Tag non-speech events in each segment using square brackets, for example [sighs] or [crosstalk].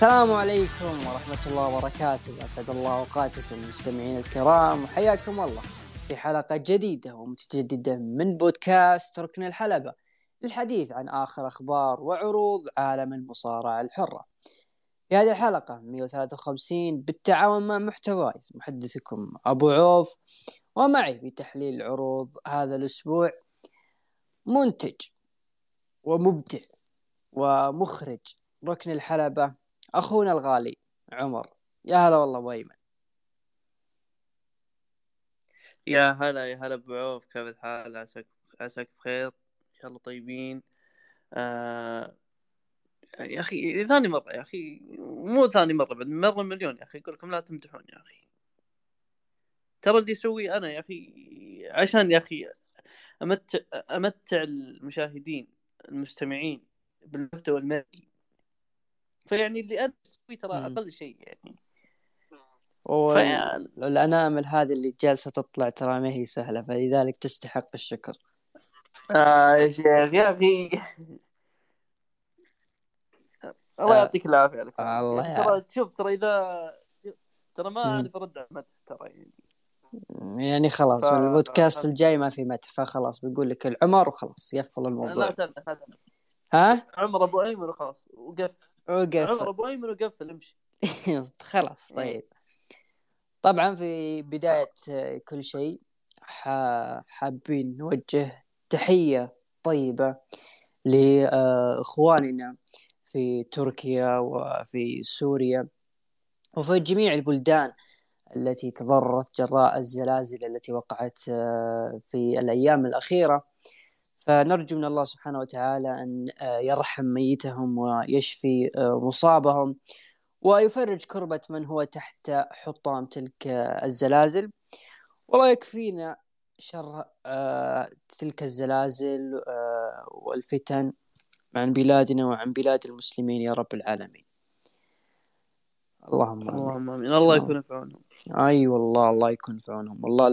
السلام عليكم ورحمة الله وبركاته. أسعد الله أوقاتكم مستمعين الكرام. وحياكم الله في حلقة جديدة ومتجددة من بودكاست ركن الحلبة. للحديث عن آخر أخبار وعروض عالم المصارعة الحرة. في هذه الحلقة 153 بالتعاون مع محتوايز محدثكم أبو عوف. ومعي بتحليل عروض هذا الأسبوع منتج ومبدع ومخرج ركن الحلبة أخونا الغالي عمر. يا هلا والله أبو أيمن. يا هلا يا هلا أبو عوف. كيف الحال؟ عساك عساك بخير؟ إن شاء الله طيبين. آه... يا أخي ثاني مرة يا أخي. مو ثاني مرة بعد مرة مليون يا أخي. أقول لكم لا تمدحون يا أخي. ترى اللي اسويه أنا يا أخي عشان يا أخي أمتع أمتع المشاهدين المستمعين بالمحتوى المرئي. فيعني اللي أنا أسويه ترى. أقل شيء يعني. والأنامل هذه اللي جالسة تطلع ترى ما هي سهلة فلذلك تستحق الشكر. آه يا شيخ يا أخي. الله آه. يعطيك العافية عليك الله أخي ترى شوف ترى إذا ترى ما. أعرف أرد على ترى يعني. يعني خلاص ف- البودكاست الجاي ما في مدح فخلاص بيقول لك العمر وخلاص لا الموضوع. لا تمدح. ها؟ عمر أبو أيمن وخلاص وقف عمر ابو ايمن وقفل امشي [laughs] خلاص طيب. طبعا في بداية آه، كل شيء حابين نوجه تحية طيبة لإخواننا في تركيا وفي سوريا وفي جميع البلدان التي تضررت جراء الزلازل التي وقعت آه، في الأيام الأخيرة. فنرجو من الله سبحانه وتعالى أن آه، يرحم ميتهم ويشفي آه، مصابهم ويفرج كربة من هو تحت حطام تلك آه، الزلازل. والله يكفينا شر تلك الزلازل والفتن عن بلادنا وعن بلاد المسلمين يا رب العالمين. اللهم آمين. اللهم آمين. الله يكون في عونهم. أي والله الله يكون في عونهم. والله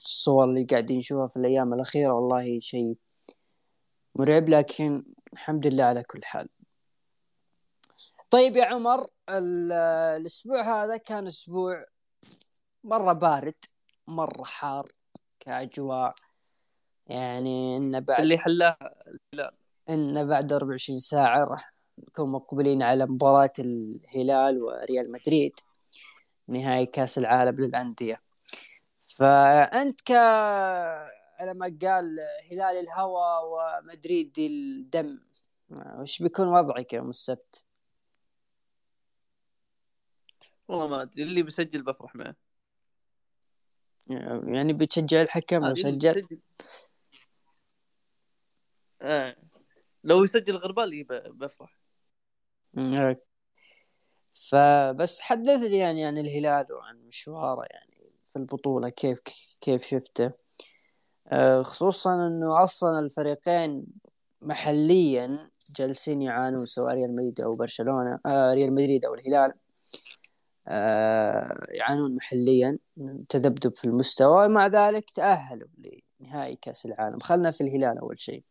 الصور اللي قاعدين نشوفها في الأيام الأخيرة والله شيء مرعب لكن الحمد لله على كل حال. طيب يا عمر ال- الأسبوع هذا كان أسبوع مرة بارد مرة حار كأجواء. يعني انه بعد اللي حلاها إن بعد 24 ساعة راح نكون مقبلين على مباراة الهلال وريال مدريد نهائي كأس العالم للأندية. فأنت ك على ما قال هلال الهوى ومدريد الدم وش بيكون وضعك يوم السبت؟ والله ما أدري اللي بسجل بفرح معه يعني بتشجع الحكم وسجل بسجل آه. لو يسجل غربال بفرح. فبس حدثني يعني عن الهلال وعن مشواره يعني في البطولة كيف كيف شفته خصوصا إنه أصلا الفريقين محليا جالسين يعانون سواء ريال مدريد أو برشلونة آه، ريال مدريد أو الهلال آه، يعانون محليا تذبذب في المستوى مع ذلك تأهلوا لنهائي كأس العالم. خلنا في الهلال أول شيء.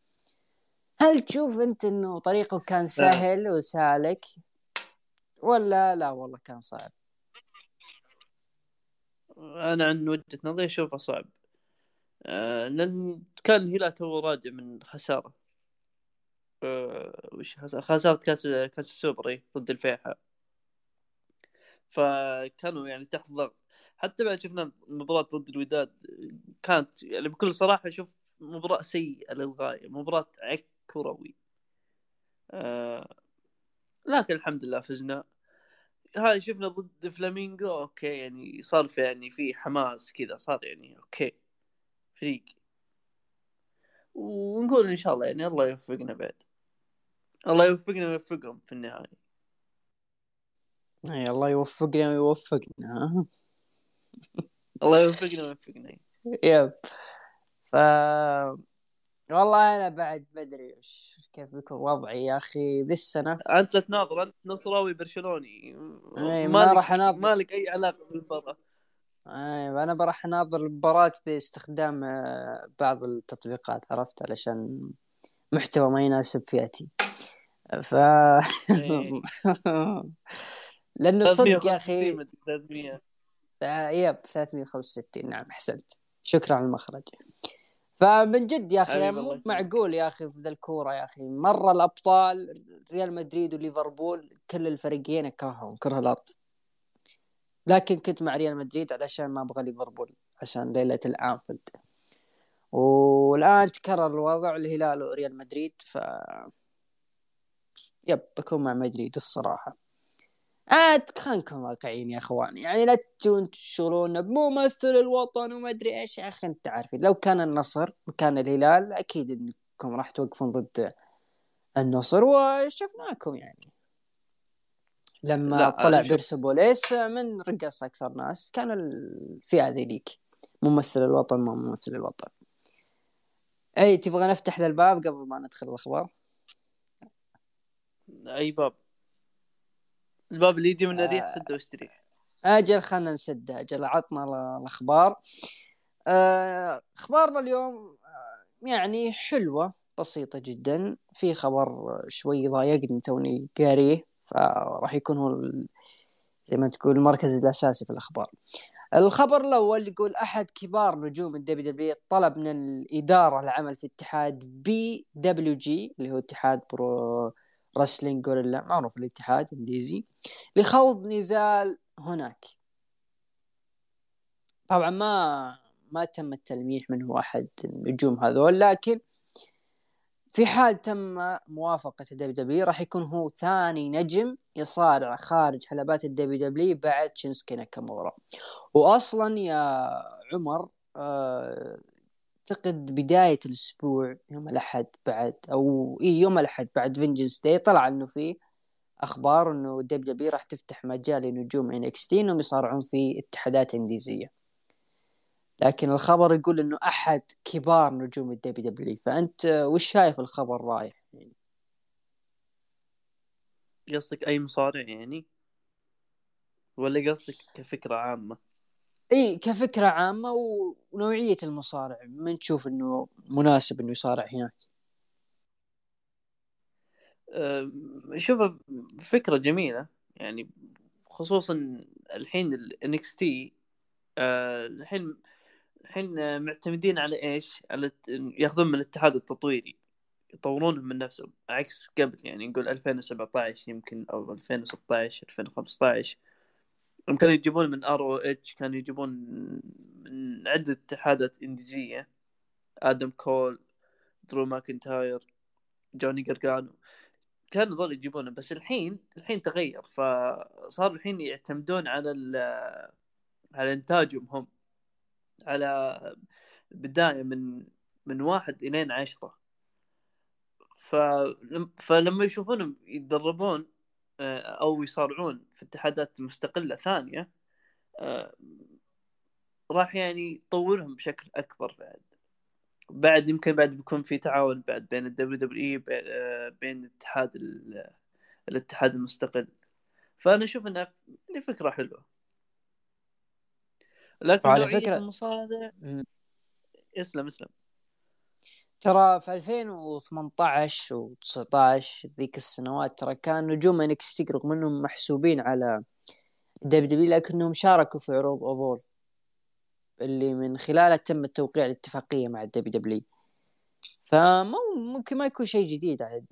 هل تشوف أنت أنه طريقه كان سهل وسالك؟ ولا لا والله كان صعب. أنا عن وجهة نظري أشوفه صعب. آه لأن كان الهلال تو راجع من خسارة. آه وش خسارة؟ كاس كاس السوبر إيه، ضد الفيحاء. فكانوا يعني تحت ضغط. حتى بعد شفنا المباراة ضد الوداد كانت يعني بكل صراحة أشوف مباراة سيئة للغاية مباراة عك كروي آه لكن الحمد لله فزنا. هاي شفنا ضد فلامينغو okay يعني صار في يعني في حماس كذا صار يعني okay. فريق ونقول إن شاء الله يعني الله يوفقنا بعد. الله يوفقنا ويوفقهم في النهاية. أي الله يوفقنا ويوفقنا؟ الله يوفقنا ويوفقنا. يب. ف والله أنا بعد ما أدري كيف بيكون وضعي يا أخي ذي السنة أنت تناظر أنت نصراوي برشلوني. إيه، ما راح أناظر. مالك أي علاقة بالمباراة. أيوه أنا بروح أناظر المباراة باستخدام آه، بعض التطبيقات عرفت؟ علشان محتوى ما يناسب فئتي. ف [laughs] إيه. لأنه صدق يا 365 أخي مدري 300 آه، يب 365 نعم أحسنت. شكرا على المخرج. فمن جد يا أخي مو. معقول يا أخي في ذا الكورة يا أخي. مرة الأبطال ريال مدريد وليفربول كل الفريقين اكرههم كره الأرض. لكن كنت مع ريال مدريد علشان ما أبغى ليفربول عشان ليلة الأنفيلد. والآن تكرر الوضع الهلال وريال مدريد ف يب بكون مع مدريد الصراحة. آه خلينا واقعيين يا اخوان يعني لا تجون تشغلون بممثل الوطن وما أدري إيش. يا أخي أنت عارفين لو كان النصر وكان الهلال أكيد إنكم راح توقفون ضد النصر وشفناكم يعني. لما طلع شوف. بيرسبوليس من رقص أكثر ناس كان الفئة ذيك ممثل الوطن ما ممثل الوطن. أي تبغى نفتح ذا الباب قبل ما ندخل الأخبار؟ أي باب؟ الباب اللي يجي من آه. الريح سده واشتري. أجل خلنا نسد أجل عطنا ال- الأخبار. آه، أخبارنا اليوم آه، يعني حلوة بسيطة جدا. في خبر شوي ضايقني توني قاريه. فراح يكون هو زي ما تقول المركز الأساسي في الأخبار. الخبر الأول يقول أحد كبار نجوم ال WW طلب من الإدارة العمل في اتحاد PWG اللي هو اتحاد Pro Wrestling Guerrilla معروف الاتحاد الانجليزي لخوض نزال هناك. طبعا ما ما تم التلميح من هو أحد النجوم هذول لكن في حال تم موافقة ال WW راح يكون هو ثاني نجم يصارع خارج حلبات ال WW بعد شينسكي ناكامورا. واصلا يا عمر آه، أعتقد بداية الأسبوع يوم الأحد بعد أو اي يوم الأحد بعد Vengeance Day طلع إنه في أخبار إنه ال WW راح تفتح مجال لنجوم NXT إنهم يصارعون في اتحادات انجليزيه لكن الخبر يقول إنه أحد كبار نجوم ال WW فأنت وش شايف الخبر رايح؟ يعني قصدك أي مصارع يعني؟ ولا قصدك كفكرة عامة؟ إي كفكرة عامة ونوعية المصارع. من تشوف إنه مناسب إنه يصارع هناك؟ شوف فكرة جميلة. يعني خصوصا الحين ال NXT الحين الحين معتمدين على إيش؟ على ياخذون من الاتحاد التطويري يطورونهم من نفسهم عكس قبل يعني نقول 2017 يمكن أو 2016 2015 هم كانوا يجيبون من ROH كانوا يجيبون من عدة اتحادات indie زي آدم كول درو ماكنتاير جوني جرجانو. كانوا ذول يجيبونه بس الحين الحين تغير. فصار الحين يعتمدون على على إنتاجهم هم. على بداية من من واحد إلين عشرة. فلم فلما يشوفونهم يتدربون آه، أو يصارعون في اتحادات مستقلة ثانية آه، راح يعني يطورهم بشكل أكبر بعد. بعد يمكن بعد بيكون في تعاون بعد بين ال WWE بين الاتحاد ال- الاتحاد المستقل. فأنا أشوف إنها فكرة حلوة. لكن نوعية فكرة- المصارع. اسلم اسلم. ترى في 2018 و19 ذيك السنوات ترى كان نجوم NXT رغم إنهم محسوبين على WW لكنهم شاركوا في عروض Evolve اللي من خلالها تم التوقيع الاتفاقية مع ال WW فمو ممكن ما يكون شيء جديد على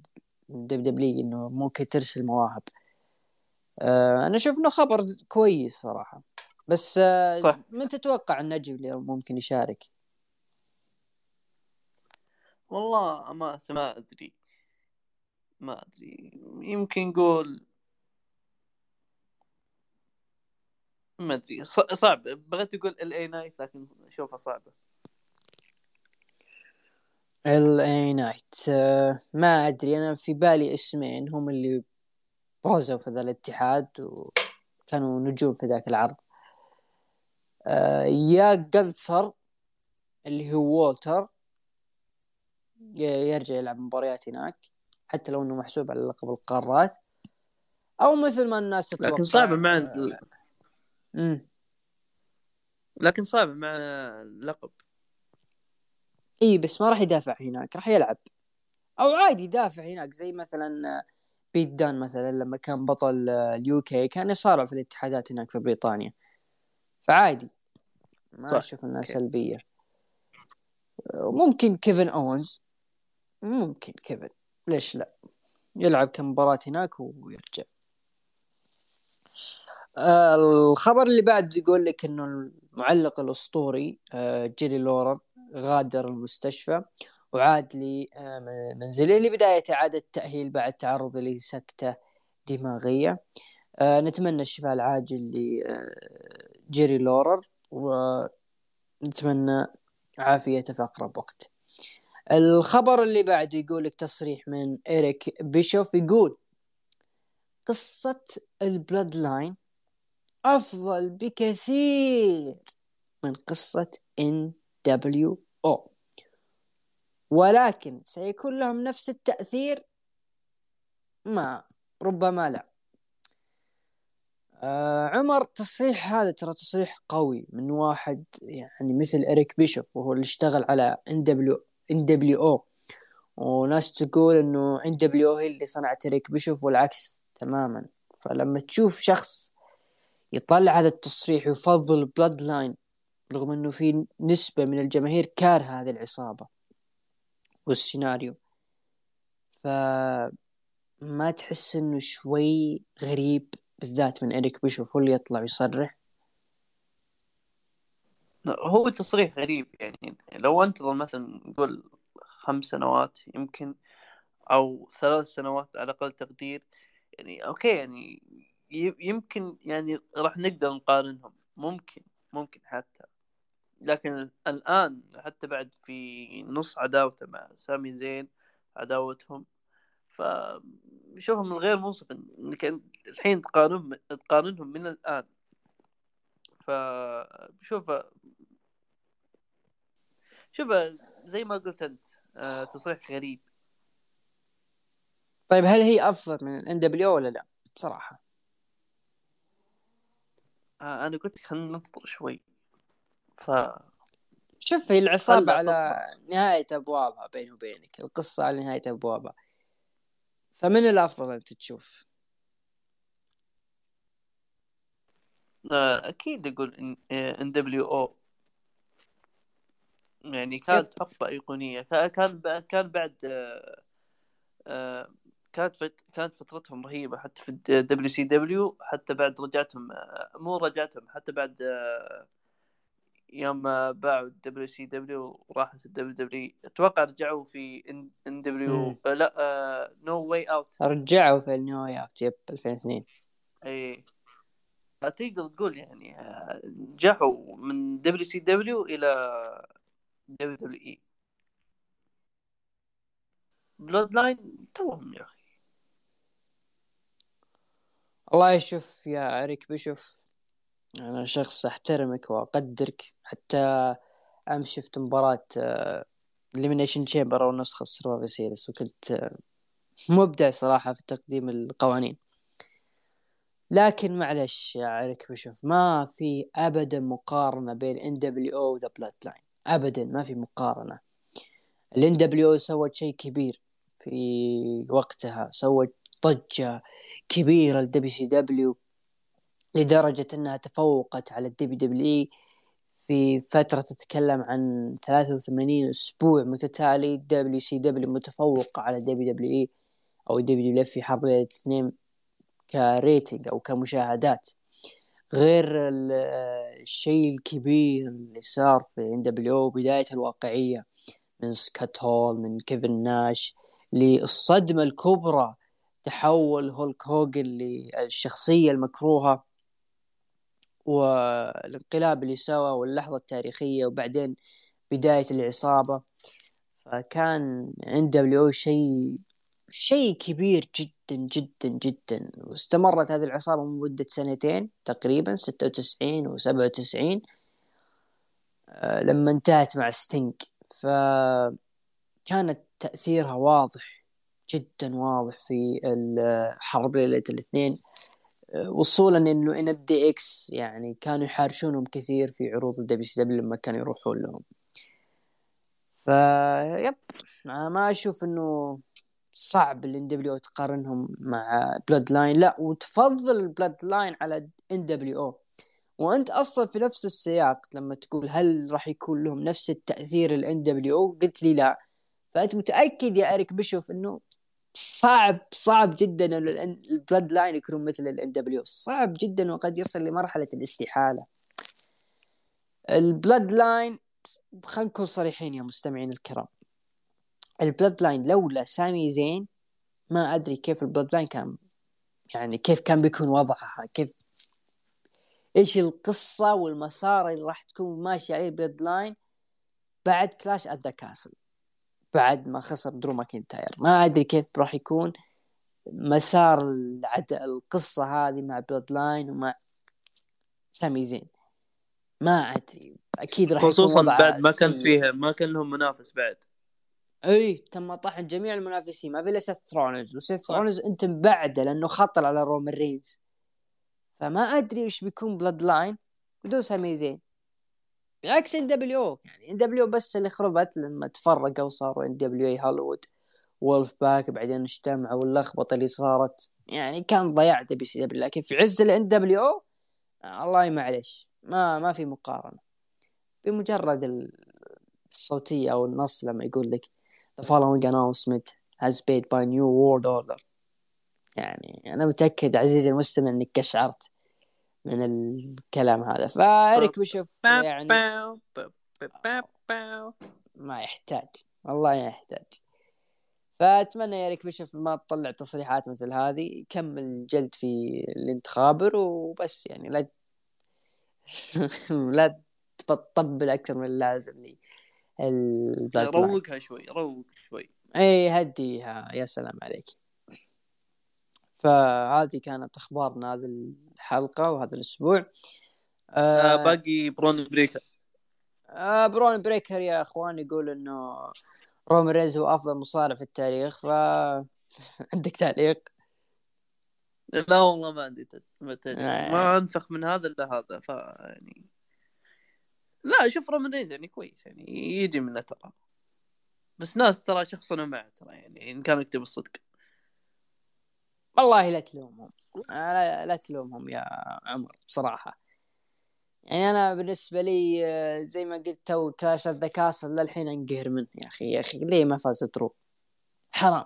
ال WW إنه ممكن ترسل مواهب. آه أنا أشوف إنه خبر كويس صراحة. بس صح. من تتوقع النجم اللي ممكن يشارك؟ والله ما ما أدري. ما أدري. يمكن نقول ما أدري. صعب. بغيت أقول LA Knight لكن اشوفها صعبه LA Knight ما أدري. أنا في بالي اسمين هم اللي برزوا في ذا الاتحاد وكانوا نجوم في ذاك العرض. يا جنثر اللي هو وولتر يرجع يلعب مباريات هناك حتى لو إنه محسوب على لقب القارات. أو مثل ما الناس تتوقع لكن صعبه مع امم لكن صعبه مع اللقب. إي بس ما راح يدافع هناك راح يلعب. أو عادي يدافع هناك زي مثلا بيت دان مثلا لما كان بطل ال UK كان يصارع في الاتحادات هناك في بريطانيا. فعادي. ما أشوف إنها سلبية. ممكن كيفن اونز ممكن كيفن. ليش لا؟ يلعب كم مباراة هناك ويرجع. آه الخبر اللي بعد يقول لك إنه المعلق الأسطوري آه جيري لورر غادر المستشفى وعاد لمنزله آه لبداية إعادة تأهيل بعد تعرض لسكتة دماغية. نتمنى الشفاء العاجل لجيري لورر ونتمنى عافيته في أقرب وقت. الخبر اللي بعده يقول لك تصريح من إيريك بيشوف يقول قصة ال Bloodline أفضل بكثير من قصة NWO. ولكن سيكون لهم نفس التأثير؟ ما ربما لا. آه عمر تصريح هذا ترى تصريح قوي من واحد يعني مثل إريك بيشوف وهو اللي اشتغل على إن دبليو إن دبليو أو. وناس تقول إنه NW هي اللي صنعت إريك بيشوف والعكس تماما. فلما تشوف شخص يطلع هذا التصريح ويفضل Bloodline رغم إنه في نسبة من الجماهير كاره هذه العصابة والسيناريو. ف ما تحس إنه شوي غريب بالذات من اريك بيشوف هو اللي يطلع ويصرح. هو تصريح غريب يعني. لو انتظر مثلا نقول خمس سنوات يمكن أو ثلاث سنوات على أقل تقدير يعني أوكي يعني يمكن يعني راح نقدر نقارنهم. ممكن ممكن حتى. لكن الآن حتى بعد في نص عداوته مع سامي زين عداوتهم فشوفهم من غير منصف إنك الحين تقارنهم تقارنهم من الآن. فشوف شوف زي ما قلت أنت آه، تصريح غريب. طيب هل هي افضل من الان دبليو ولا لا؟ بصراحة. آه أنا قلت خلينا ننتظر شوي. ف شوف هي العصابة على نهاية أبوابها بيني وبينك. القصة على نهاية أبوابها. فمن الأفضل أنت تشوف؟ آه، أكيد أقول NWO. يعني كانت حقبة أيقونية. كان كان بعد آه، آه، كانت. كانت فترتهم رهيبة حتى في WCW حتى بعد رجعتهم مو رجعتهم حتى بعد يوم باعوا ال WCW وراحت ال WW أتوقع رجعوا في NW لا No Way Out رجعوا في ال No Way Out yep 2002 إي. تقدر تقول يعني آه، نجحوا من WCW إلى WWE. Bloodline توهم يا أخي. الله شوف يا اريك بيشوف. أنا شخص أحترمك وأقدرك حتى أمس شفت مباراة Elimination Chamber أو نسخة Survivor Series وكنت آه، مبدع صراحة في تقديم القوانين. لكن معلش يا اريك بشوف ما في أبدا مقارنة بين NWO و The Bloodline أبدا ما في مقارنة. ال NWO سوت شيء كبير في وقتها سوت ضجة كبيرة ل WCW لدرجة أنها تفوقت على ال WWE في فترة تتكلم عن 83 أسبوع متتالي WCW متفوق على دبليو دبليو أو دبليو دبليو في حرب الاثنين ك rating أو كمشاهدات. غير الشيء الكبير اللي صار في NWO بداية الواقعية من سكوت هول من كيفن ناش للصدمة الكبرى تحول هولك هوجن للشخصية المكروهة. والانقلاب اللي سوى واللحظة التاريخية وبعدين بداية العصابة فكان عند NWO شيء شيء كبير جدا جدا جدا. واستمرت هذه العصابة مدة سنتين تقريبا ستة وتسعين وسبعة وتسعين آه، لما انتهت مع ستينج. فكانت تأثيرها واضح جدا واضح في الحرب ليلة الاثنين. وصولا إنه إن ال DX يعني كانوا يحارشونهم كثير في عروض ال WCW لما كانوا يروحون لهم. ف yep ما أشوف إنه صعب ال NWO تقارنهم مع Bloodline لا وتفضل Bloodline على NWO وأنت أصلا في نفس السياق لما تقول هل راح يكون لهم نفس التأثير ال NWO قلت لي لا. فأنت متأكد يا اريك بيشوف إنه صعب صعب جدا ال Bloodline يكونون مثل ال NWO صعب جدا وقد يصل لمرحلة الاستحالة. ال Bloodline خلينا نكون صريحين يا مستمعين الكرام. ال Bloodline لولا سامي زين ما أدري كيف ال Bloodline كان يعني كيف كان بيكون وضعها كيف إيش القصة والمسار اللي راح تكون ماشي عليه ال Bloodline بعد Clash at the Castle بعد ما خسر درو ماكنتاير ما أدري كيف راح يكون. مسار العد... القصة هذه مع Bloodline ومع سامي زين. ما أدري. أكيد راح خصوصا بعد ما كان فيها ما كان لهم منافس بعد. إي تم طحن جميع المنافسين. ما في إلا سيث رولنز وسيث رولنز أنت بعده لأنه خطر على رومان رينز. فما أدري إيش بيكون Bloodline بدون سامي زين. بالعكس ان دبليو يعني ان دبليو بس اللي خربت لما تفرقوا وصاروا NWO Hollywood و Wolfpac بعدين اجتمعوا واللخبطة اللي صارت. يعني كان ضياع WCW لكن في عز ال NWO الله معلش ما ما في مقارنة. بمجرد الصوتية أو النص لما يقول لك the following announcement has paid by new world order. يعني أنا متأكد عزيزي المستمع إنك قشعرت. من الكلام هذا. فأريك بشوف يعني ما يحتاج. والله ما يحتاج. فأتمنى يا ريك بشوف ما تطلع تصريحات مثل هذه. كمل جلد في الانتخابر وبس يعني. لا [laughs] لا تطبل أكثر من اللازم لي. روقها شوي روق شوي. اي هديها. يا سلام عليك. فهذه كانت أخبارنا هذه الحلقة وهذا الأسبوع. آه, آه باقي برون بريكر. آه برون بريكر يا أخوان يقول إنه رومان رينز هو أفضل مصارع في التاريخ ف [laughs] عندك تعليق؟ لا والله ما عندي ما, آه. ما انفخ من هذا إلا هذا ف يعني لا شوف رومان رينز يعني كويس يعني يجي منه ترى. بس ناس ترى شخصنا معه ترى يعني إن كان يكتب الصدق. والله لا تلومهم. لا, تلومهم يا عمر بصراحة. يعني أنا بالنسبة لي زي ما قلت تو Clash the Castle للحين أنقهر منه يا أخي يا أخي ليه ما فاز درو حرام.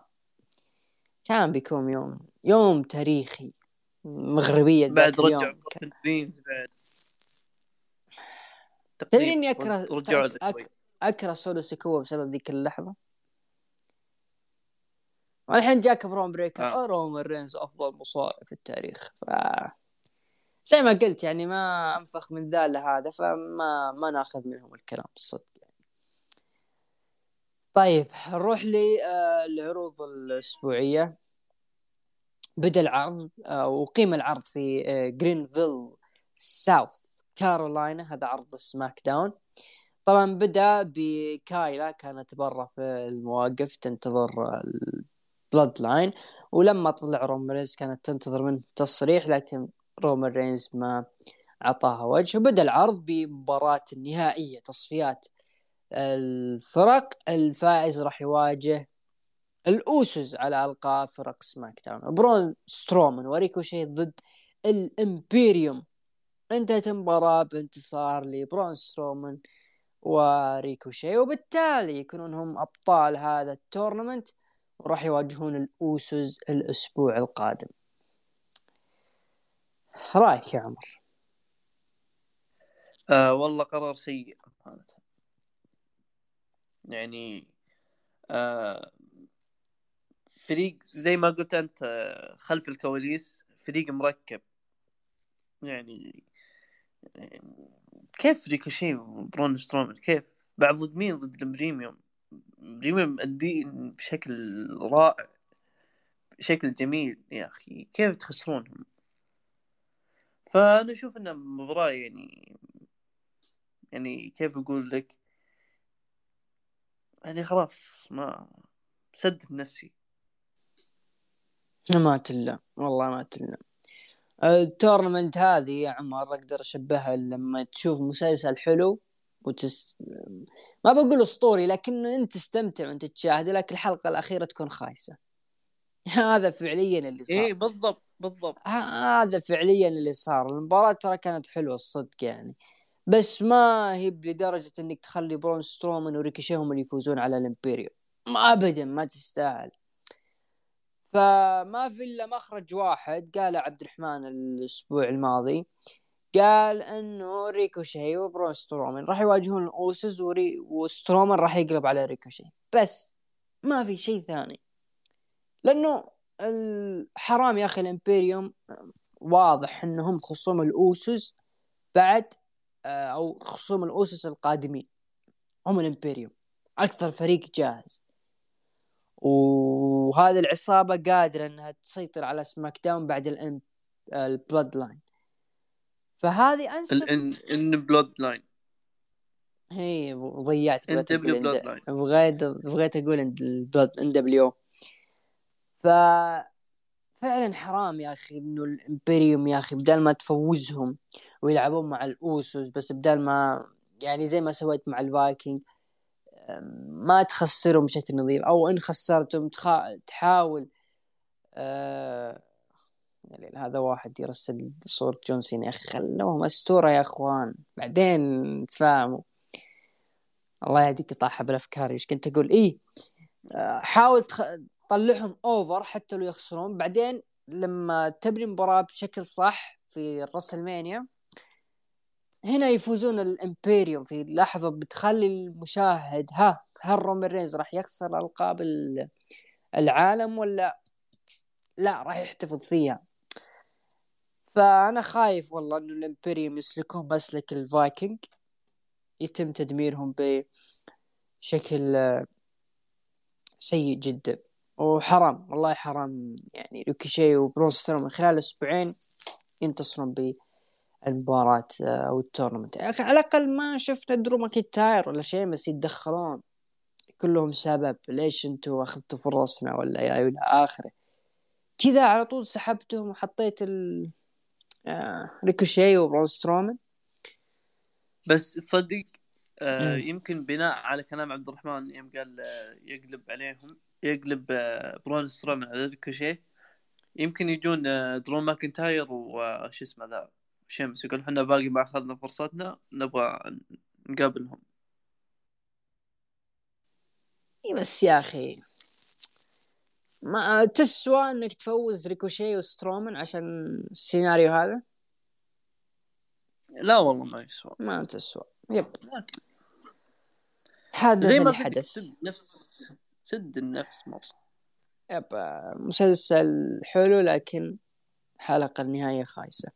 كان بيكون يوم يوم تاريخي. مغربية بعد رجع بعد تدري إني اكره أك... أكره سولو سيكوا بسبب ذيك اللحظة؟ والحين جاك برون بريكر. آه. رومان رينز أفضل مصارع في التاريخ. ف زي ما قلت يعني ما أنفخ من ذا لهذا فما ما ناخذ منهم الكلام بالصدق يعني. طيب نروح للعروض آه، الأسبوعية. بدأ العرض آه، وقيم العرض في جرينفيل ساوث كارولاينا هذا عرض SmackDown طبعا بدأ بكايلا كانت برا في المواقف تنتظر ال Bloodline ولما طلع رومان رينز كانت تنتظر منه تصريح لكن رومان رينز ما أعطاها وجه وبدأ العرض بمباراة النهائية تصفيات الفرق الفائز راح يواجه الأوسوس على ألقاب فرق SmackDown. برون سترومان وريكوشي ضد ال Imperium. انتهت المباراة بانتصار لبرون سترومان وريكوشي وبالتالي يكونون هم أبطال هذا ال tournament. وراح يواجهون الاوسوس الأسبوع القادم. رأيك يا عمر؟ آه والله قرار سيء يعني آه فريق زي ما قلت أنت خلف الكواليس فريق مركب. يعني كيف ريكوشي وبرون سترومان كيف؟ بعد ضد مين؟ ضد الإمبيريوم. إمبيريوم مؤدين بشكل رائع بشكل جميل. يا أخي كيف تخسرونهم؟ فأنا أشوف أنها مباراة يعني يعني كيف أقول لك؟ يعني خلاص ما سدت نفسي. ما تلا والله ما تلا التورنمنت هذه يا عمر أقدر أشبهها لما تشوف مسلسل حلو وتس... ما بقول اسطوري لكن أنت تستمتع وأنت تشاهد لكن الحلقة الأخيرة تكون خايسة. [laughs] هذا فعليا اللي صار. إيه بالضبط بالضبط. هذا فعليا اللي صار. المباراة ترى كانت حلوة الصدق يعني. بس ما هي لدرجة إنك تخلي برون سترومان وريكيشي هم اللي يفوزون على الإمبيريوم. ما ابدا ما تستاهل. فما في إلا مخرج واحد قاله عبد الرحمن الأسبوع الماضي. قال إنه ريكوشي وبرون سترومان راح يواجهون الاوسز وري وسترومان راح يقلب على ريكوشي. بس ما في شيء ثاني. لأنه الحرام يا أخي الإمبيريوم واضح إنهم خصوم الاوسس بعد آه، أو خصوم الاوسس القادمين. هم الإمبيريوم. أكثر فريق جاهز. وهذه العصابة قادرة إنها تسيطر على سماك داون بعد البلود لاين. فهذه انسب إن بلود لاين هي ضيعت NW بلود لاين بغيت بغيت أقول NW. ف فعلا حرام يا أخي إنه الإمبريوم يا أخي بدل ما تفوزهم ويلعبون مع الأوسوس بس بدل ما يعني زي ما سويت مع الفايكنج ما تخسرهم بشكل نظيف أو إن خسرتهم تخ... تحاول آه... يعني هذا واحد يرسل صورة جون سينا خلوهم اسطورة يا أخوان. بعدين تفاهموا. الله يهديك طاحة بالأفكار إيش كنت أقول؟ إيه آه، حاول تخ... طلعهم over حتى لو يخسرون. بعدين لما تبني مباراة بشكل صح في الرسلمانيا هنا يفوزون الامبيريوم في لحظة بتخلي المشاهد ها هل رومان رينز راح يخسر ألقاب العالم ولا لا؟ راح يحتفظ فيها. فأنا خايف والله إنه الامبيريوم يسلكون مسلك الفايكنج يتم تدميرهم بشكل سيء جدا. وحرام والله حرام. يعني ريكوشي وبرون من خلال أسبوعين ينتصرون بالمباراة آه، أو ال tournament. أخي على الأقل ما شفنا درو ماكينتاير ولا شيء بس يتدخلون. كلهم سبب. ليش أنتم أخذتوا فرصنا ولا يا إلى آخره؟ كذا على طول سحبتهم وحطيت ال آه ريكوشي وبرون سترومان بس تصدق آه يمكن بناء على كلام عبد الرحمن يوم قال آه يقلب عليهم يقلب آه، برون سترومان على ريكوشي يمكن يجون آه، درو ماكنتاير وش اسمه ذا شيمس يقول إحنا باقي ما أخذنا فرصتنا نبغى نقابلهم. بس يا أخي ما تسوى إنك تفوز ريكوشي وسترومان عشان السيناريو هذا؟ لا والله ما يسوى. ما تسوى. yep. حدث زي ما حدث. نفس سد النفس مرة. يب. مسلسل حلو لكن حلقة النهاية خايسة.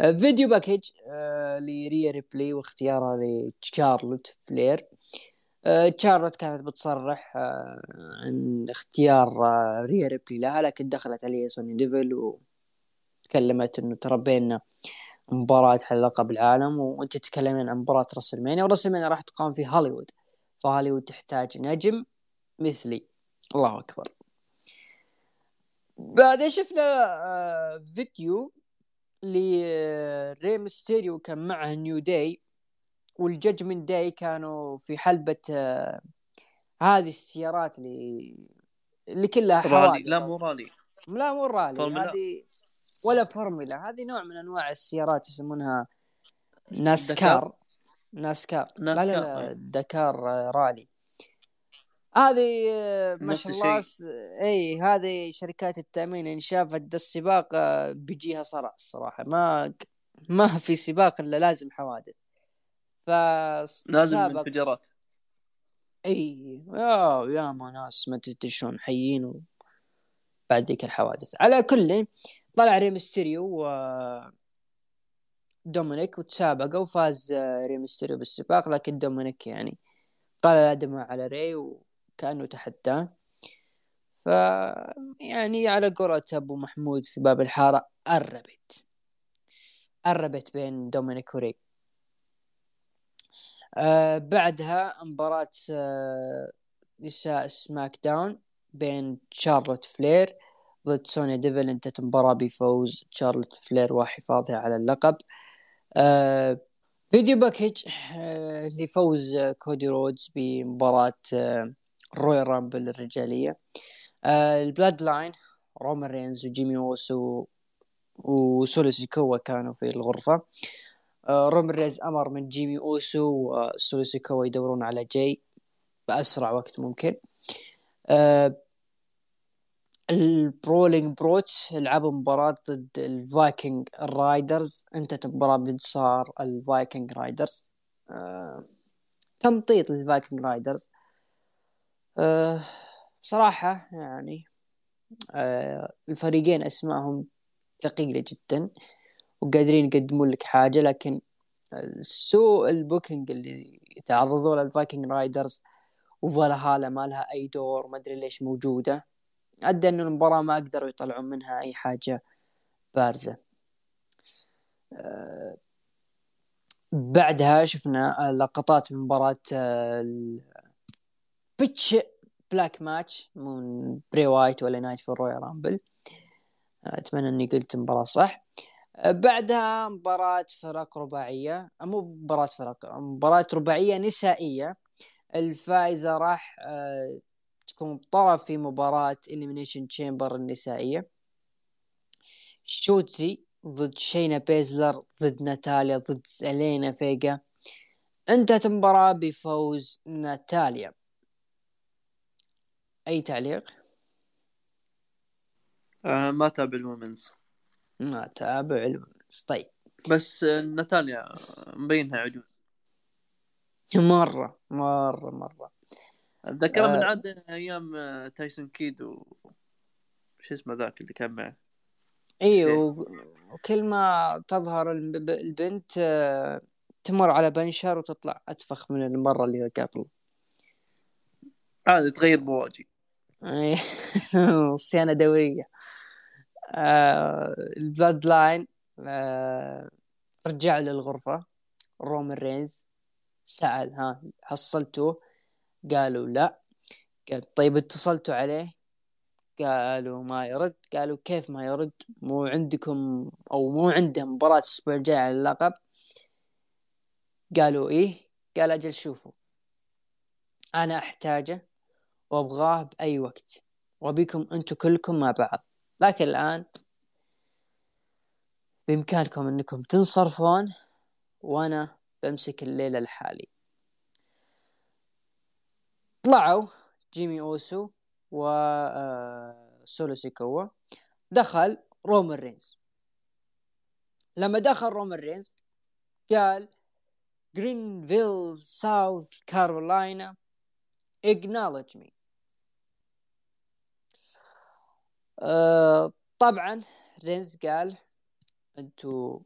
آه، video package آه، لريا ريبلي واختيارها لتشارلوت فلير. تشارلوت كانت بتصرح آه، عن اختيار ريا ريبلي لها لكن دخلت عليه سونيا ديفيل وتكلمت إنه ترى بيننا مباراة على لقب العالم وأنت تتكلمين عن مباراة راسلمانيا وراسلمانيا راح تقام في هوليوود. فهوليوود تحتاج نجم مثلي. الله أكبر. بعدين شفنا آه، فيديو لري ميستيريو كان معه نيو داي. والججمنت داي كانوا في حلبة آه، هذه السيارات اللي اللي كلها حوادث. لا مو رالي لا مو رالي هذه ولا فورمولا هذه نوع من أنواع السيارات يسمونها ناسكار ناسكار. لا لا لا داكار رالي هذه ما شاء الله إي هذه شركات التأمين إن شافت السباق آه، بيجيها صرع الصراحة. ما ما في سباق إلا لازم حوادث. ف لازم انفجارات. إي. يا يا ما ناس ما تدري شلون حيين و... بعد ذيك الحوادث. على كل طلع ري ميستيريو و دومينيك وتسابقوا وفاز ري ميستيريو بالسباق لكن دومينيك يعني قال دماء على ري و... كانه تحداه ف يعني على قولة أبو محمود في باب الحارة قربت قربت بين دومينيك وري. آه بعدها مباراة آه نساء سماك داون بين شارلوت فلير ضد سونيا ديفيل. انتهت المباراة بفوز شارلوت فلير وحفاظها على اللقب. آه video package آه لفوز كودي رودز بمباراة آه رويال رامبل الرجالية. آه البلود لاين رومان رينز وجيمي اوسو وسولو سيكوا كانوا في الغرفة. آه، رومان رينز أمر من جيمي أوسو وسولو سيكوا يدورون على جاي بأسرع وقت ممكن. آه، ال Brawling Brutes لعبوا مباراة ضد ال Viking Raiders. انتهت المباراة بانتصار ال Viking Raiders. آه، تمطيط لل Viking Raiders. صراحة يعني الفريقين أسمائهم ثقيلة جدا. وقادرين يقدمون لك حاجة لكن سوء ال booking اللي تعرضوا له ال Viking Raiders و Valhalla ما لها أي دور ما أدري ليش موجودة. أدى إن المباراة ما قدروا يطلعون منها أي حاجة بارزة. أه بعدها شفنا لقطات من مباراة Pitch Black match من بري وايت وإل أي نايت في ال Royal Rumble. أتمنى إني قلت مباراة صح. بعدها مباراة فرق رباعية مو مباراة فرق مباراة رباعية نسائية. الفائزة راح آه، تكون طرف في مباراة Elimination Chamber النسائية. شوتزي ضد شينا بيزلر ضد ناتاليا ضد سالينا فيجا. انتهت المباراة بفوز ناتاليا. أي تعليق؟ آه ما تابع الومنز. ما تابع الومنز طيب. بس ناتاليا مبينها عجوز. مرة مرة مرة. اتذكر آه. من عاد أيام تايسون كيد و شو اسمه ذاك اللي كان معه؟ أيوه وكل ما تظهر البنت آه، تمر على بنشر وتطلع أتفخ من المرة اللي قبل. عادي تغير بواجي. [laughs] صيانة دورية. آه ال Bloodline آه رجع للغرفة. رومان رينز سأل ها حصلتوه قالوا لا. قال طيب اتصلتوا عليه؟ قالوا ما يرد. قالوا كيف ما يرد؟ مو عندكم أو مو عنده مباراة الأسبوع الجاي على اللقب. قالوا إيه؟ قال أجل شوفوا. أنا أحتاجه وأبغاه بأي وقت. وبيكم أنتم كلكم مع بعض. لكن الآن بإمكانكم أنكم تنصرفون وأنا بمسك الليلة لحالي طلعوا جيمي أوسو و آه، سولو دخل رومان رينز. لما دخل رومان رينز قال جرينفيل ساوث كارولاينا acknowledge me. أه طبعا رينز قال أنتوا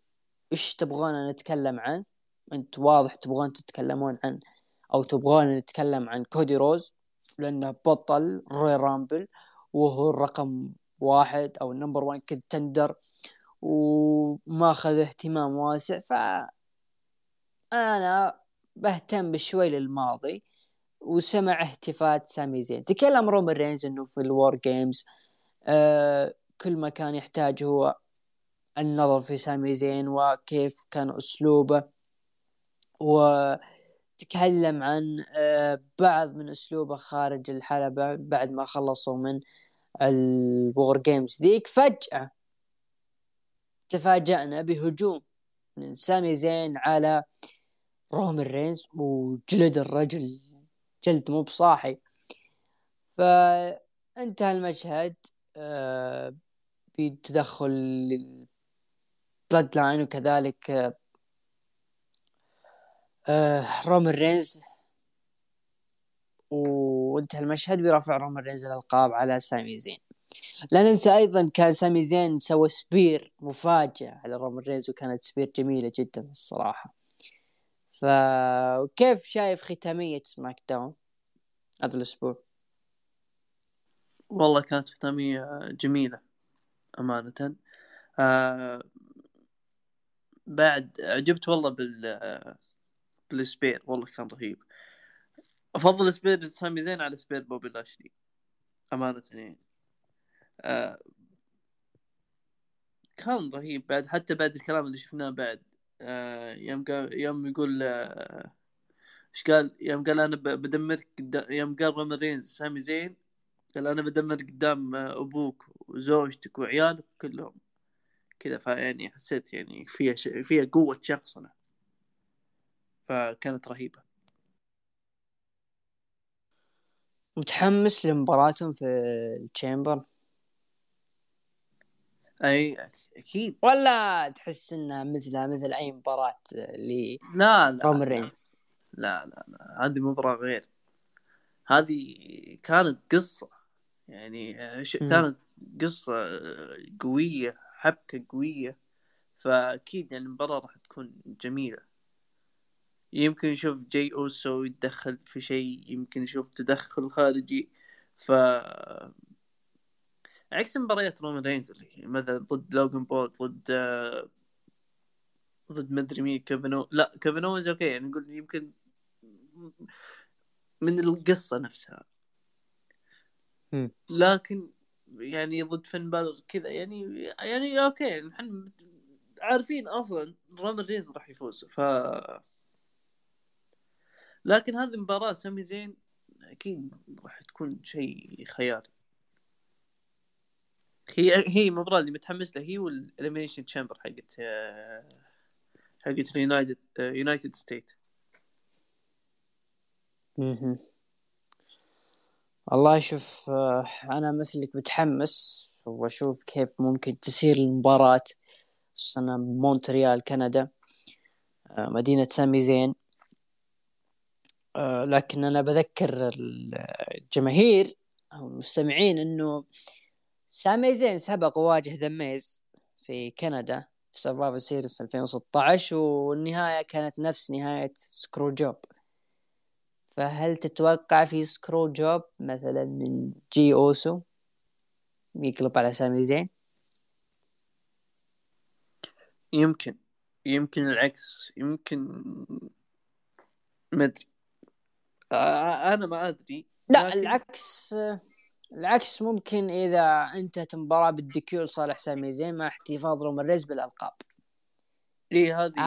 إيش تبغون نتكلم عن؟ أنت واضح تبغون تتكلمون عن أو تبغون نتكلم عن كودي روز لأنه بطل Royal Rumble وهو الرقم واحد أو ال number 1 contender وماخذ اهتمام واسع. ف أنا بهتم بشوي للماضي وسمع هتافات سامي زين. تكلم رومان رينز إنه في ال War Games آه كل ما كان يحتاج هو النظر في سامي زين وكيف كان أسلوبه. وتكلم عن آه بعض من أسلوبه خارج الحلبة بعد ما خلصوا من ال War Games. ذيك فجأة تفاجأنا بهجوم من سامي زين على رومان رينز وجلد الرجل. جلد مو بصاحي. فانتهى المشهد. آه بتدخل Bloodline وكذلك آه رومان رينز. وانتهى المشهد برفع رومان رينز الالقاب على سامي زين. لا ننسى أيضا كان سامي زين سوى spear مفاجئ على رومان رينز وكانت spear جميلة جدا الصراحة. فكيف شايف ختامية SmackDown هذا الأسبوع؟ والله كانت ختامية جميلة أمانة. آه بعد عجبت والله بال بال spear والله كان رهيب. أفضل spear سامي زين على spear بوبي لاشلي أمانة. يعني آه كان رهيب. بعد حتى بعد الكلام اللي شفناه بعد آه يوم قال يوم يقول آه إيش قال؟ يوم قال أنا بدمرك يوم قال رومان رينز سامي زين قال أنا بدمر قدام أبوك وزوجتك وعيالك كلهم. كذا فيعني حسيت يعني فيها ش... فيها قوة شخصنة فكانت رهيبة. متحمس لمباراتهم في الشامبر أي أكيد. ولا تحس إنها مثلها مثل أي مباراة ل لا لا لا. رينز؟ لا لا لا. هذه مباراة غير. هذه كانت قصة. يعني ش- مم. كانت قصة قوية حبكة قوية فأكيد يعني المباراة راح تكون جميلة يمكن نشوف جاي أوسو يتدخل في شيء يمكن نشوف تدخل خارجي ف عكس مباريات رومان رينز اللي مثلا ضد لوجن بول ضد آه، ضد مدري مين كيفن لا كيفن أوينز أوكي يعني نقول يمكن من القصة نفسها. لكن يعني ضد فين بالور كذا يعني يعني أوكي نحن عارفين أصلا رومان رينز راح يفوز ف لكن هذه المباراة سامي زين أكيد راح تكون شيء خيالي هي هي المباراة اللي متحمس لها هي وال Elimination Chamber حقت آه، حقت ال United آه، United States مهم. والله شوف آه، أنا مثلك متحمس وأشوف كيف ممكن تسير المباراة خصوصا مونتريال كندا آه، مدينة سامي زين. آه، لكن أنا بذكر الجماهير أو المستمعين إنه سامي زين سبق وواجه ذا ميز في كندا في Survivor Series 2016 والنهاية كانت نفس نهاية screwjob. فهل تتوقع في screwjob مثلا من جاي أوسو؟ يقلب على سامي زين؟ يمكن. يمكن العكس. يمكن ما أدري. آه، أنا ما أدري. لا لكن- العكس العكس ممكن إذا انتهت المباراة بال DQ لصالح سامي زين مع احتفاظ رومان رينز بالألقاب. إيه هذه.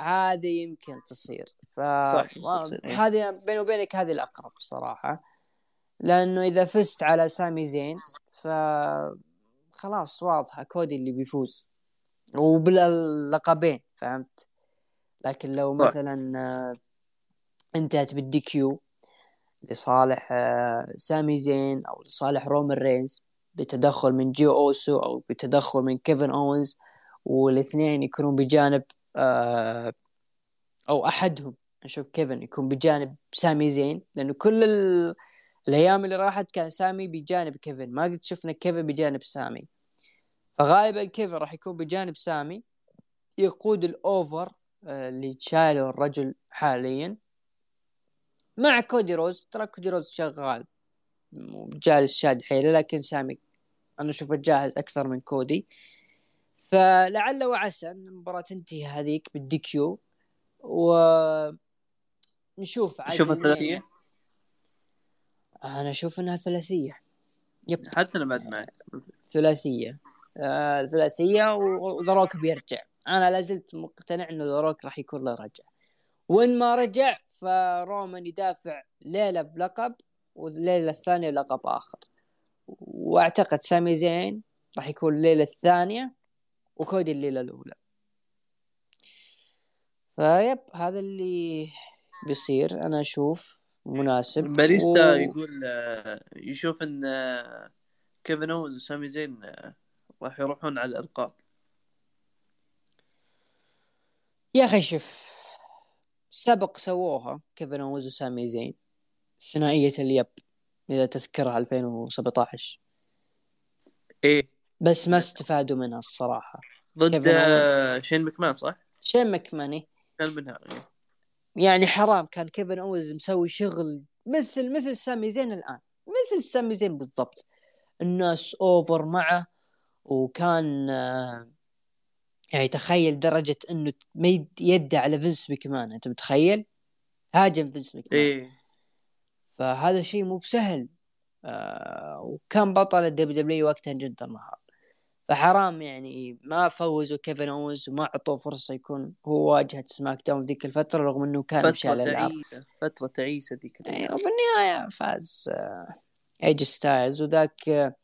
هذه يمكن تصير. ف صح، إيه. هذه بيني وبينك هذه الأقرب صراحة. لأنه إذا فزت على سامي زين ف خلاص واضحة كودي اللي بيفوز. وباللقبين فهمت؟ لكن لو. مثلا انتهت بال DQ لصالح سامي زين أو لصالح رومان رينز بتدخل من جي أوسو أو بتدخل من كيفن اونز والاثنين يكونون بجانب آه، أو أحدهم. نشوف كيفن يكون بجانب سامي زين لأنه كل ال... الأيام اللي راحت كان سامي بجانب كيفن. ما قد شفنا كيفن بجانب سامي. فغالبا كيفن راح يكون بجانب سامي. يقود ال over آه، اللي شايله الرجل حاليا. مع كودي روز. ترى كودي روز شغال. جالس شاد حيله لكن سامي أنا أشوفه جاهز أكثر من كودي. فلعل وعسى أن المباراة تنتهي هذيك بال DQ. و نشوف عاد شوف الاثنين. الثلاثية؟ أنا أشوف إنها ثلاثية. يب. حتى أنا بعد معك. ثلاثية. آه ثلاثية وذروك بيرجع. أنا لازلت مقتنع انه ذروك راح يكون له رجع. وإن ما رجع فرومان يدافع ليلة بلقب والليلة الثانية بلقب آخر. وأعتقد سامي زين راح يكون الليلة الثانية. وكودي الليلة الأولى. فيب هذا اللي بيصير. أنا أشوف مناسب. باريستا و- يقول آه، يشوف إن آه، كيفن أوز وسامي زين آه، راح يروحون على الألقاب. يا أخي شوف سبق سووها كيفن أوز وسامي زين ثنائية اليب إذا تذكرها 2017 إيه. بس ما استفادوا منها الصراحة. ضد شين مكمان صح؟ شين مكمان كان منها إيه. يعني حرام كان كيفن اونز مسوي شغل مثل مثل سامي زين الآن. مثل سامي زين بالضبط. الناس over معه وكان آه، يعني تخيل درجة إنه ما يد- يدي على فينس مكمان أنت متخيل؟ هاجم فينس مكمان. إيه. فهذا شيء مو بسهل. آه وكان بطل الدبليو دبليو وقتها جندر مهال فحرام يعني ما فوزوا كيفن اونز وما أعطوه فرصة يكون هو واجهة سماك داون ذيك الفترة رغم إنه كان مشى فترة على الالعاب تعيسة فترة تعيسة ذيك الأيام. يعني وبالنهاية فاز آه ايجي ستايلز وذاك آه،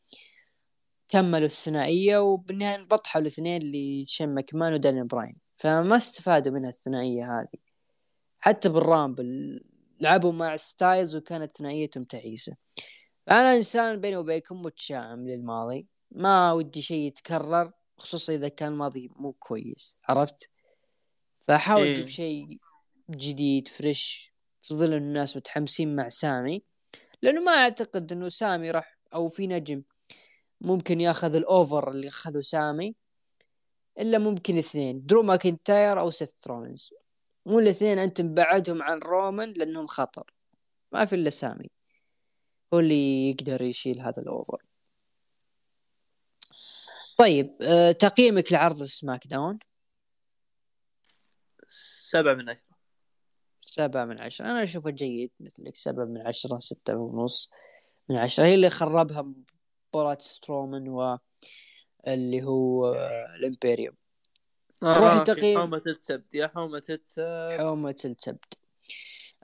كملوا الثنائية وبالنهاية بطحوا الاثنين لشين ماكمان ودانيال براين. فما استفادوا من الثنائية هذه. حتى بالرامبل لعبوا مع ستايلز وكانت ثنائيتهم تعيسة. أنا إنسان بيني وبينكم متشائم للماضي. ما ودي شيء يتكرر خصوصا إذا كان الماضي مو كويس عرفت؟ فاحاول إيه. أجيب شيء جديد fresh في ظل الناس متحمسين مع سامي. لأنه ما أعتقد إنه سامي راح أو في نجم ممكن ياخذ ال over اللي أخذه سامي إلا ممكن اثنين درو ماكنتاير أو سيث رولينز. مو الاثنين انت مبعدهم عن رومان لأنهم خطر. ما في إلا سامي هو اللي يقدر يشيل هذا ال over. طيب أه تقييمك لعرض سماك داون؟ سبعة من عشرة. سبعة من عشرة. أنا أشوفه جيد مثلك سبعة من عشرة ستة ونص من عشرة. هي اللي خربها مباراة سترومان و اللي هو آه، الإمبيريوم. روح آه، تقييم. حومة السبت يا حومة السبت حومة السبت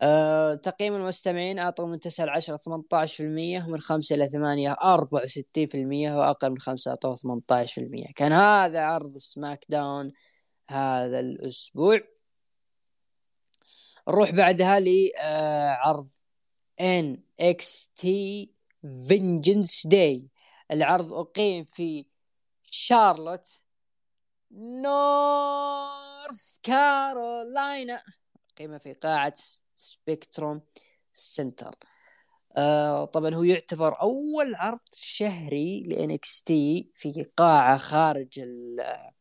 أه تقييم المستمعين أعطوا من 9 ل 10 18% ومن 5 إلى 8 64% وأقل من 5 أعطوه 18% كان هذا عرض سماك داون هذا الأسبوع. نروح بعدها لعرض إن إكس تي فينجنس داي العرض أقيم في شارلوت نورث كارولاينا أقيمت في قاعة سبيكتروم سنتر آه طبعا هو يعتبر أول عرض شهري ل NXT في قاعة خارج ال-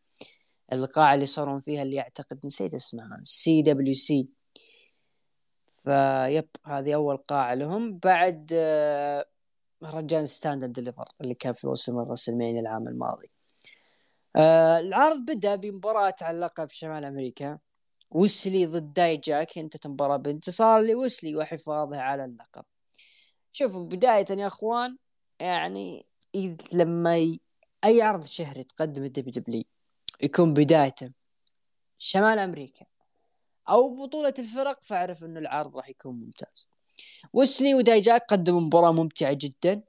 القاعة اللي يصورون فيها اللي أعتقد نسيت اسمها سي دبليو سي. فيب هذه أول قاعة لهم. بعد آه مهرجان ستاند ديليفر اللي كان في موسم الرسلمانيا العام الماضي. آه العرض بدأ بمباراة على لقب شمال أمريكا. ويسلي ضد داي جاك انتهت المباراة بانتصار لويسلي وحفاظه على اللقب. شوفوا بداية يا أخوان يعني لما ي... أي عرض شهري تقدم الدبليو دبليو يكون بدايته شمال أمريكا أو بطولة الفرق فاعرف إنه العرض راح يكون ممتاز. ويسلي وداي جاك قدموا مباراة ممتعة جدا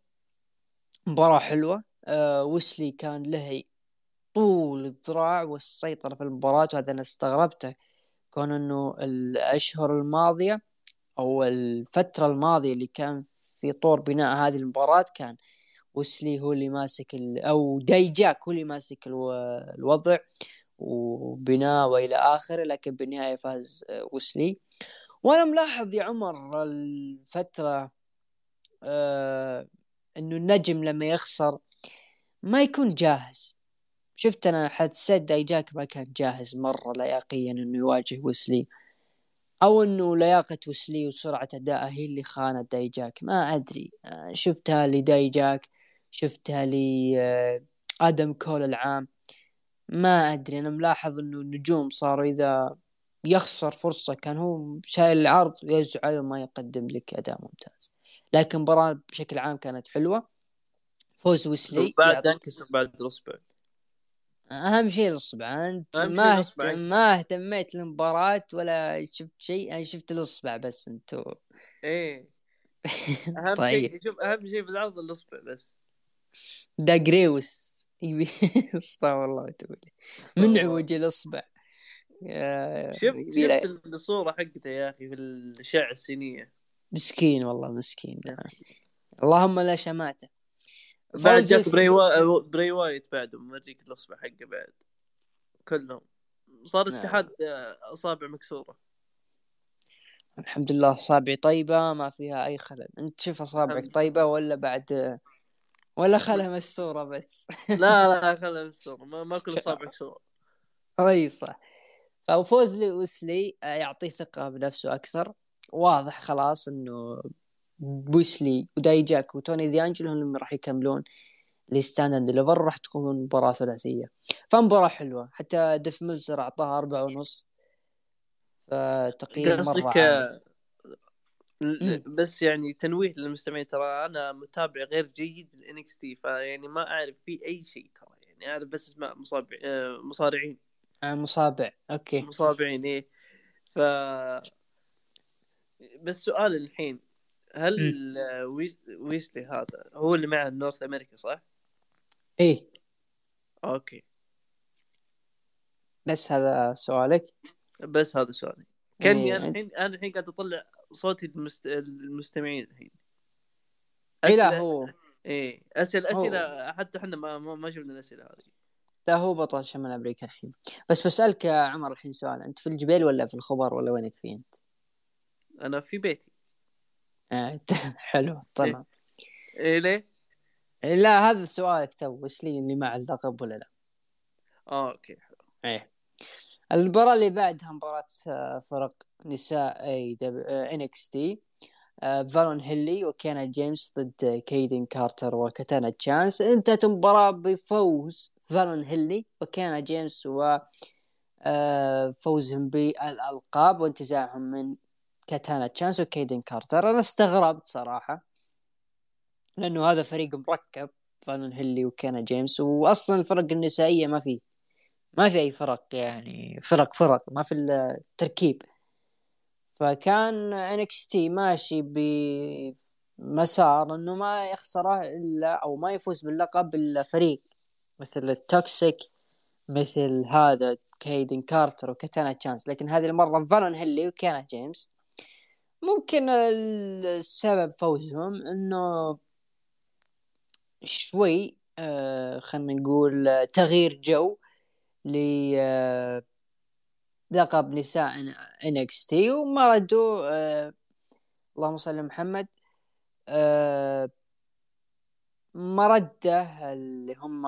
مباراة حلوة. آه ويسلي كان له طول الذراع والسيطرة في المباراة وهذا أنا استغربته. كون إنه الأشهر الماضية أو الفترة الماضية اللي كان في طور بناء هذه المباراة كان وسلي هو اللي ماسك ال... أو دايجاك هو اللي ماسك ألو... الوضع وبناء وإلى آخره لكن بالنهاية فاز آه، وسلي وأنا ملاحظ يا عمر الفترة آه إنه النجم لما يخسر ما يكون جاهز. شفت أنا حسيت دايجاك ما كان جاهز مرة لياقيا إنه يواجه ويسلي أو إنه لياقة ويسلي وسرعة أدائه هي اللي خانت دايجاك ما أدري. آه، شفتها لدايجاك شفتها ل آه، آدم كول العام. ما أدري. أنا ملاحظ إنه النجوم صاروا إذا يخسر فرصة كان هو شايل العرض يزعل وما يقدم لك أداء ممتاز. لكن المباراة بشكل عام كانت حلوة. فوز ويسلي بعد انكسر بعد الاصبع أهم شيء الإصبع. أنت ما. اهتم ما اهتميت للمباراة ولا شفت شيء. أنا شفت الإصبع بس أنتو. إيه. [laughs] أهم طيب. شيء شوف أهم شيء في العرض الإصبع بس. دا جريوس. [laughs] استغفر الله وتوب إليه. من عوج الإصبع؟ يا- شفت شفت الصورة حقته يا أخي في الأشعة السينية. مسكين والله مسكين. اللهم لا شماتة. بعد فوز جاك بري, وا... بري وايت بعده مريك الاصبع حقه بعد. كلهم. صار نعم. اتحاد آه، اصابع مكسورة. الحمد لله اصابعي طيبة ما فيها أي خلل. أنت شوف أصابعك طيبة ولا بعد ولا خلها مستورة بس؟ [laughs] لا لا خلها مكسورة ما, ما كل اصابع مكسورة. أي صح. ففوز لي ويسلي آه، يعطيه ثقة بنفسه أكثر. واضح خلاص إنه ويسلي وداي جاك وتوني دي انجلو هم اللي راح يكملون ل Stand Deliver راح تكون مباراة ثلاثية. فمباراة حلوة. حتى ديف ملزر أعطاها أربعة ونص. فتقييم قصدك. بس يعني تنويه للمستمعين ترى أنا متابع غير جيد لل NXT فيعني ما أعرف فيه أي شيء ترى. يعني أعرف بس اسماء مصابع آه، مصارعين. آه، مصابع. okay. مصابعين إيه. ف بس سؤال الحين. هل ويز... ويزلي هذا هو اللي مع North America صح؟ إيه. okay. بس هذا سؤالك؟ بس هذا سؤالي. كاني إيه. أنا الحين أنا الحين قاعد أطلع صوتي المست... المستمعين الحين. لا أسئلة- هو. إيه. اسئله أسئلة حتى إحنا ما ما, ما شفنا الأسئلة هذه. لا هو بطل شمال أمريكا الحين. بس بسألك يا عمر الحين سؤال أنت في الجبال ولا في الخبر ولا وينك فيه أنت؟ أنا في بيتي. [laughs] حلو تمام إيه ليه؟ لا هذا سؤالك تو وش لي اللي مع اللقب ولا لا؟ آه okay حلو إيه المباراة اللي بعدها مباراة آه، فرق نساء NXT فالون هيلي وكيانا جيمس ضد كيدن كارتر وكاتانا تشانس انتهت المباراة بفوز فالون هيلي وكيانا جيمس و آه، فوزهم بالألقاب وانتزاعهم من كاتانا تشانس وكيدن كارتر. أنا استغربت صراحة لأنه هذا فريق مركب فالون هيلي وكيانا جيمس واصلا الفرق النسائية ما في ما في أي فرق يعني فرق فرق ما في التركيب. فكان NXT ماشي بمسار إنه ما يخسره إلا أو ما يفوز باللقب الا فريق مثل ال Toxic مثل هذا كيدن كارتر وكاتانا تشانس. لكن هذه المرة فالون هيلي وكيانا جيمس. ممكن السبب فوزهم إنه شوي آه خلينا نقول تغيير جو ل آه، لقب نساء NXT وما ردوا آه اللهم صل على محمد آه مرده اللي هم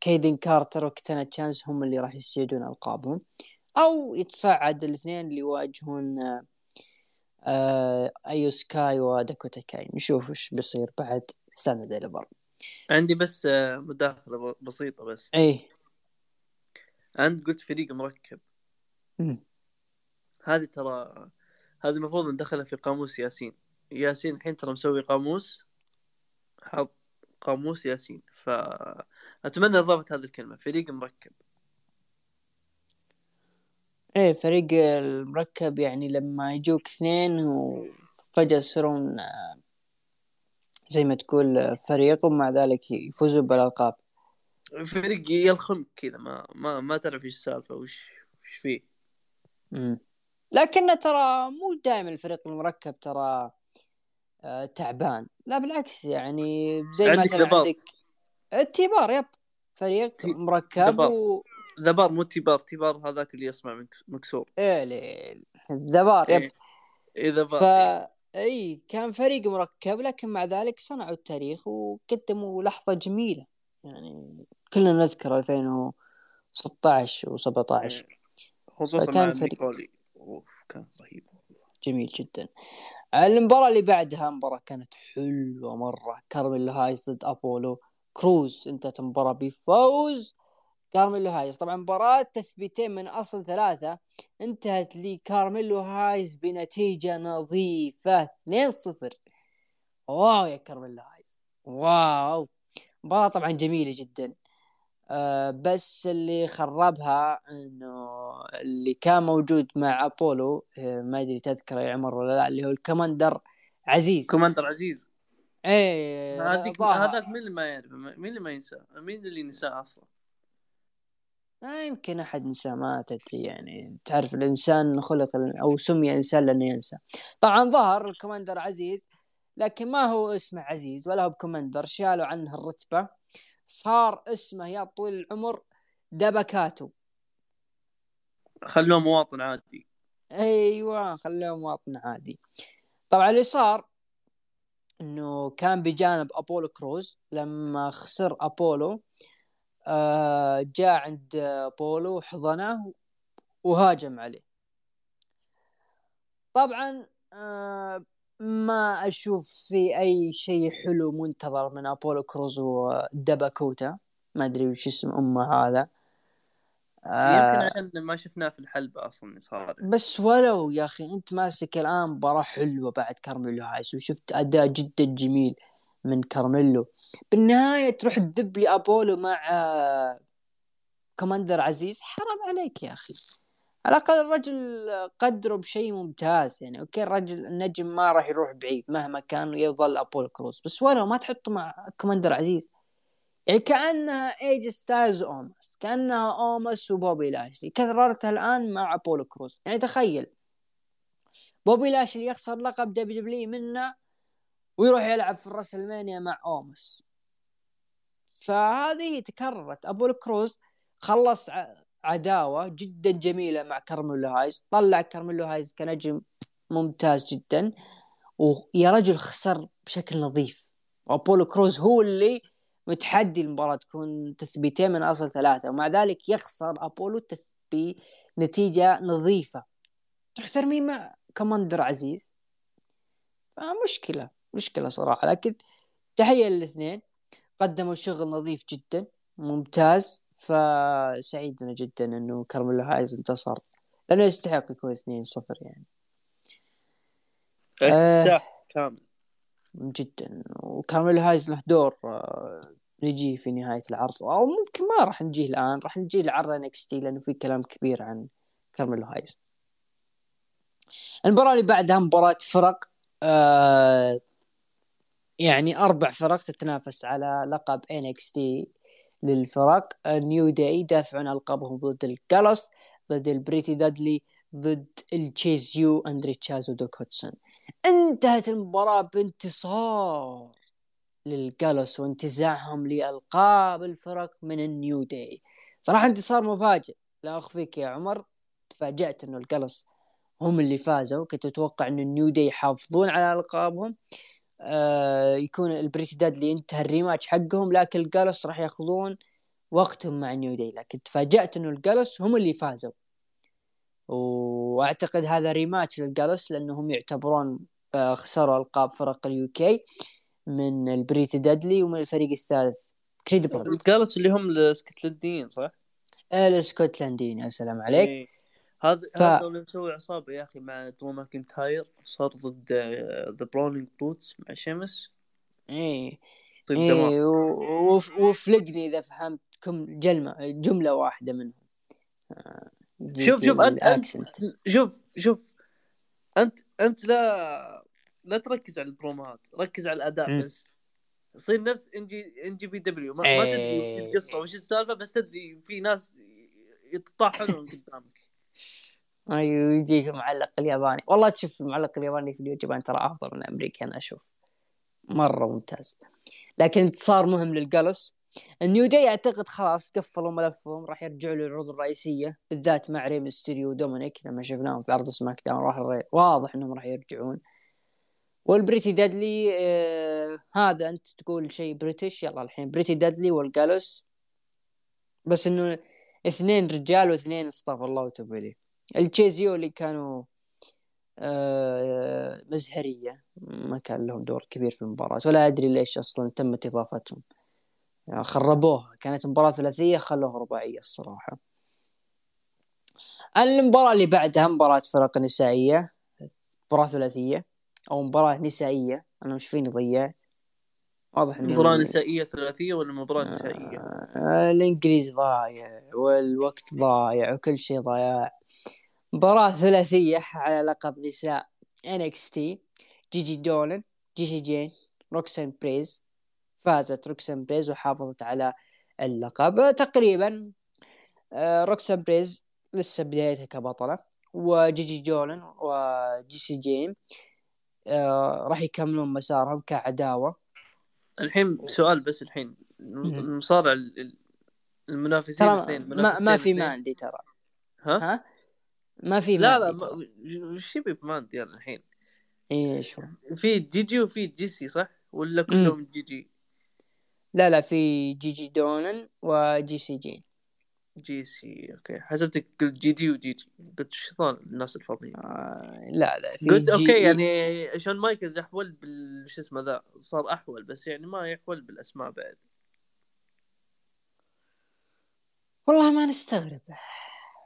كيدن كارتر وكتانا تشانس هم اللي راح يستعيدون ألقابهم أو يتصعد الاثنين اللي يواجهون آه آه إيو سكاي وداكوتا كاي نشوف وش بيصير بعد Stand Deliver عندي بس آه، مداخلة بسيطة بس. إيه. أنت قلت فريق مركب. مم. هذه ترى هذه المفروض ندخلها في قاموس ياسين. ياسين الحين ترى مسوي قاموس حط قاموس ياسين. فأتمنى إضافة هذه الكلمة فريق مركب. إيه فريق المركب يعني لما يجوك اثنين وفجأة يصيرون آه، زي ما تقول آه، فريق ومع ذلك يفوزوا بالألقاب فريق يلخم كذا ما ما ما تعرف إيش السالفة وش وش فيه مم. لكن ترى مو دائما الفريق المركب ترى آه، تعبان لا بالعكس يعني زي عندك مثلا. عندك التيبار يب فريق مركب ذباب. و ذبار مو تيبار. تيبار هذاك اللي مك- مكسور. إيه ليل. الذبار يب. إيه. إيه ذبار. ف إيه. إي كان فريق مركب لكن مع ذلك صنعوا التاريخ وقدموا لحظة جميلة. يعني كلنا نذكر 2016 و17 إيه. خصوصا فكان مع فريق- نيكولي أوف كانت رهيبة جميل جدا. المباراة اللي بعدها مباراة كانت حلوة مرة. كارميلو هايز ضد أبولو كروز. انتهت المباراة بفوز. كارميلو هايز. طبعا مباراة تثبيتين من أصل ثلاثة. انتهت لكارميلو هايز بنتيجة نظيفة. 2-0 wow يا كارميلو هايز. wow. مباراة طبعا جميلة جدا. آه بس اللي خربها إنه اللي كان موجود مع أبولو آه ما أدري تذكره يا عمر ولا لا اللي هو الكماندر عزيز. كوماندر عزيز. إيه هذيك. هذاك مين اللي ما يعرف مين اللي ما ينساه؟ مين اللي نساه أصلا؟ ما يمكن أحد نسى ما تدري يعني. تعرف الإنسان خلق أو سمي انسان لأنه ينسى. طبعا ظهر الكوماندر عزيز لكن ما هو اسمه عزيز ولا هو ب commander شالوا عنه الرتبة. صار اسمه يا طويل العمر دبكاتو خلوه مواطن عادي. أيوه خلوه مواطن عادي. طبعا اللي صار إنه كان بجانب أبولو كروز لما خسر أبولو آه جاء عند ابولو وحضنه وهاجم عليه. طبعا آه ما أشوف في أي شيء حلو منتظر من أبولو كروز ودباكوتا ما أدري وش اسم أمه هذا. يمكن آه عشان ما شفناه في الحلبة أصلا صار. بس ولو يا أخي أنت ماسك الآن مباراة حلوة بعد كارميلو هايز وشفت أداء جدا جميل. من كارميلو. بالنهاية تروح تدب لي أبولو مع كوماندر عزيز؟ حرام عليك يا أخي. على الأقل الرجل قدره بشيء ممتاز يعني. okay الرجل النجم ما راح يروح بعيد مهما كان يظل ابولو كروز بس ولو ما تحطه مع كوماندر عزيز. يعني كانها إيه جي ستايلز اومس كانها اومس وبوبي لاشلي. كررتها الآن مع أبولو كروز يعني تخيل. بوبي لاشلي يخسر لقب WW منه ويروح يلعب في ال WrestleMania مع أومس. فهذه تكررت. ابولو كروز خلص عداوة جدا جميلة مع كارميلو هايز. طلع كارميلو هايز كنجم ممتاز جدا. ويا رجل خسر بشكل نظيف. وأبولو كروز هو اللي متحدي المباراة تكون تثبيتين من أصل ثلاثة. ومع ذلك يخسر أبولو بنتيجة نظيفة. تروح ترميه مع كوماندر عزيز. فمشكلة. مشكلة صراحة. لكن تحية للاثنين قدموا شغل نظيف جدا ممتاز. فسعيدنا جدا إنه كارميلو هايز انتصر لأنه يستحق يكون 2 0 يعني. اكتساح آه كامل. جدا. وكارميلو هايز له دور آه نجي في نهاية العرض. أو ممكن ما راح نجيه الآن راح نجي لعرض NXT لأنه في كلام كبير عن كارميلو هايز. المباراة اللي بعدها مباراة فرق آه يعني أربع فرق تتنافس على لقب NXT للفرق. نيو داي يدافعون ألقابهم ضد الجالوس ضد البريتي ديدلي ضد التشيز يو أندري تشيس ودوك هدسون انتهت المباراة بانتصار للجالوس وانتزاعهم لألقاب الفرق من النيو داي صراحة انتصار مفاجئ. لا أخفيك يا عمر تفاجأت أنه الجالوس هم اللي فازوا. كنت أتوقع أن النيو داي يحافظون على ألقابهم. آه يكون البريتي ديدلي انتهى ال rematch حقهم لكن الجالوس راح ياخذون وقتهم مع نيو داي. لكن تفاجأت إنه الجالوس هم اللي فازوا. وأعتقد هذا rematch للجالوس لانهم يعتبرون آه خسروا ألقاب فرق ال UK من البريتي ديدلي ومن الفريق الثالث. credible الجالوس اللي هم الاسكتلنديين صح؟ الاسكتلنديين يا سلام عليك. إيه. هذا ف... هذا اللي مسوي عصابة يا أخي مع درو ماكنتاير صار ضد ذا براولينج بروتس مع شيمس. إيه. طيب إيه وفلقني إذا فهمت كم جلمة جملة واحدة منهم. آه، شوف شوف انت, شوف شوف. أنت أنت لا لا تركز على البرومات ركز على الأداء م. بس. يصير نفس إن جي إن جي بي دبليو. ما, ما تدري وش إيه. القصة وش السالفة بس تدري في ناس يتطاحنون [laughs] قدامك. أيوه يجيك المعلق الياباني. والله تشوف المعلق الياباني في اليوتيوب ترى أفضل من الأمريكي أنا أشوف مرة ممتاز. لكن انتصار مهم للجالوس. النيو داي أعتقد خلاص قفلوا ملفهم راح يرجعوا للعروض الرئيسية بالذات مع ري مستيريو ودومينيك لما شفناهم في عرض سماك داون راح واضح إنهم راح يرجعون. والبريتي ديدلي آه هذا أنت تقول شيء British يلا الحين. بريتي ديدلي والجالوس. بس إنه اثنين رجال واثنين استغفر الله وتوب إليه. اللي كانوا آه مزهرية ما كان لهم دور كبير في المباراة ولا أدري ليش أصلا تمت إضافتهم. يعني خربوها كانت مباراة ثلاثية خلوها رباعية الصراحة. المباراة اللي بعدها مباراة فرق نسائية مباراة ثلاثية أو مباراة نسائية أنا مش فيني ضيعت واضح انه مباراة نسائية ثلاثية ولا مباراة نسائية؟ آه الإنجليز ضايع والوقت ضايع وكل شيء ضايع. مباراة ثلاثية على لقب نساء NXT جيجي دولن جيجي جين روكسين بريز. فازت روكسين بريز وحافظت على اللقب. تقريبا آه، روكسين بريز لسه بدايتها كبطلة وجيجي دولن وجيسي جين آه، راح يكملون مسارهم كعداوة. الحين سؤال بس الحين المصارع المنافسين الاثنين ما, ما في ماندي ترى ها؟ ها؟ ما في لا لا وش يبي بماندي يعني الحين؟ إيش في جيجي وفي جيسي صح؟ ولا كلهم جيجي؟ لا لا في جيجي دولن وجيسي جين جيسي okay. حسبتك قلت جي جي وجي جي قلت شيطان الناس الفاضيين؟ آه لا لا في قلت okay يعني شون مايكلز احول بال شو اسمه ذا صار أحول بس يعني ما يحول بالأسماء بعد. والله ما نستغرب.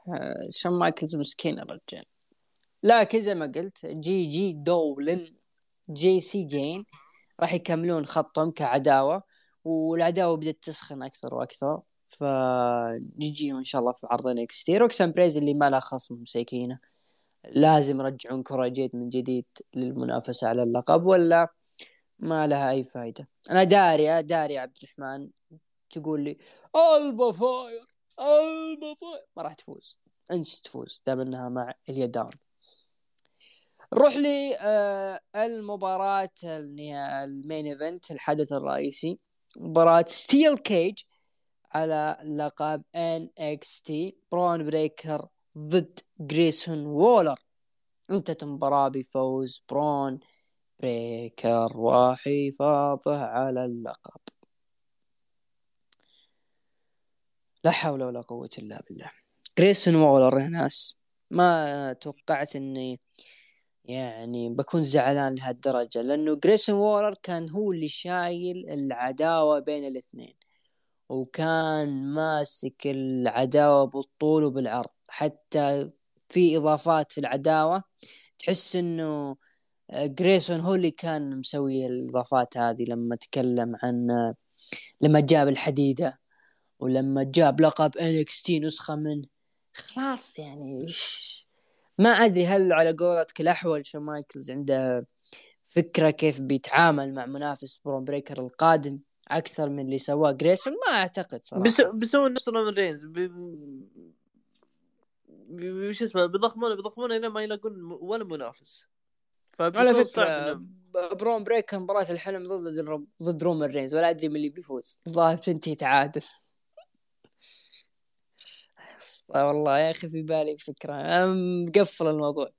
آه، شون مايكلز مسكين الرجال. لكن زي ما قلت جيجي دولن جيسي جين راح يكملون خطهم كعداوة والعداوة بدأت تسخن أكثر وأكثر. فنجيهم إن شاء الله في عرض NXT روكسان بريز اللي ما لها خصم مساكينه لازم يرجعون كورا جيد من جديد للمنافسة على اللقب ولا ما لها أي فائدة أنا داري داري عبد الرحمن تقول لي ألبا فاير ألبا فاير. ما راح تفوز. انسى تفوز دام إنها مع آيلا دون نروح لي آه المباراة ال main event الحدث الرئيسي. مباراة steel cage على لقب NXT برون بريكر ضد جريسون وولر. انتهت المباراة بفوز برون بريكر وحفاظه على اللقب. لا حول ولا قوة إلا بالله. جريسون وولر يا ناس ما توقعت إني يعني بكون زعلان لهالدرجة لأنه جريسون وولر كان هو اللي شايل العداوة بين الاثنين. وكان ماسك العداوة بالطول وبالعرض. حتى في إضافات في العداوة تحس إنه جريسون هو اللي كان مسوي الإضافات هذه لما تكلم عن لما جاب الحديدة ولما جاب لقب NXT نسخة منه خلاص يعني ما أدري هل على قولتك الاحول شون مايكلز عنده فكرة كيف بيتعامل مع منافس برون بريكر القادم. أكثر من اللي سواه جريسون ما أعتقد صراحة. بس بيسوون نفس رومان رينز بي... شو اسمه بيضخمونه بيضخمونه إلى ما يلاقون ولا منافس. على فكرة برون بريكر مباراة الحلم ضد ضد رومان رينز ولا أدري من اللي بيفوز. الظاهر تنتهي تعادل. والله يا أخي في بالي فكرة. مقفل الموضوع.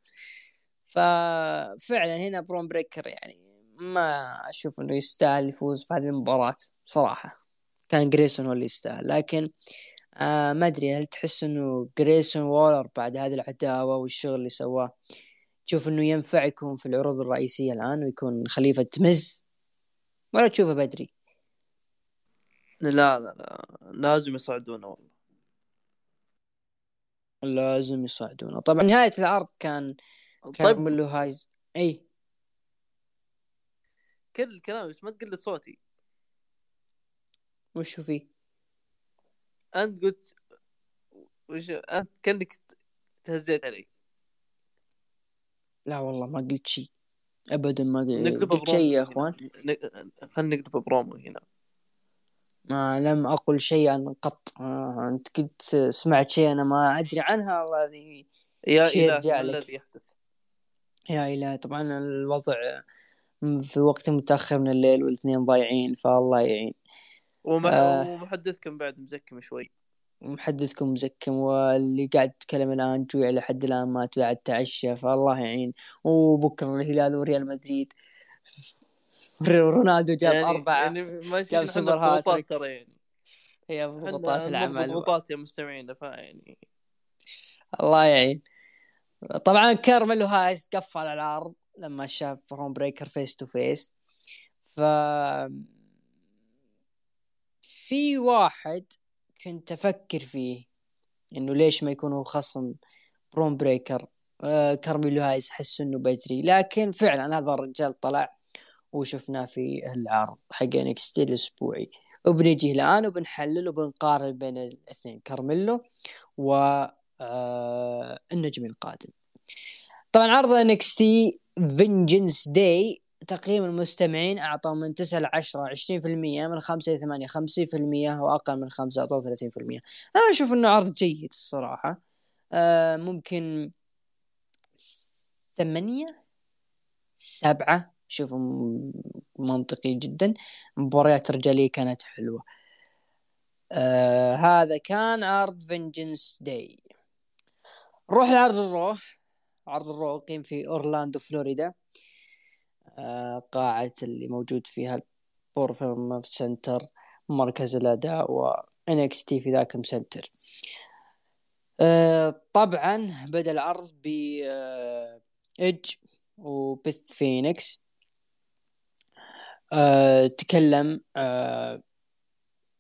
ففعلا هنا برون بريكر يعني ما أشوف إنه يستاهل يفوز في هذه المباراة صراحة. كان جريسون هو اللي يستاهل. لكن آه ما أدري هل تحس إنه جريسون وولر بعد هذه العداوة والشغل اللي سواه تشوف إنه ينفع يكون في العروض الرئيسية الآن ويكون خليفة مز ولا تشوفه بدري؟ لا لا لا. لازم يصعدونه والله. لازم يصعدونه. طبعا نهاية العرض كان طيب. له هايز. إي. كل الكلام بس ما تقلد صوتي. وشو فيه؟ أنت قلت وش أنت كأنك تهزيت علي. لا والله ما قلت شيء ابدا ما قلت شيء يا إخوان. خلينا نقلب برومو هنا. ما لم أقل شيئا قط. آه أنت كنت سمعت شيء أنا ما أدري عنها الله هذه يا إلهي ما الذي يحدث. يا إلهي طبعا الوضع في وقت متأخر من الليل والاثنين ضايعين فالله يعين. ومح... آه. ومحدثكم بعد مزكم شوي. محدثكم مزكم واللي قاعد يتكلم الآن جوع لحد الآن ما قاعد تعشى فالله يعين. وبكرة الهلال وريال مدريد. رونالدو جاب يعني أربعة يعني ماشي جاب سوبر هاتريك. يعني. هي ضغوطات العمل ضغوطات يا مستمعين فيعني الله يعين. طبعا كارميلو هايس قفل العرض لما شاف برون بريكر face to face ف في واحد كنت أفكر فيه إنه ليش ما يكون هو خصم برون بريكر آه كارميلو هايس. أحس إنه بدري. لكن فعلا هذا الرجال طلع وشفناه في العرض حق NXT الأسبوعي. وبنجي الآن وبنحلل وبنقارن بين الاثنين كارميلو و آه النجم القادم. طبعا عرض NXT Vengeance Day تقييم المستمعين اعطوا من 9 ل 10 20% من 5 ل 8 50% واقل من 5 اعطوا 30% أنا أشوف إنه عرض جيد الصراحة. آه ممكن ثمانية سبعة شوف منطقي جدا. مباريات رجالية كانت حلوة. آه هذا كان عرض فينجنس داي نروح لعرض الرو عرض الرو قيم في أورلاندو فلوريدا. آه قاعة اللي موجود فيها البورفيرم سنتر مركز الأداء و تي في ذاك سنتر آه طبعا بدأ العرض ب آه ايدج وبث فينيكس. آه، تكلم آه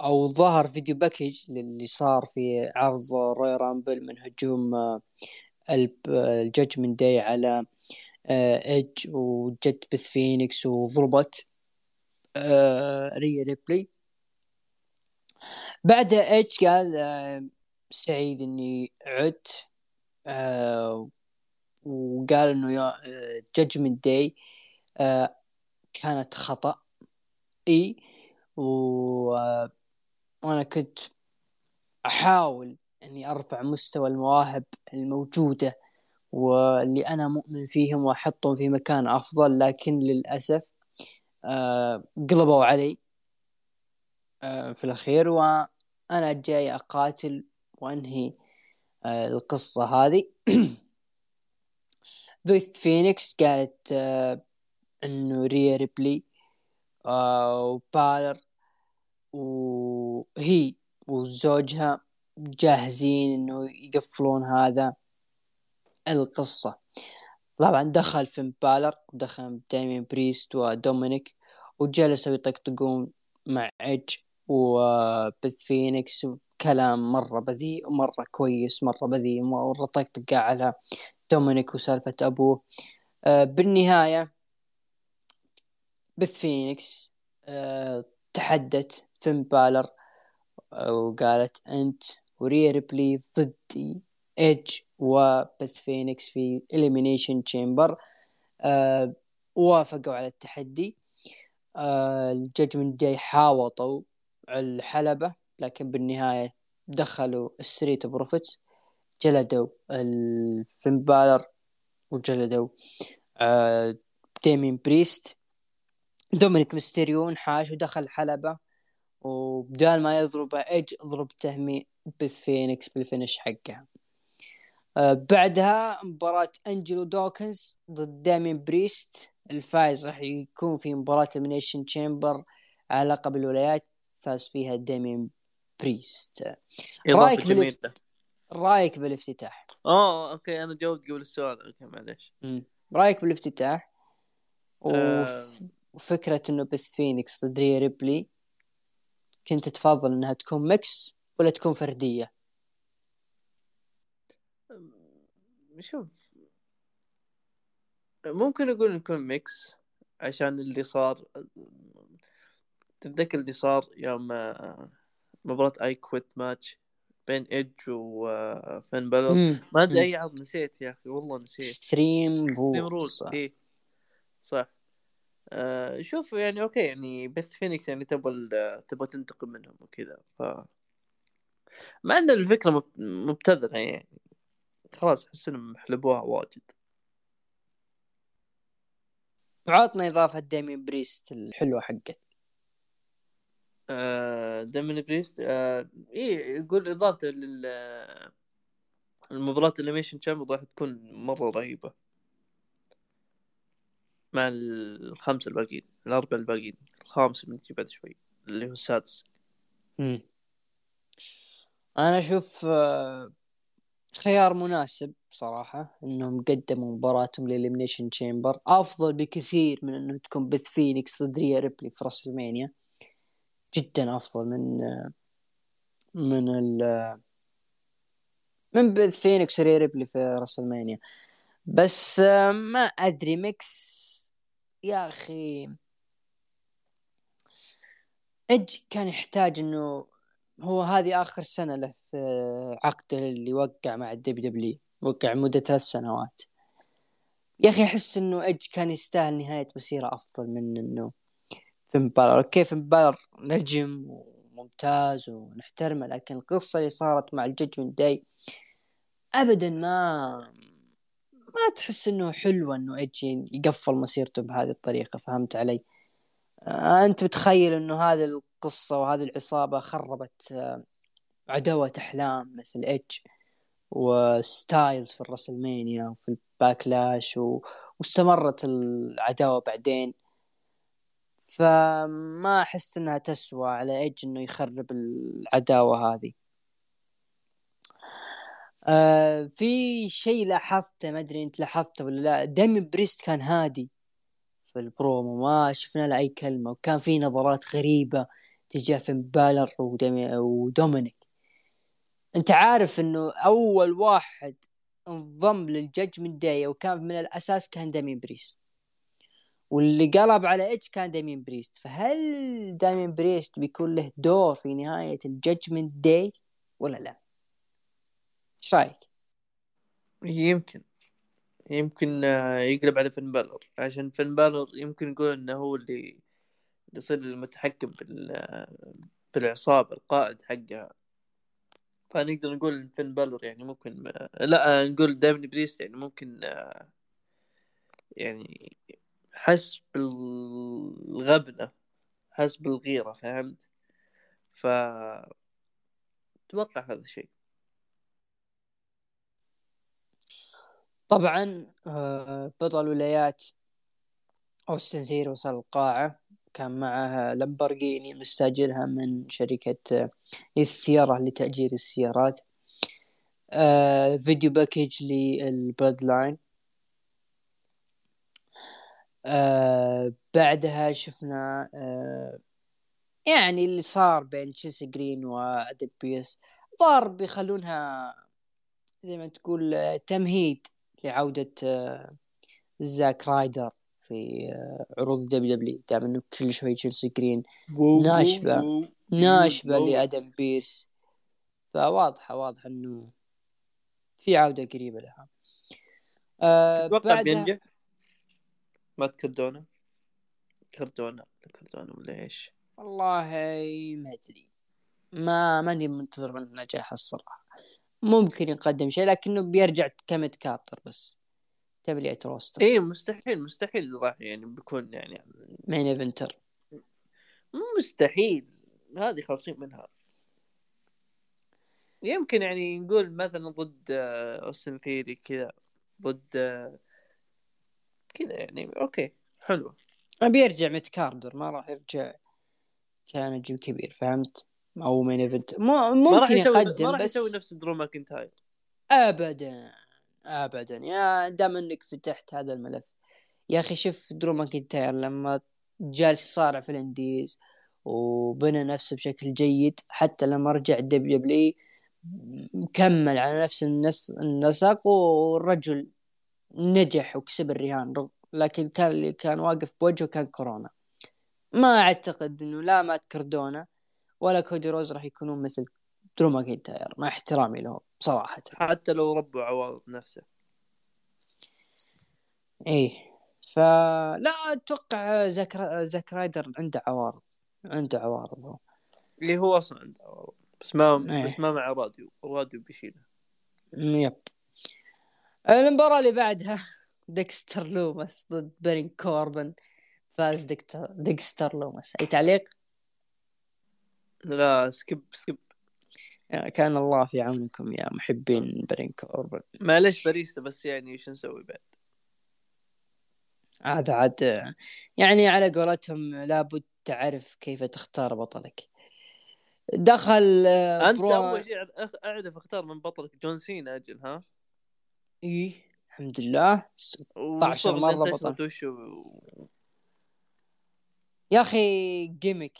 أو ظهر video package للي صار في عرض Royal Rumble من هجوم آه ال Judgment Day على آه إيدج وبث فينيكس وضربت آه ريا ريبلي. بعدها إيش قال سعيد إني عدت وقال إنه يا جادجمنت داي كانت خطأ. إي و... وأنا كنت أحاول إني أرفع مستوى المواهب الموجودة واللي أنا مؤمن فيهم وأحطهم في مكان أفضل لكن للأسف آه قلبوا علي آه في الأخير وأنا جاي أقاتل وأنهي آه القصة هذه. [coughs] بيث فينيكس قالت إنه ريا ريبلي وبالر وهي وزوجها جاهزين إنه يقفلون هذا القصة. طبعا دخل فين بالر دخل داميان بريست ودومينيك وجلسوا يطقطقون مع ايدج وبث فينيكس كلام مرة بذيء ومرة كويس مرة بذيء مرة طقطقة على دومينيك وسالفة أبوه. آه، بالنهاية بث فينيكس آه، تحدت فين بالر آه، وقالت أنت وريا ريبلي ضدي ايدج وبث فينيكس في Elimination Chamber آه وافقوا على التحدي. آه ال Judgment Day حاوطوا الحلبة لكن بالنهاية دخلوا ال Street Profits جلدوا الفين بالر وجلدوا آه ديمين بريست دومينيك ميستيريو انحاش ودخل الحلبة وبدال ما يضرب ايدج ضرب تهمي بث فينيكس بال finish حقها آه، بعدها مباراة أنجلو دوكنز ضد دامين بريست. الفايز راح يكون في مباراة Elimination Chamber على لقب الولايات فاز فيها دامين بريست. رأيك. رأيك بالافتتاح؟ آه أوكي أنا جاوبت قبل السؤال. أوكي معلش رأيك بالافتتاح؟ آه. وفكرة إنه بث فينيكس ضد ريبلي كنت تفضل إنها تكون mix؟ ولا تكون فردية؟ شوف ممكن أقول نكون mix عشان اللي صار تتذكر اللي صار يوم آه، مباراة I Quit match بين ايدج وفين بلر ما أدري أي عرض نسيت يا أخي والله نسيت. Extreme Extreme Rules صح. إيه. صح. آه شوف يعني okay يعني بث فينيكس يعني تبغى تبغى تنتقم منهم وكذا ف مع إن الفكرة مبتذلة يعني. خلاص احس انهم حلبوها واجد. وعطنا إضافة ديمين بريست الحلوة حقه. آه ديمين بريست آه إيه يقول إضافته لل المباراة ال Elimination Chamber راح تكون مرة رهيبة. مع الخمسة الباقيين الأربعة الباقيين الخامس بنجي بعد شوي اللي هو السادس مم. أنا أشوف آه، خيار مناسب صراحة إنهم قدموا مباراتهم لل Elimination Chamber. أفضل بكثير من إنهم تكون بث فينيكس ضد ريا ريبلي في WrestleMania جدا أفضل من من ال من بث فينيكس وريا ريبلي في WrestleMania بس ما أدري ميكس يا أخي إيج كان يحتاج إنه هو هذه آخر سنة له في عقده اللي وقع مع ال WWE وقع مدة ثلاث سنوات. يا أخي أحس إنه ايج كان يستاهل نهاية مسيرة أفضل من إنه فين بالر. كيف بالر؟ نجم وممتاز ونحترمه لكن القصة اللي صارت مع ال Judgment Day ابدا ما ما تحس إنه حلوة إنه ايج يقفل مسيرته بهذه الطريقة. فهمت علي؟ آه، أنت متخيل إنه هذه القصة وهذه العصابة خربت آه، عداوة أحلام مثل ايج وستايلز في ال WrestleMania وفي ال Backlash و... واستمرت العداوة بعدين. فما أحس إنها تسوى على إيج إنه يخرب العداوة هذه. آه في شيء لاحظته ما أدري أنت لاحظته ولا لا داميان بريست كان هادي في البرومو ما شفنا له أي كلمة وكان في نظرات غريبة. تجاه فين بالر ودومينيك. أنت عارف إنه أول واحد انضم لل Judgment Day وكان من الأساس كان دامين بريست. واللي قلب على ايدج كان دامين بريست. فهل دامين بريست بيكون له دور في نهاية ال Judgment Day ولا لا؟ إيش رأيك؟ يمكن. يمكن آه، يقلب على فين بالر. عشان فين بالر يمكن نقول إنه هو اللي يصير المتحكم بال بالعصابة القائد حقها. فنقدر نقول فين بالر يعني ممكن لا نقول دايمن بريست يعني ممكن يعني حس بالغبنة حس بالغيرة فهمت؟ ف أتوقع هذا الشيء طبعا آه، بطل ولايات أوستن ثيري وصل القاعة. كان معها لامبورغيني مستاجرها من شركة السيارة لتأجير السيارات. آه video package لل Bloodline آه بعدها شفنا آه يعني اللي صار بين تشيلسي جرين وآدم بيرس ظهر بيخلونها زي ما تقول آه، تمهيد لعودة آه زاك رايدر. في آه، عروض WWE. دام إنه كل شوي تشيلسي جرين. ناشبة. ناشبة لأدم بيرس. فواضحة واضحة إنه في عودة قريبة لها. أه تتوقع بينجح؟ ما كردونا كردونا كردونا ولا إيش؟ والله ما أدري. ما ماني منتظر من نجاح الصراحة. ممكن يقدم شيء لكنه بيرجع كمت كابتر بس. تبلية روستر. اي مستحيل مستحيل راح يعني بيكون يعني مين إيفنتر. مستحيل هذه خالصين منها. يمكن يعني نقول مثلا ضد أوستن ثيري كذا ضد كذا يعني okay حلوة أبي يرجع mid-carder ما راح يرجع كنجم كبير فهمت؟ أو main event ممكن يقدم ما راح يسوي نفس درو ماكنتاير. ابدا. ابدا. يا دام إنك فتحت هذا الملف. يا أخي شوف درو ماكنتاير لما جالس صارع في ال indies وبنى نفسه بشكل جيد حتى لما رجع WWE مكمل على نفس النس... النسق والرجل نجح وكسب الرهان لكن كان اللي كان واقف بوجهه كان كورونا. ما أعتقد إنه لا مات كردونا ولا كودي روز راح يكونون مثل درو ماكنتاير مع احترامي لهم صراحة. حتى لو ربوا عوارض نفسه. إيه. فلا أتوقع زاك زاك رايدر عنده عوارض عنده عوارض هو. اللي هو أصلا عنده عوارض. بس ما إيه. بس ما مع راديو. راديو بيشيله yep. المباراة اللي بعدها ديكستر لومس ضد بارون كوربن. فاز ديكستر لومس أي تعليق؟ لا skip skip كان الله في عونكم يا محبين بارون كوربن معلش باريستا بس يعني إيش نسوي بعد؟ هذا عاد يعني على قولتهم لابد تعرف كيف تختار بطلك. دخل آه، أنت برو... أول شيء أعرف أختار من بطلك جون سينا أجل ها؟ إيه الحمد لله. 16 مرة بطل. يا أخي جيمك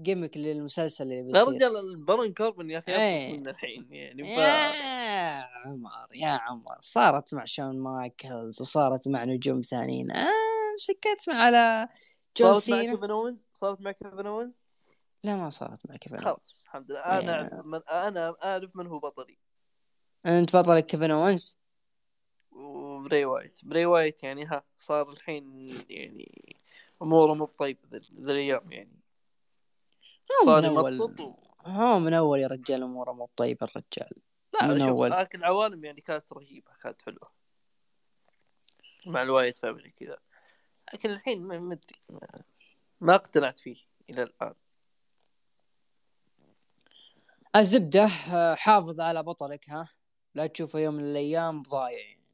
جيمك للمسلسل اللي بيصير. يا رجال البرن كوربن يا أخي إيه. من الحين يعني ف... يا عمر يا عمر. صارت مع شون مايكلز وصارت مع نجوم ثانيين. آه سكت مع على جون صارت مع كيفن اونز صارت مع كيفن اونز لا ما صارت مع كيفن خلاص الحمد لله. أنا أعرف من أنا أعرف من هو بطلي. أنت بطلك كيفن اونز وبري وايت. بري وايت يعني ها صار الحين يعني أموره مو بطيبه ذا الأيام يعني. صار من أول هو من أول يا رجال أموره مو طيبه الرجال. لا من أول. لكن العوالم يعني كانت رهيبة كانت حلوة. مع ال Wyatt Family كذا. لكن الحين ما أدري ما اقتنعت فيه إلى الآن. الزبدة حافظ على بطلك ها؟ لا تشوفه يوم من الأيام ضايع يعني.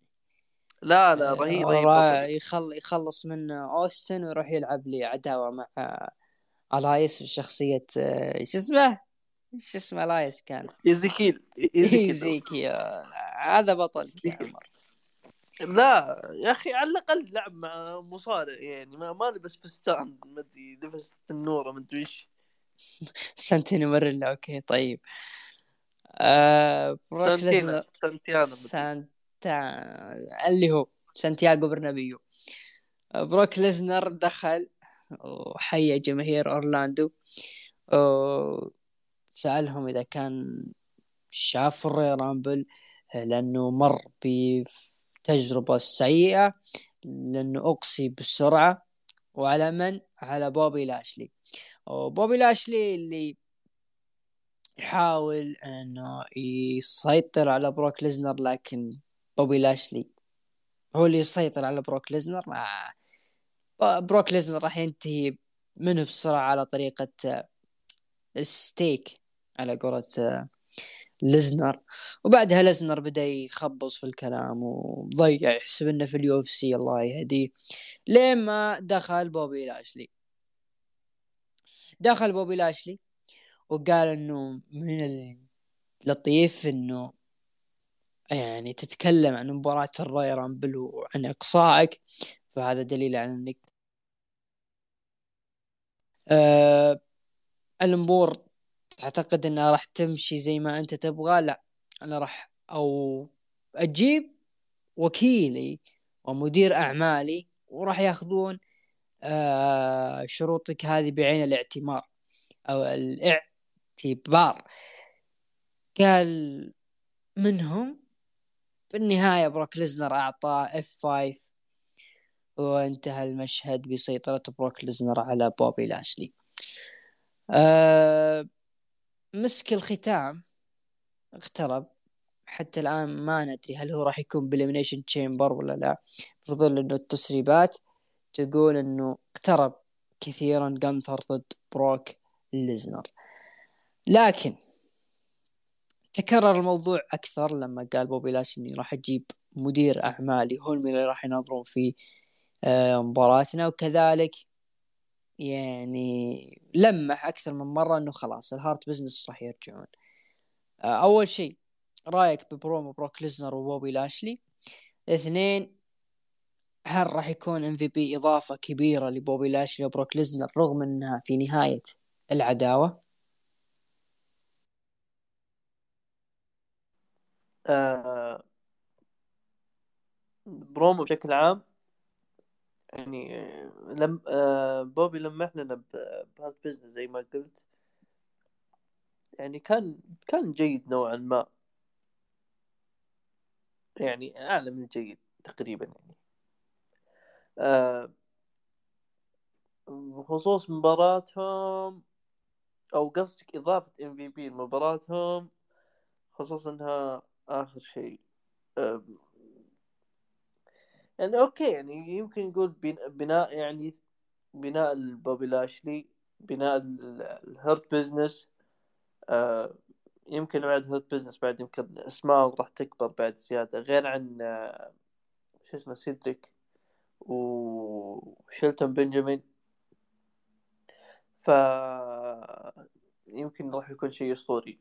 لا لا رهيب رهيب يخل يخلص من أوستن ويروح يلعب لي عداوة مع إلياس بشخصية آه، شو اسمه؟ شو اسمه إلياس كان؟ إيزيكيل إيزيكيل. هذا بطلك يا عمر لا يا أخي على الأقل لعب مع مصارع يعني. ما, ما لبس فستان ما أدري لبس النوره ما أدري إيش. سانتينو مريلا okay طيب. آه سانتينا سانتيانا سانتا اللي هو سانتياغو برنابيو. بروك ليزنر دخل وحيا جماهير أورلاندو وسألهم إذا كان شاف ال Royal Rumble لأنه مر بتجربة سيئة لأنه اقصي بالسرعه وعلى من؟ على بوبي لاشلي وبوبي لاشلي اللي يحاول إنه يسيطر على بروك ليزنر لكن بوبي لاشلي هو اللي يسيطر على بروك ليزنر آه. بروك ليزنر راح ينتهي منه بسرعة على طريقة ستيك على قولة ليزنر. وبعدها ليزنر بدأ يخبص في الكلام وضيع يحسب إنه في ال UFC الله يهديه. لين ما دخل بوبي لاشلي. دخل بوبي لاشلي وقال إنه من اللطيف إنه يعني تتكلم عن مباراة ال Royal Rumble وعن إقصائك. فهذا دليل على إنك أه الأمور تعتقد إنها راح تمشي زي ما أنت تبغى. لا أنا راح أو أجيب وكيلي ومدير أعمالي وراح ياخذون آه شروطك هذه بعين الاعتبار أو الاعتبار. قال منهم في النهاية بروك ليزنر أعطاه F5 وانتهى المشهد بسيطرة بروك ليزنر على بوبي لاشلي. أه مسك الختام اقترب. حتى الآن ما ندري هل هو راح يكون بال Elimination Chamber ولا لا. ظل إنه التسريبات تقول إنه اقترب كثيرا جانثر ضد بروك ليزنر. لكن تكرر الموضوع أكثر لما قال بوبي لاشلي إني راح أجيب مدير أعمالي. هم اللي راح ينظرون في آه، مباراتنا وكذلك يعني لمح أكثر من مرة إنه خلاص ال Hurt Business راح يرجعون. آه، أول شيء رأيك ببرومو بروك ليزنر وبوبي لاشلي. اثنين هل راح يكون MVP إضافة كبيرة لبوبي لاشلي وبروك ليزنر رغم إنها في نهاية العداوة؟ آه برومو بشكل عام يعني لم آه بوبي لمح لنا بال Hurt Business زي ما قلت يعني كان كان جيد نوعا ما. يعني أعلى من الجيد تقريبا يعني. آه بخصوص مباراتهم أو قصدك إضافة MVP لمباراتهم خصوصا إنها آخر شيء يعني okay يعني يمكن نقول بناء يعني بناء البوبي لاشلي بناء ال Hurt Business آه يمكن بعد Hurt Business بعد يمكن اسمائهم راح تكبر بعد زيادة غير عن آه شو اسمه سيدريك وشيلتون بنجامين. ف يمكن راح يكون شيء أسطوري.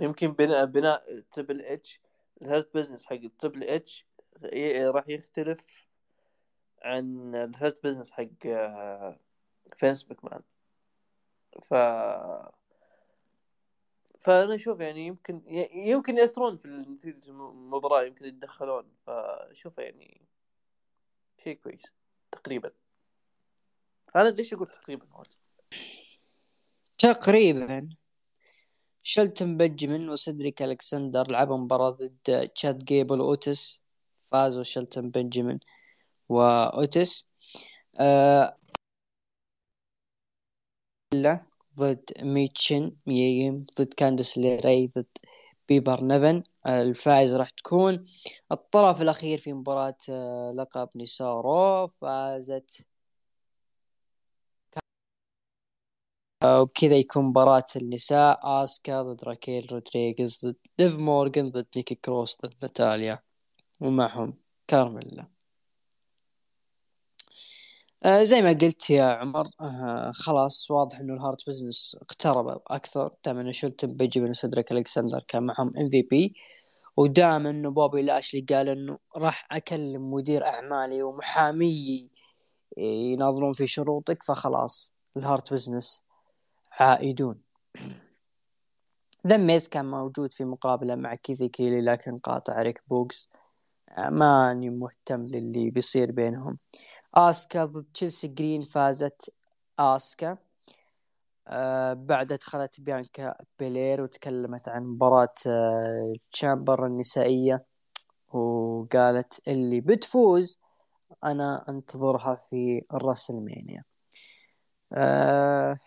يمكن بناء بناء Triple H ال Hurt Business حق Triple H راح يختلف عن ال Hurt Business حق فينس ماكمان ف فأنا أشوف يعني يمكن يمكن يأثرون في نتيجة المباراة يمكن يتدخلون. فشوف يعني شيء كويس تقريبا. أنا ليش أقول تقريبا تقريبا. شلتن بنجمن وسيدريك ألكسندر لعبوا مباراة ضد تشاد جيبل واوتس فازوا شلتن بنجمن واوتس آه ضد ميتشن ميا يم ضد كاندس ليري ضد بيبر نيفن. الفائز راح تكون الطرف الأخير في مباراة آه، لقب نساء رو فازت وبكذا يكون مباراة النساء. آسكا ضد راكيل رودريغز ضد ليف مورغان ضد نيكي كروس ضد ناتاليا. ومعهم كارميلا آه زي ما قلت يا عمر آه خلاص واضح إنه الهارت بزنس اقترب أكثر. دام إنه شلتن بيجي وسيدريك الكسندر كان معهم إم في بي. ودام إنه بوبي لاشلي قال إنه راح أكلم مدير أعمالي ومحاميي يناظرون في شروطك فخلاص الهارت بزنس عائدون. [clears throat] ذا ميز كان موجود في مقابلة مع كيثي كيلي لكن قاطع ريك بوقز ماني مهتم للي بيصير بينهم. آسكا ضد تشيلسي جرين فازت آسكا. آه بعد دخلت بيانكا بيلير وتكلمت عن مباراة آه تشامبر النسائية وقالت اللي بتفوز أنا أنتظرها في الرسلمانيا. آه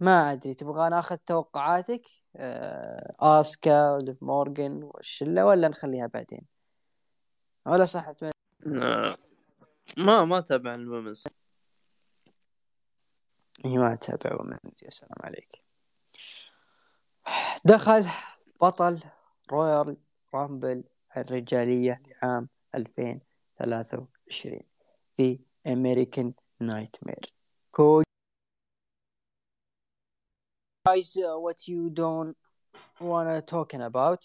ما أدري تبغى ناخذ توقعاتك؟ آه آسكا وليف مورجن والشله ولا نخليها بعدين؟ ولا صح آه، ما ما تابع الومنز. هي ما تابع ومنز. يا سلام عليك. دخل بطل رويال رامبل الرجالية لعام 2023 The American Nightmare. Cody Rhodes uh, what do you wanna talk about?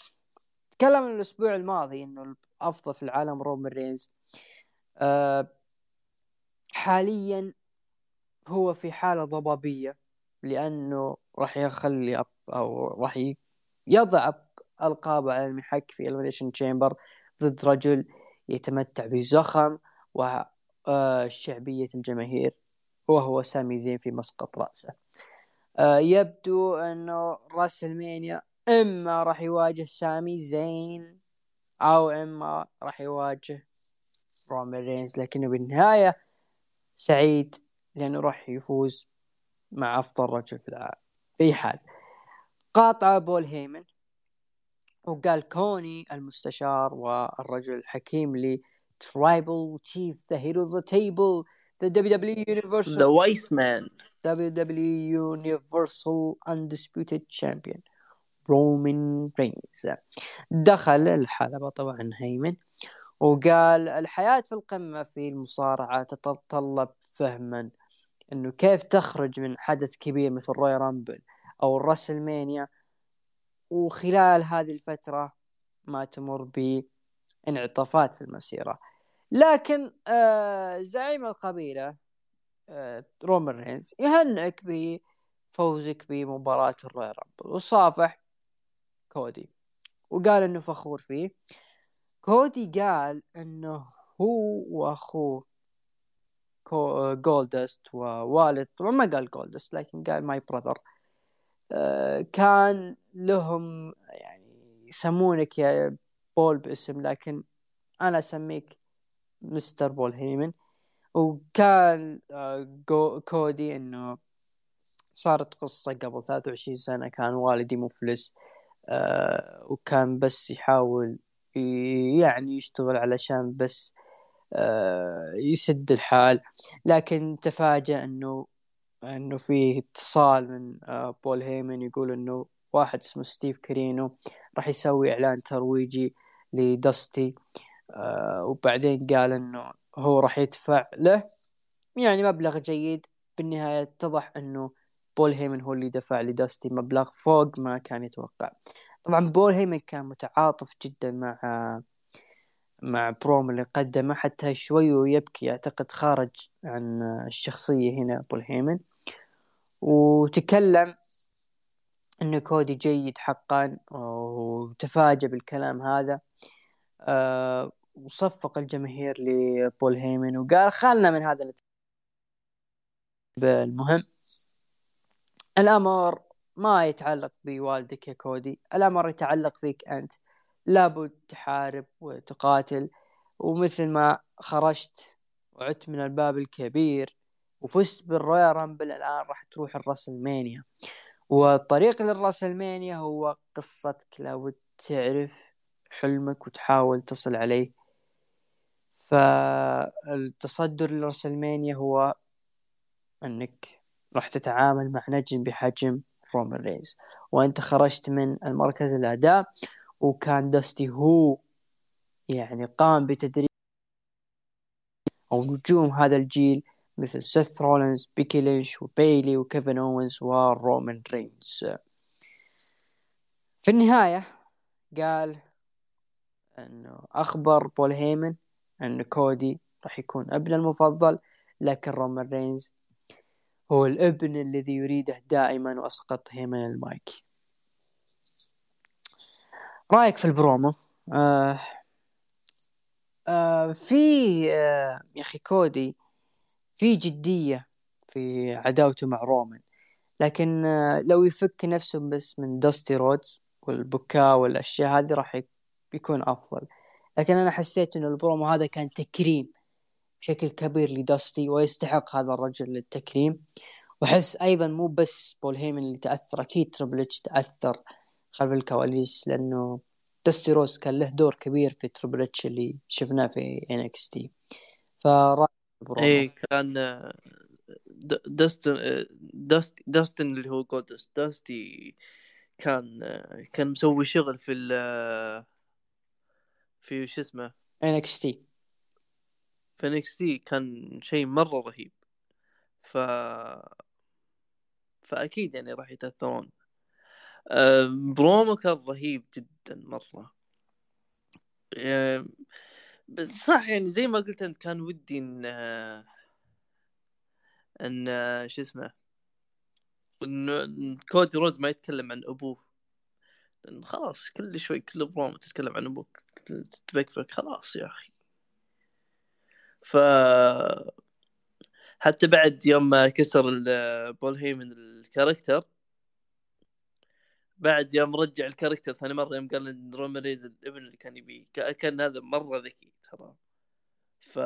تكلم الأسبوع الماضي إنه الأفضل في العالم رومان رينز. أه حاليا هو في حالة ضبابية لأنه راح يخلي أو راح يضع ألقابه على المحك في إليمينيشن تشامبر ضد رجل يتمتع بزخم وشعبية الجماهير وهو سامي زين في مسقط رأسه. آه، يبدو أنه رسلمانيا إما راح يواجه سامي زين أو إما راح يواجه رومان رينز. لكنه بالنهاية سعيد لأنه راح يفوز مع أفضل رجل في العالم في حال. قاطع بول هيمن وقال كوني المستشار والرجل الحكيم لي tribal chief the hero of the table the WWE Universal the wise man. WWE Universal Undisputed Champion. رومان رينز دخل الحلبة طبعا هيمن وقال الحياة في القمة في المصارعة تتطلب فهما إنه كيف تخرج من حدث كبير مثل رويال رامبل أو الرسلمانيا وخلال هذه الفترة ما تمر بانعطافات في المسيرة. لكن آه زعيم القبيلة آه رومان رينز يهنئك بفوزك بمباراة الرويال رامبل وصافح كودي. وقال إنه فخور فيه. كودي قال إنه هو وأخوه جولدست ووالده. طبعا ما قال جولدست لكن قال my brother آه، كان لهم يعني يسمونك يا بول باسم لكن أنا أسميك مستر بول هيمن. وكان آه، كودي إنه صارت قصة قبل 23 سنة كان والدي مفلس. آه، وكان بس يحاول يعني يشتغل علشان بس يسد الحال. لكن تفاجأ إنه إنه في اتصال من آه، بول هيمن يقول إنه واحد اسمه ستيف كورينو راح يسوي إعلان ترويجي لدستي آه، وبعدين قال إنه هو راح يدفع له. يعني مبلغ جيد. بالنهاية اتضح إنه بول هيمن هو اللي دفع لدستي مبلغ فوق ما كان يتوقع. طبعا بول هيمن كان متعاطف جدا مع مع برومو اللي قدمه حتى شوي ويبكي. أعتقد خارج عن الشخصية هنا بول هيمن وتكلم انه كودي جيد حقا وتفاجأ بالكلام هذا أه وصفق الجماهير لبول هيمن وقال خلنا من هذا المهم الأمر ما يتعلق بوالدك يا كودي. الأمر يتعلق فيك أنت. لابد تحارب وتقاتل. ومثل ما خرجت وعدت من الباب الكبير وفزت بالرويال رامبل الان راح تروح الرسلمانيا. والطريق للرسلمانيا هو قصتك. لابد تعرف حلمك وتحاول تصل عليه. فالتصدر للرسلمانيا هو أنك راح تتعامل مع نجم بحجم رومان رينز. وانت خرجت من المركز الأداء وكان دستي هو يعني قام بتدريب أو نجوم هذا الجيل مثل سيث رولينز بيكي لينش وبيلي وكيفن اونز ورومان رينز. في النهاية قال إنه أخبر بول هيمن إن كودي راح يكون ابنه المفضل لكن رومان رينز هو الابن الذي يريده دائما واسقط هيمن المايك. رأيك في البرومو؟ آه آه في آه يا أخي كودي في جدية في عداوته مع رومان لكن آه، لو يفك نفسه بس من داستي رودز والبكاء والأشياء هذه راح يكون أفضل. لكن أنا حسيت إنه البرومو هذا كان تكريم. بشكل كبير لداستي ويستحق هذا الرجل للتكريم وأحس أيضا مو بس بول هيمن اللي تأثر أكيد تربل إتش تأثر خلف الكواليس لأنه داستي رودز كان له دور كبير في تربل إتش اللي شفناه في إن إكس تي. اي كان داستن داستن اللي هو جولدست. داستي كان كان مسوي شغل في ال في شو اسمه؟ NXT. في NXT كان شيء مرة رهيب. ف فأكيد يعني راح يتأثرون. برومو كان رهيب جدا مرة. بس صح يعني زي ما قلت أنت كان ودي إن إن شو اسمه إن كودي رودز ما يتكلم عن أبوه. خلاص كل شوي كل برومو تتكلم عن أبوك تبكبك خلاص يا أخي. ف حتى بعد يوم ما كسر بول هيمن ال character بعد يوم رجع ال character ثاني مرة يوم قال إن رومان رينز الابن اللي كان يبيه كان هذا مرة ذكي ترى. ف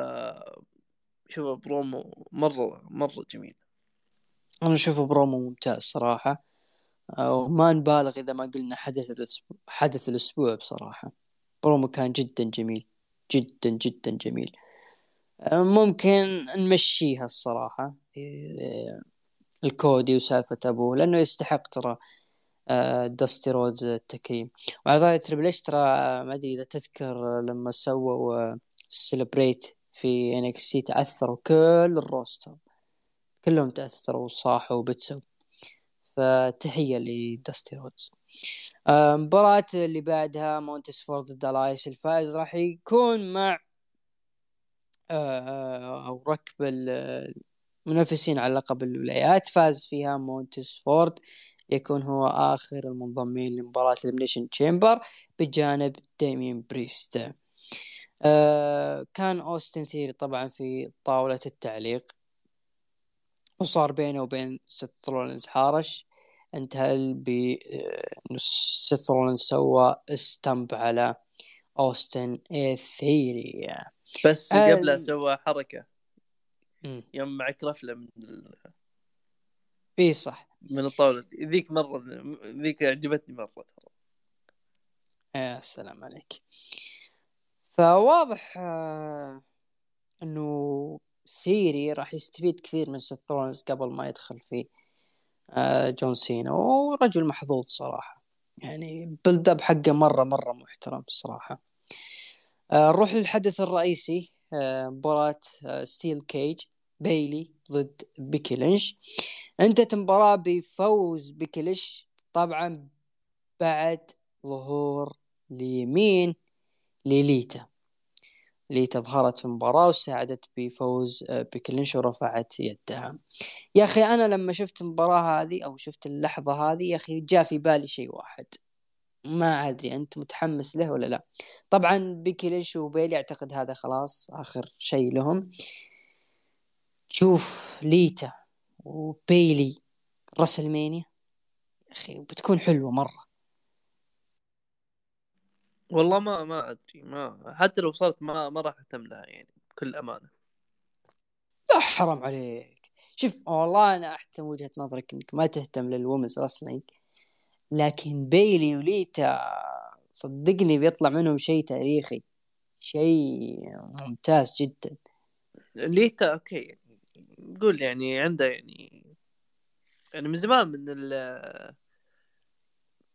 شوف برومو مرة مرة جميل. أنا أشوفه برومو ممتاز صراحة. وما نبالغ إذا ما قلنا حدث الأسبوع حدث الأسبوع بصراحة. برومو كان جدا جميل جدا جدا جميل. ممكن نمشيها الصراحة الكودي وسالفة أبوه لأنه يستحق ترى داستي رودز التكريم. وعلى طاري Triple H ترى ما أدري إذا تذكر لما سووا celebrate في NXT تأثروا كل ال roster كلهم تأثروا وصاحوا وبتسوا فتحية لداستي رودز. المباراة اللي بعدها مونتيز فورد ضد الفائز راح يكون مع أو ركب المنافسين على لقب الولايات فاز فيها مونتيز فورد يكون هو آخر المنضمين لمباراة ال Elimination Chamber بجانب داميان بريست آه كان أوستن ثيري طبعا في طاولة التعليق وصار بينه وبين سيث رولينز تحارش انتهى ب آه، سوى stomp على أوستن ثيري بس قبله سوى حركة. يوم معك رفلة من إي صح. من الطاولة. ذيك مرة ذيك عجبتني مرة ترى. يا سلام عليك. فواضح آه إنه ثيري راح يستفيد كثير من سيث قبل ما يدخل في آه جون سينا. ورجل محظوظ صراحة. يعني build up حقه مرة مرة محترم الصراحه آه نروح للحدث الرئيسي. آه، مباراة steel cage بيلي ضد بيكي لينش انتهت المباراة بفوز بيكي لينش طبعا بعد ظهور لمين؟ لليتا. ظهرت في المباراة وساعدت بفوز آه، بيكي لينش ورفعت يدها. يا أخي أنا لما شفت المباراة هذه أو شفت اللحظة هذه يا أخي جاء في بالي شيء واحد. ما أدري أنت متحمس له ولا لا. طبعا بيكي وبيلي أعتقد هذا خلاص آخر شيء لهم. شوف ليتا وبيلي راسلمانيا يا أخي بتكون حلوة مرة. والله ما ما أدري ما حتى لو صارت ما ما راح أهتم لها يعني بكل أمانة. لا حرام عليك. شوف والله أنا أحترم وجهة نظرك إنك ما تهتم للومنز رسلينج لكن بيلي وليتا صدقني بيطلع منهم شيء تاريخي شيء ممتاز جدا. ليتا okay قول يعني عنده يعني يعني من زمان من ال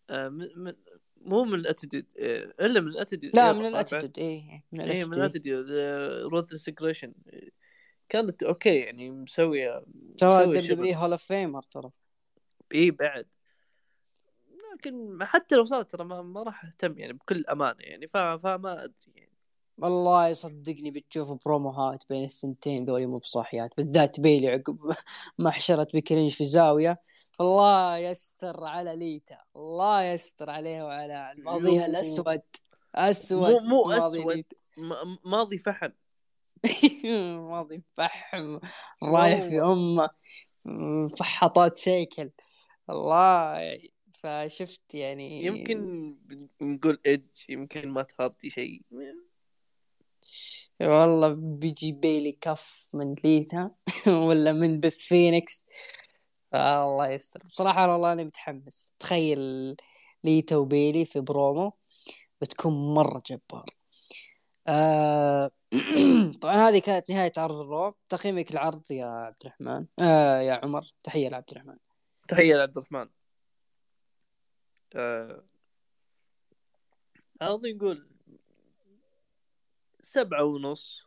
آه، من مو من ال Attitude آه، إلا من ال Attitude لا من ال Attitude اي من ال Attitude اي من ال Attitude. Ruthless Aggression كانت okay يعني مسوية ترى W Hall of Famer ترى. إي بعد. لكن حتى لو صارت ترى ما, ما راح أهتم يعني بكل أمانة يعني فما أدري يعني. والله يصدقني بتشوف بروموهات بين الثنتين ذولي مو بصاحيات بالذات بيلي عقب [laughs] ما حشرت بيكي لينش في زاوية. الله يستر على ليتا الله يستر عليه وعلى ماضيها الأسود أسود مو مو أسود [laughs] ماضي فحم. ماضي فحم رايح في أمه فحطات سيكل. الله فشفت يعني يمكن نقول إيدج يمكن ما تغطي شيء. والله بيجي بيلي كف من ليتا [laughs] ولا من بث فينيكس الله يستر. بصراحة والله أنا متحمس. تخيل ليتا وبيلي في برومو بتكون مرة جبار. آه [clears throat] طبعا هذه كانت نهاية عرض الرو. تقييمك العرض يا عبد الرحمن. آه يا عمر. تحية لعبد الرحمن. تحية لعبد الرحمن. آه... نقول سبعة ونص.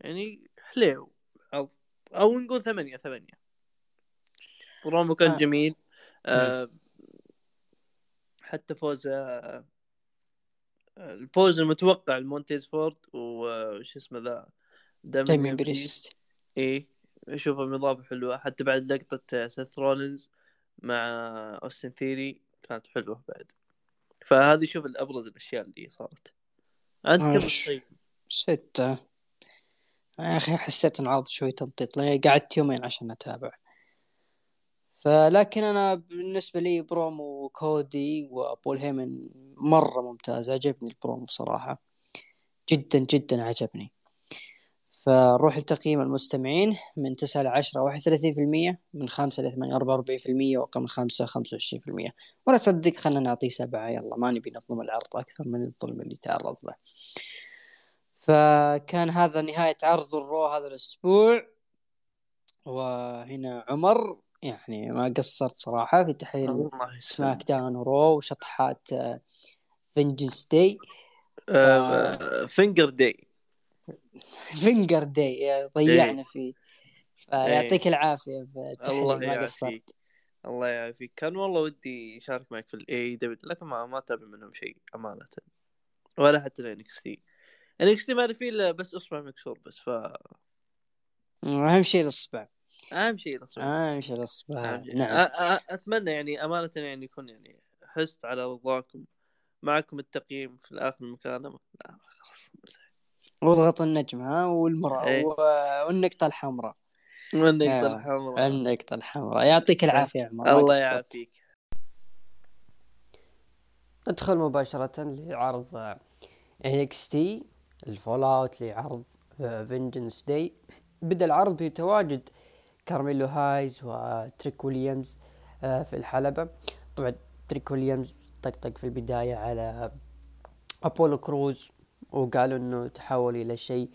يعني حليو. أو, أو نقول ثمانية ثمانية. برومو كان آه. جميل. آه حتى فوز آه الفوز المتوقع لمونتيز فورد وش اسمه ذا داميان بريست اي اشوفه اضافه حلوة. حتى بعد لقطة سيث رولينز مع أوستن ثيري كانت حلوة بعد. فهذه شوف الأبرز الأشياء اللي صارت. أنت كم طيب. ستة يا أخي حسيت ان عرض شوي تمطيط قعدت يومين عشان أتابع. فلكن أنا بالنسبة لي برومو كودي وبول هيمن مرة ممتاز عجبني البرومو بصراحه جدا جدا عجبني. فنروح لتقييم المستمعين من 9 ل 10 31% من 5 ل 8 44% وأقل من 5 25% ولا تصدق خلينا نعطيه سبعة يلا ما نبي نظلم العرض أكثر من الظلم اللي تعرض له. فكان هذا نهاية عرض ال Raw هذا الأسبوع. وهنا عمر. يعني ما قصرت صراحة في تحليل SmackDown و Raw وشطحات فينجنس داي فينجر داي فينجر داي ضيعنا. فيه. فيعطيك. العافية في التحليل ما قصرت. الله يعافيك. كان والله ودي اشارك معك في ال AEW لكن ما ما اتابع منهم شيء أمانة. ولا حتى ال NXT NXT ما في إلا بس أصبع مكسور بس ف أهم شيء الأصبع. أهم شيء الأصبع. أهم شيء الأصبع. نعم. أتمنى يعني أمانة يعني يكون يعني حزت على رضاكم معكم التقييم في الآخر المكالمه لا خلاص واضغط النجم ها والمرأة إيه. والنقطة الحمراء. والنقطة أيوة. الحمراء. النقطة الحمراء. يعطيك العافية يا عمر. الله يعافيك. ندخل مباشرة لعرض NXT ال fallout لعرض Vengeance Day بدأ العرض بتواجد كارميلو هايز وتريك ويليامز آه، في الحلبة. طبعا تريك ويليامز طقطق في البداية على أبولو كروز وقالوا إنه تحول إلى شيء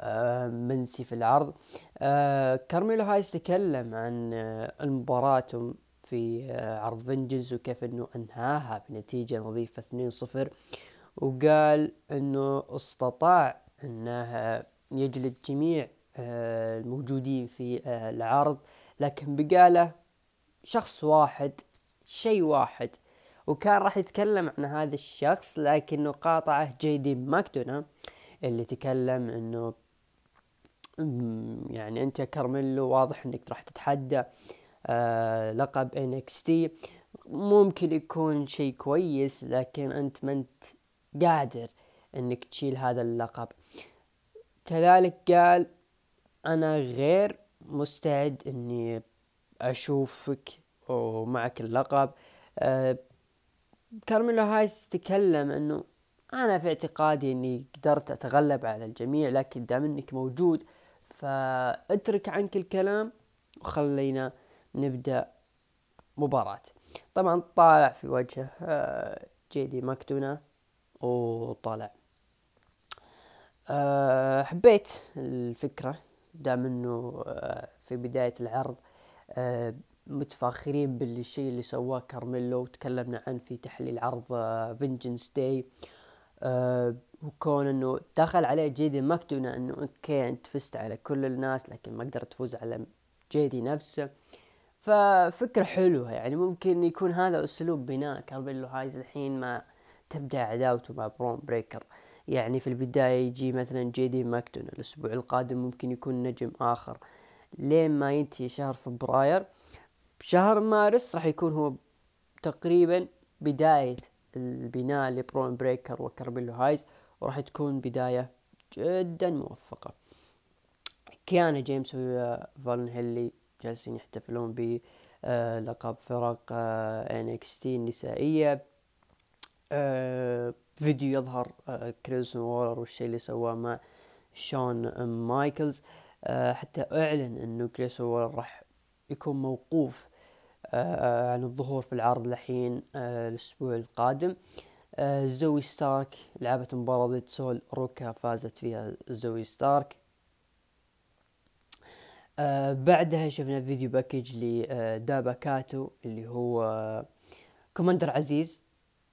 آه، منسي في العرض. آه، كارميلو هايز تكلم عن المباراة في عرض فينجنز وكيف إنه أنهاها بنتيجة نظيفة 2-0 وقال إنه استطاع انه يجلد جميع الموجودين في العرض. لكن بقاله شخص واحد شيء واحد. وكان راح يتكلم عن هذا الشخص لكنه قاطعه جيدي ماكدونا اللي تكلم إنه يعني أنت يا كارميلو واضح إنك راح تتحدى آه لقب NXT ممكن يكون شيء كويس لكن أنت ما أنت قادر إنك تشيل هذا اللقب. كذلك قال أنا غير مستعد إني أشوفك ومعك اللقب. أه كارميلو هايس تكلم إنه أنا في اعتقادي إني قدرت أتغلب على الجميع لكن دام إنك موجود فأترك عنك الكلام وخلينا نبدأ مباراة. طبعا طالع في وجهه آه، جيدي ماكدونا وطالع. آه، حبيت الفكرة. دام إنه آه، في بداية العرض متفاخرين بالشيء اللي سواه كارميلو وتكلمنا عنه في تحليل عرض Vengeance Day أه وكون إنه دخل عليه جيدي ماكدونا إنه أوكي أنت فزت على كل الناس لكن ما قدرت تفوز على جيدي نفسه. ففكرة حلوة يعني ممكن يكون هذا أسلوب بناء كارميلو هايز الحين ما تبدأ عداوته مع برون بريكر يعني في البداية يجي مثلا جيدي ماكدونا الأسبوع القادم ممكن يكون نجم آخر. لين ما ينتهي شهر فبراير بشهر مارس راح يكون هو تقريبا بداية البناء لبرون بريكر وكارميلو هايز وراح تكون بداية جدا موفقة. كيانا جيمس وفالون هينلي جالسين يحتفلون ب آه، لقب فرق NXT النسائية. آه، فيديو يظهر آه، كريس وولر والشيء اللي سواه مع شون مايكلز. حتى أعلن إنه كريس وولر راح يكون موقوف عن الظهور في العرض الحين الأسبوع القادم. زوي ستارك لعبت مباراة ضد سول روكا فازت فيها زوي ستارك. آه بعدها شفنا video package لدابا كاتو اللي هو كوماندر عزيز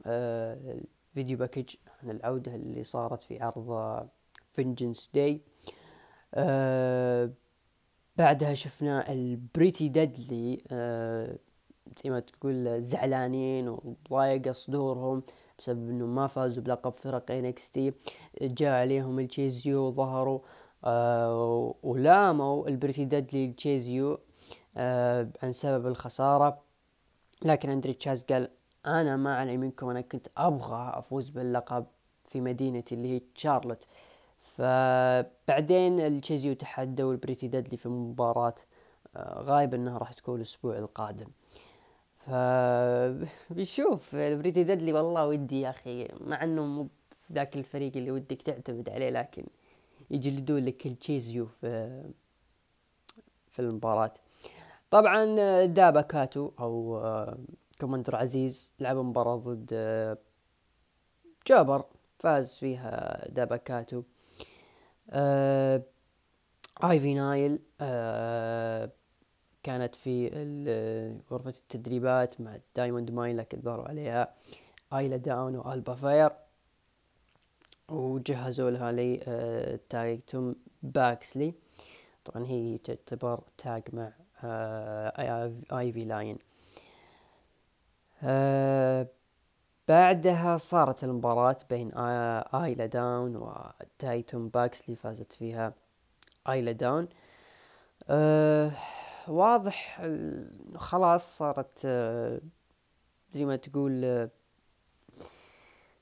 آه video package عن العودة اللي صارت في عرض Vengeance Day آه بعدها شفنا ال Pretty Deadly آه زي ما تقول زعلانين وضايقة صدورهم بسبب انه ما فازوا بلقب فرق NXT جاء عليهم ال Chase U وظهروا آه ولاموا ال Pretty Deadly Chase U آه عن سبب الخسارة. لكن اندري تشيس قال أنا ما علي منكم أنا كنت أبغى أفوز باللقب في مدينتي اللي هي تشارلوت. فبعدين ال Chase U تحدوا ال Pretty Deadly في مباراة آه غالبا إنها راح تكون الأسبوع القادم. ف [laughs] بنشوف ال Pretty Deadly والله ودي يا أخي مع إنه مو ذاك الفريق اللي ودك تعتمد عليه لكن يجلدون لك ال Chase U في في المباراة. طبعا دابا كاتو أو كوماندر عزيز لعب مباراة ضد جابر فاز فيها دابا كاتو آه آيفي نايل آه كانت في غرفة التدريبات مع Diamond Mine لكن ظهروا عليها آيلا داون وألبا فاير. وجهزوا لها لي آه، تايتوم باكسلي. طبعا هي تعتبر tag مع آه، آيفي نايل. آه، بعدها صارت المباراة بين آيلا داون وتايتوم باكسلي فازت فيها آيلا داون. واضح خلاص صارت زي ما تقول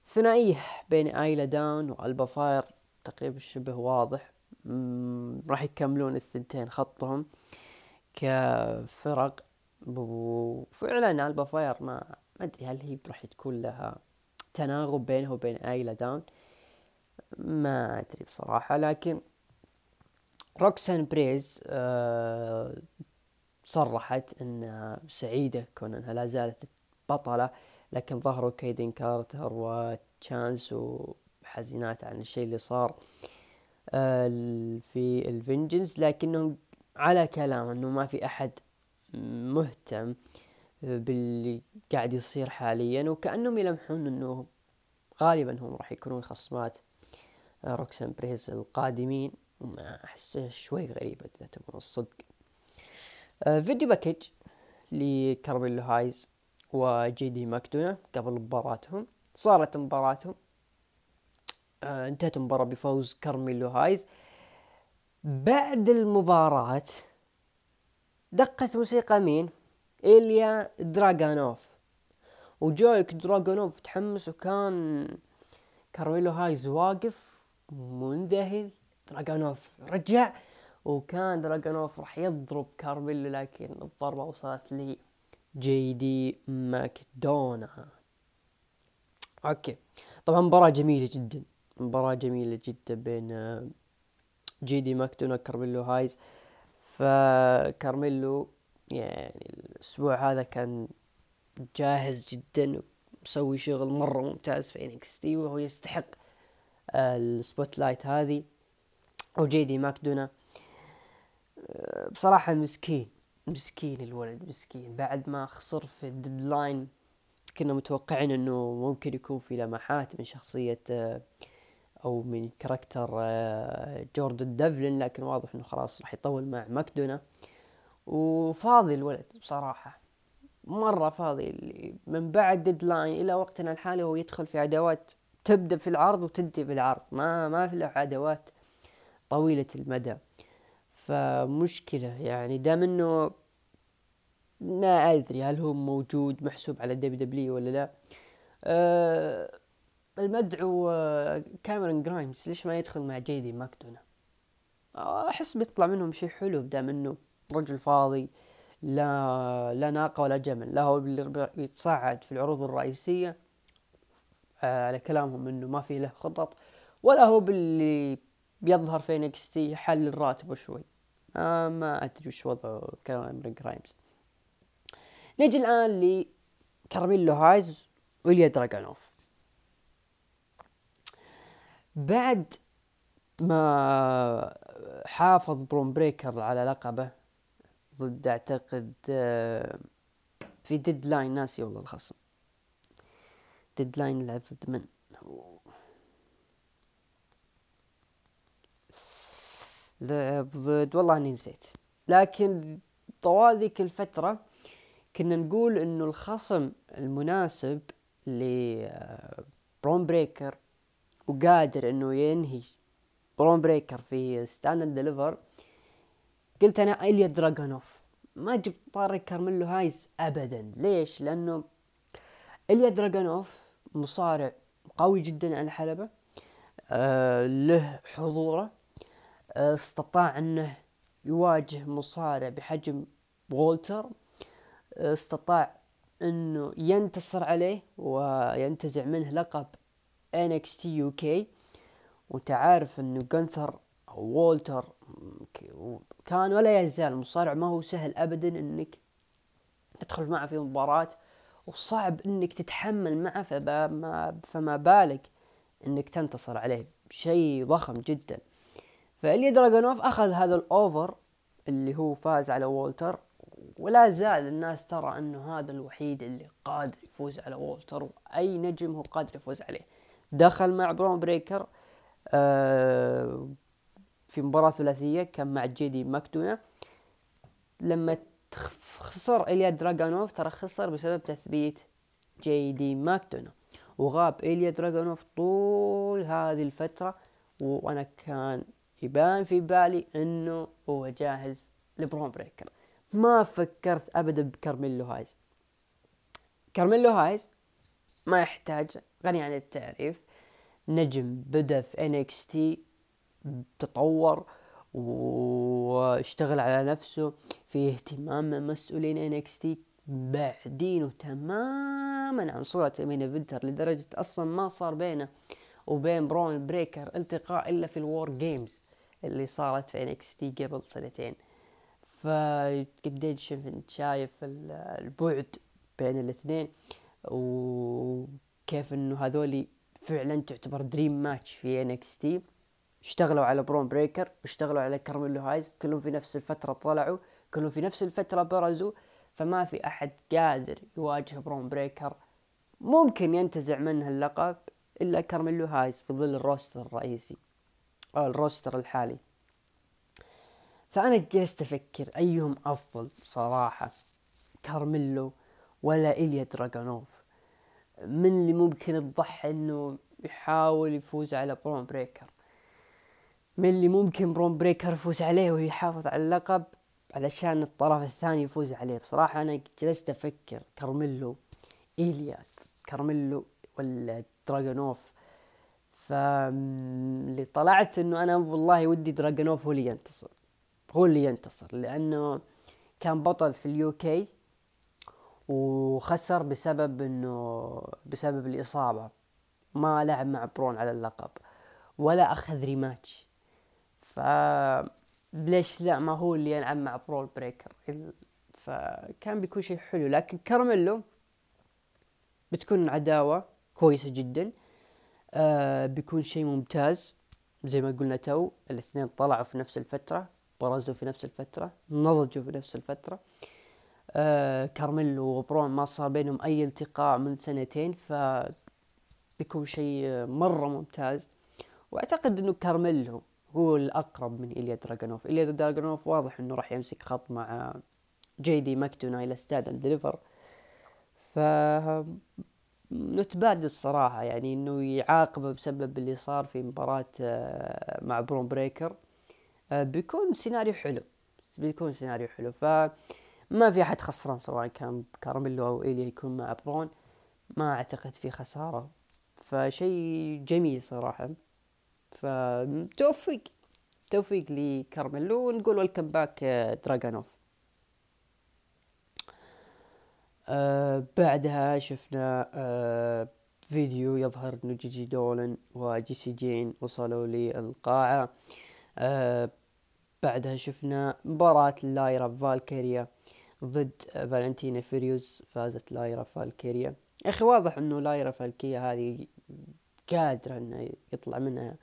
ثنائية بين آيلا داون والبا فاير. تقريبا شبه واضح. راح يكملون الثنتين خطهم كفرق. وفعلا Alba Fyre ما ما أدري هل هي راح تكون لها تناغم بينها وبين Isla Dawn؟ ما أدري بصراحة لكن روكسان بيريز آه صرحت إنها سعيدة كون انها لا زالت بطلة لكن ظهروا كيدن كارتر وتشانس وحزينات عن الشيء اللي صار آه، في الـ vengeance لكنهم على كلام إنه ما في أحد مهتم باللي قاعد يصير حاليا وكأنهم يلمحون إنه غالبا هم راح يكونون خصمات آه، روكسان بيريز القادمين. وما أحس شوي غريبة إذا تبغون الصدق. آه، video package لكارميلو هايز وجي دي ماكدونا قبل مباراتهم. صارت مباراتهم. آه انتهت المباراة بفوز كارميلو هايز. بعد المباراة دقت موسيقى مين؟ إيليا دراغانوف. وجويك دراغانوف تحمس وكان كارميلو هايز واقف منذهل. دراغانوف رجع وكان دراغانوف راح يضرب كارميلو لكن الضربة وصلت لي جي دي ماكدونا. أوكي. طبعا مباراة جميلة جدا. مباراة جميلة جدا بين جي دي ماكدونا كارميلو هايز. فكارميلو يعني الأسبوع هذا كان جاهز جدا مسوي شغل مرة ممتاز في إن إكس تي وهو يستحق آه، ال spotlight هذه. وجي دي ماكدونا آه، بصراحة مسكين مسكين الولد مسكين. بعد ما خسر في الديدلاين كنا متوقعين إنه ممكن يكون في لمحات من شخصية آه، أو من character جوردن ديفلين لكن واضح إنه خلاص راح يطول مع ماكدونا. وفاضي الولد بصراحة مرة فاضي. من بعد ديدلاين إلى وقتنا الحالي هو يدخل في عداوات تبدأ في العرض وتنتهي في العرض. ما ما في له عداوات طويلة المدى. فمشكلة يعني دام إنه ما أدري هل هو موجود محسوب على دبليو دبليو ولا لا. أه المدعو آه، كاميرون جرايمز ليش ما يدخل مع جيدي ماكدونا؟ أحس بيطلع منهم شيء حلو دام إنه رجل فاضي لا لا ناقة ولا جمل لا هو اللي يتصاعد في العروض الرئيسية آه، على كلامهم إنه ما في له خطط ولا هو باللي بيظهر في انكس تي يحلل راتبه شوي. آه ما أدري وش وضعه كاميرون جرايمز. نجي الآن لكارميلو هايز وإليا دراجانوف بعد ما حافظ برون بريكر على لقبه ضد أعتقد آه، في ديدلاين ناسي والله الخصم. ديدلاين لعب ضد من؟ لعب ضد والله إني نسيت. لكن طوال ذيك الفترة كنا نقول إنه الخصم المناسب لبرون بريكر وقادر إنه ينهي برون بريكر في ستاند ديليفر قلت أنا ايليا دراجونوف ما جبت طاري كارميلو هايز ابدا. ليش؟ لأنه ايليا دراجونوف مصارع قوي جدا على الحلبة آه له حضوره آه استطاع إنه يواجه مصارع بحجم وولتر آه استطاع إنه ينتصر عليه وينتزع منه لقب NXT UK وانت عارف إنه جنثر أو وولتر كان ولا يزال مصارع. ما هو سهل ابدا إنك تدخل معه في مباراة وصعب إنك تتحمل معه فما, فما بالك إنك تنتصر عليه. شيء ضخم جدا. فإيليا دراجونوف أخذ هذا ال over اللي هو فاز على وولتر ولا زال الناس ترى إنه هذا الوحيد اللي قادر يفوز على وولتر وأي نجم هو قادر يفوز عليه. دخل مع برون بريكر آه في مباراة ثلاثية كان مع جيدي ماكدونا. لما خسر إيليا دراغانوف ترى خسر بسبب تثبيت جي دي ماكدونا. وغاب إيليا دراغانوف طول هذه الفترة وأنا كان يبان في بالي إنه هو جاهز لبرون بريكر. ما فكرت أبدا بكارميلو هايز. كارميلو هايز ما يحتاج غني عن التعريف. نجم بدأ في انكس تي تطور واشتغل على نفسه في اهتمام مسؤولين انكس تي مبعدينه تماما عن صورة main eventer لدرجة أصلا ما صار بينه وبين برون بريكر التقاء إلا في الوور جيمز اللي صارت في انكس تي قبل سنتين. فقديش شايف البعد بين الاثنين وكيف إنه هذولي فعلا تعتبر dream match في NXT اشتغلوا على برون بريكر واشتغلوا على كارميلو هايز كلهم في نفس الفترة طلعوا كلهم في نفس الفترة برزوا. فما في أحد قادر يواجه برون بريكر ممكن ينتزع منه اللقب إلا كارميلو هايز في ظل ال roster الرئيسي أو ال roster الحالي. فأنا جلست أفكر أيهم أفضل صراحة كارميلو ولا إليا دراغونوف من اللي ممكن تضحي إنه يحاول يفوز على برون بريكر؟ من اللي ممكن برون بريكر يفوز عليه ويحافظ على اللقب علشان الطرف الثاني يفوز عليه؟ بصراحة أنا جلست أفكر كارميلو إيليا كارميلو ولا دراجونوف فاللي طلعت إنه أنا والله ودي دراجونوف هو اللي ينتصر هو اللي ينتصر لأنه كان بطل في ال UK وخسر بسبب إنه بسبب الإصابة. ما لعب مع برون على اللقب ولا أخذ rematch. ف ليش لا؟ ما هو اللي يلعب مع برون بريكر. فكان بيكون شيء حلو. لكن كارميلو بتكون عداوة كويسة جدا. آه بيكون شيء ممتاز. زي ما قلنا تو الاثنين طلعوا في نفس الفترة برزوا في نفس الفترة نضجوا في نفس الفترة. آه كارميلو وبرون ما صار بينهم أي التقاء من سنتين ف بيكون شيء مرة ممتاز. وأعتقد إنه كارميلو هو الأقرب من إيليا دراجونوف إيليا دراجونوف واضح إنه راح يمسك خط مع جي دي ماكدونا إلى Stand and Deliver ف نتبادل الصراحة يعني إنه يعاقبه بسبب اللي صار في مباراة آه، مع برون بريكر. آه، بيكون سيناريو حلو. بيكون سيناريو حلو. ف ما في أحد خسران سواء كان كارميلو أو إيليا يكون مع برون. ما أعتقد في خسارة. فشيء جميل صراحة. فتوفق بالتوفيق لكارميلو ونقول welcome back دراجونوف آه بعدها شفنا آه فيديو يظهر إنه جيجي دولن وجيسي جين وصلوا للقاعة. آه بعدها شفنا مباراة لايرا فالكيريا. ضد فالنتينا فيريوز فازت لايرا فالكيريا. يا أخي واضح إنه لايرا فالكيريا هذه قادرة إنه يطلع منها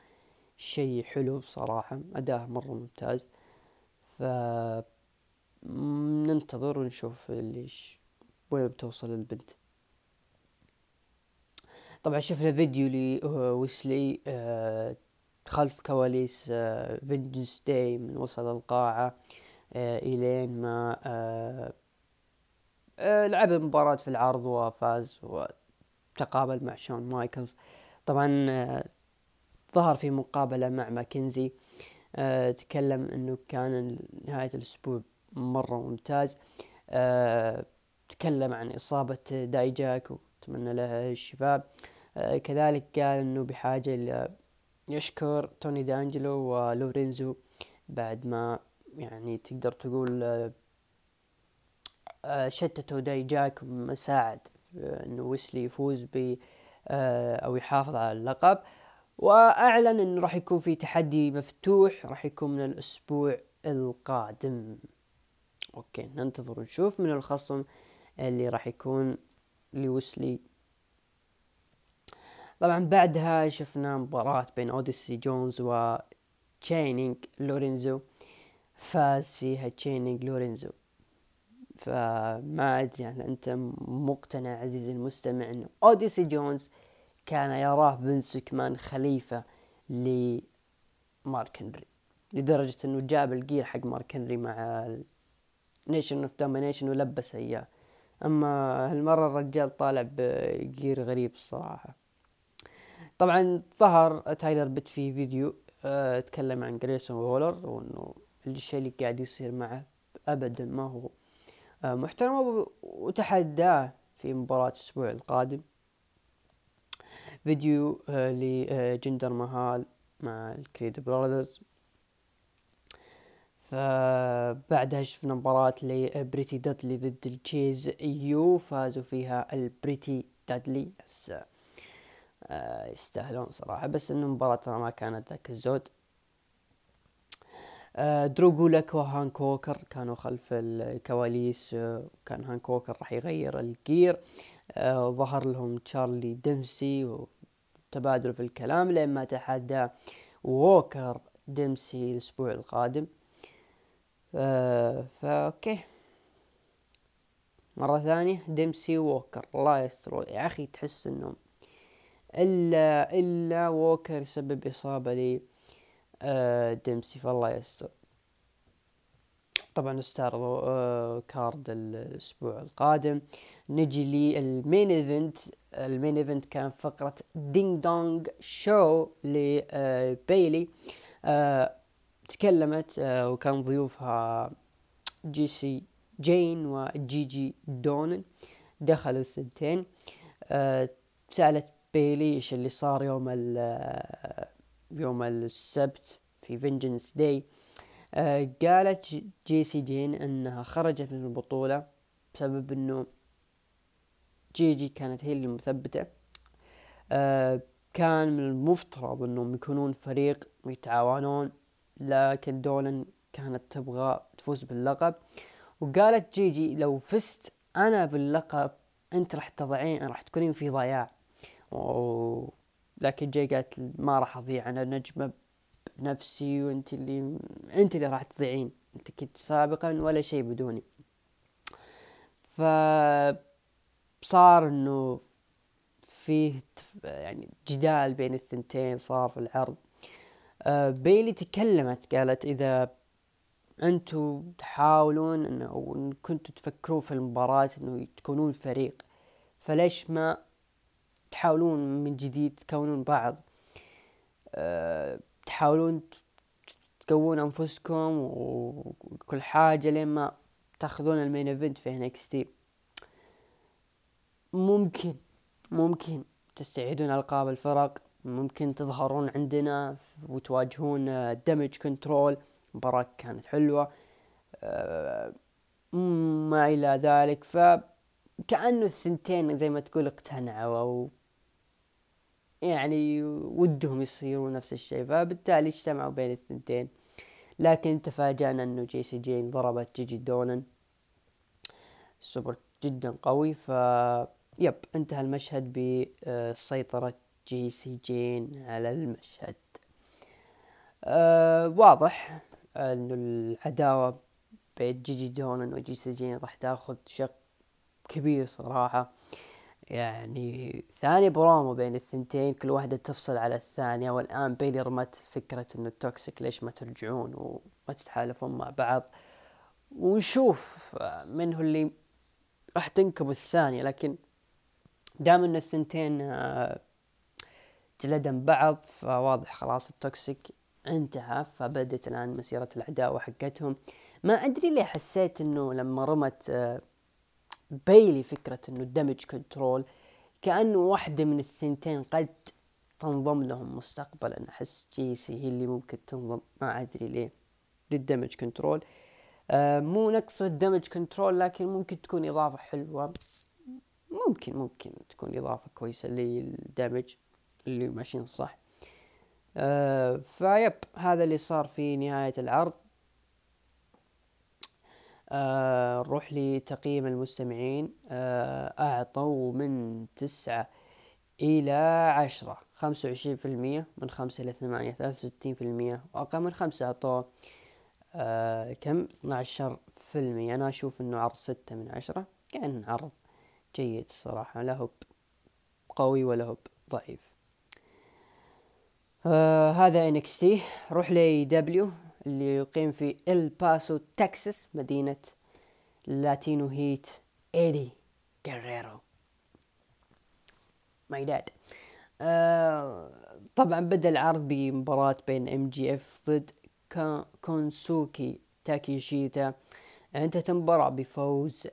شيء حلو بصراحة اداها مرة ممتاز. ف ننتظر ونشوف ليش وين بتوصل البنت. طبعا شفنا فيديو لويسلي آه، خلف كواليس Vengeance آه، Day من وصل القاعة. آه، إلين ما لعب مباراة في العرض وفاز وتقابل مع شون مايكلز. طبعا ظهر في مقابلة مع ماكنزي. تكلم إنه كان نهاية الأسبوع مرة ممتاز. تكلم عن إصابة دايجاك وتمنى له الشفاء. آه كذلك قال إنه بحاجة يشكر توني دانجلو ولورينزو بعد ما يعني تقدر تقول آه, آه، شتتوا دايجاك مساعد إنه ويسلي يفوز ب آه أو يحافظ على اللقب. وأعلن انه راح يكون في تحدي مفتوح راح يكون من الأسبوع القادم. أوكي ننتظر ونشوف من الخصم اللي راح يكون لويسلي. طبعا بعدها شفنا مباراة بين أوديسي جونز و تشانينج لورينزو. فاز فيها تشانينج لورينزو فما أدري يعني أنت مقتنع عزيزي المستمع إنه أوديسي جونز كان يراه فينس ماكمان خليفة لمارك هنري لدرجة إنه جاب ال gear حق مارك هنري مع Nation of Domination ولبسه إياه. أما هالمرة الرجال طالع ب gear غريب الصراحة. طبعا ظهر تايلر بيت في فيديو تكلم عن جريسون وولر وإنه الشيء اللي قاعد يصير معه ابدا ما هو. آه محترم وتحداه في مباراة الأسبوع القادم. فيديو آه لجندر مهال مع ال Creed Brothers. فبعدها شفنا مباراة لبريتي دادلي ضد ال Chase U فازوا فيها البريتي دادلي آه يستاهلون صراحة. بس إنه المباراة ما كانت ذاك الزود. آه درو جولك وهانك ووكر كانوا خلف الكواليس آه كان هانك ووكر راح يغير ال gear. آه ظهر لهم تشارلي ديمسي وتبادلوا في الكلام لين ما تحدى ووكر ديمسي الأسبوع القادم. آه فا أوكي مرة ثانية ديمسي ووكر. الله يستر. يا أخي تحس انه الا إلا ووكر يسبب إصابة لي آه ديمسي فالله يستر. طبعا استعرضوا آه card الأسبوع القادم. نجي لل main event. ال main event كان فقرة Ding Dong show لبيلي تكلمت آه، وكان ضيوفها جي سي جين وجي جي دولن. دخلوا الثنتين. سألت بيلي إيش اللي صار يوم آه، يوم السبت في Vengeance Day أه قالت جي سي جين إنها خرجت من البطولة بسبب إنه جي جي كانت هي اللي مثبتة. أه كان من المفترض إنهم يكونون فريق ويتعاونون لكن دولن كانت تبغى تفوز باللقب. وقالت جيجي لو فزت أنا باللقب أنت راح تضيعين راح تكونين في ضياع. و... لكن جي قالت ما راح أضيع أنا نجمة بنفسي وأنت اللي أنت اللي راح تضيعين أنت كنت سابقا ولا شيء بدوني. ف صار إنه فيه يعني جدال بين الثنتين صار في العرض. آه، بيلي تكلمت قالت إذا أنتم تحاولون إنه أو إن كنتوا تفكرون في المباراة إنه تكونون فريق فليش ما تحاولون من جديد تكونون بعض. أه تحاولون تقوون أنفسكم وكل حاجة لين ما تاخذون ال main event في NXT. ممكن ممكن تستعيدون ألقاب الفرق ممكن تظهرون عندنا وتواجهون Damage Control مباراة كانت حلوة. آه، ما إلى ذلك. فكأنه الثنتين زي ما تقول اقتنعوا أو يعني ودهم يصيروا نفس الشيء فبالتالي اجتمعوا بين الثنتين. لكن تفاجأنا إنه جيسي جين ضربت جيجي دولن سوبر جدا قوي ف يب انتهى المشهد بسيطرة جيسي جين على المشهد. أه واضح إنه العداوة بين جيجي دولن وجيسي جين راح تاخذ شق كبير صراحة. يعني ثاني برومو بين الثنتين كل واحدة تفصل على الثانية والآن بيلي رمت فكرة إنه ال Toxic ليش ما ترجعون وما تتحالفون مع بعض. ونشوف من هو اللي راح تنكب الثانية لكن دام إن الثنتين آه، جلدن بعض فواضح خلاص ال Toxic انتهى فبدت الآن مسيرة العداوة حقتهم. ما أدري ليه حسيت إنه لما رمت آه، بيلي فكرة إنه ال Damage Control كأنه واحدة من الثنتين قد تنضم لهم مستقبلا. أحس جيسي هي اللي ممكن تنضم ما أدري ليه. لل Damage Control آه مو نقص ال Damage Control لكن ممكن تكون إضافة حلوة. ممكن ممكن تكون إضافة كويسة للدمج اللي ماشيين صح. آه فيب هذا اللي صار في نهاية العرض. آه نروح لتقييم المستمعين. آه أعطوا من تسعة إلى عشرة. خمسة وعشرين في المية من خمسة إلى ثمانية. ثلاثة وستين في المية. وأقل من خمسة. أعطوه آه كم؟ اثنا عشر في المية. أنا أشوف إنه عرض ستة من عشرة. كان عرض جيد الصراحة. لا هو قوي ولا هو ضعيف. آه هذا NXT نروح ل AEW. اللي أقيم في الباسو تكساس مدينة Latino Heat إيدي جريرو my dad. طبعا بدأ العرض بمباراة بين MJF ضد كونوسوكي تاكيشيتا. انتهت المباراة بفوز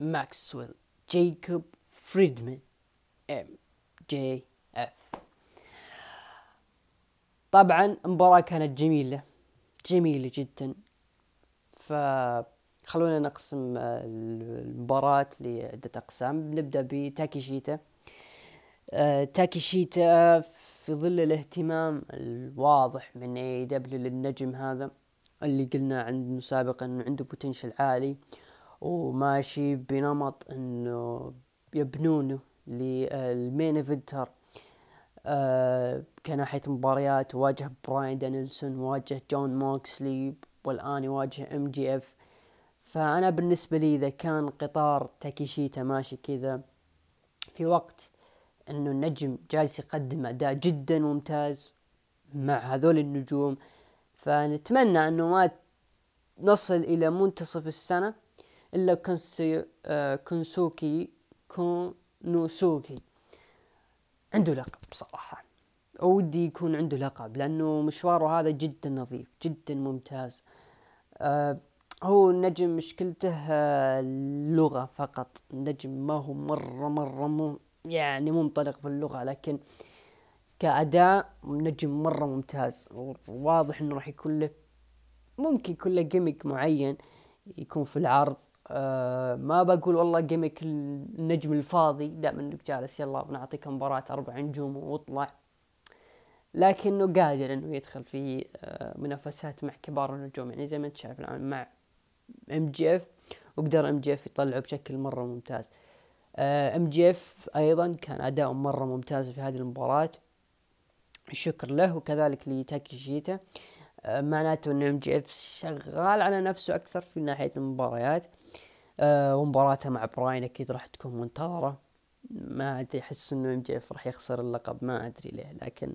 ماكسويل جيكوب فريدمان MJF طبعا المباراة كانت جميلة. جميلة جدا. فخلونا نقسم المباراة لعدة أقسام. نبدأ بتاكيشيتا. أه تاكيشيتا في ظل الاهتمام الواضح من AEW للنجم هذا اللي قلنا عنده سابقا إنه عنده potential عالي وماشي بنمط إنه يبنونه لل main eventer آه كناحية مباريات واجه براين دانيلسون واجه جون موكسلي والآن يواجه MJF. فأنا بالنسبة لي إذا كان قطار تاكيشيتا ماشي كذا في وقت إنه النجم جالس يقدم أداء جدا ممتاز مع هذول النجوم. فنتمنى إنه ما نصل إلى منتصف السنة كنسي آه كنسوكي كونوسوكي. عنده لقب بصراحة. ودي يكون عنده لقب لأنه مشواره هذا جدا نظيف جدا ممتاز. آه هو النجم مشكلته آه اللغة فقط. النجم ما هو مرة مرة مو يعني منطلق في اللغة لكن كأداء نجم مرة ممتاز. وواضح إنه راح يكون له ممكن يكون له gimmick معين يكون في العرض. آه ما بقول والله gimmick النجم الفاضي. دائما إنك جالس يلا بنعطيك مباراة أربع نجوم واطلع. لكنه قادر إنه يدخل في آه منافسات مع كبار النجوم. يعني زي ما أنت شايف الآن مع MJF وقدر MJF يطلعه بشكل مرة ممتاز. MJF أيضا كان اداؤه مرة ممتاز في هذه المباراة. الشكر له وكذلك لتاكيشيتا آه معناته إن MJF شغال على نفسه أكثر في ناحية المباريات. آه ومباراته مع براين أكيد راح تكون منتظرة. ما أدري أحس إنه MJF راح يخسر اللقب ما أدري ليه لكن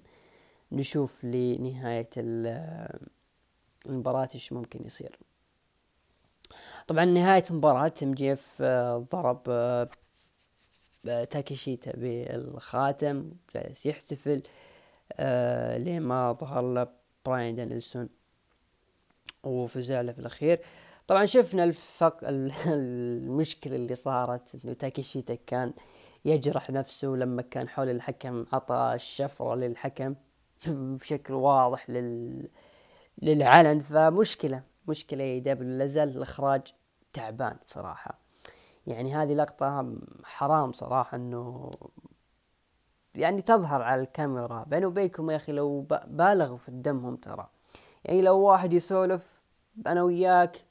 نشوف لنهاية المباراة إيش ممكن يصير. طبعا نهاية المباراة MJF ضرب آه تاكيشيتا بالخاتم جالس يحتفل آه لين ما ظهر له براين دانيلسون. وفزع له في الأخير طبعا شفنا الفق المشكلة اللي صارت إنه تاكيشيتا كان يجرح نفسه لما كان حول الحكم عطى الشفرة للحكم [clears throat] بشكل واضح لل... للعلن. فمشكلة مشكلة يا دبليو لازال الإخراج تعبان بصراحة. يعني هذه لقطة حرام صراحة إنه يعني تظهر على الكاميرا. بيني وبينكم يا أخي لو بالغوا في الدمهم ترى. يعني لو واحد يسولف أنا وياك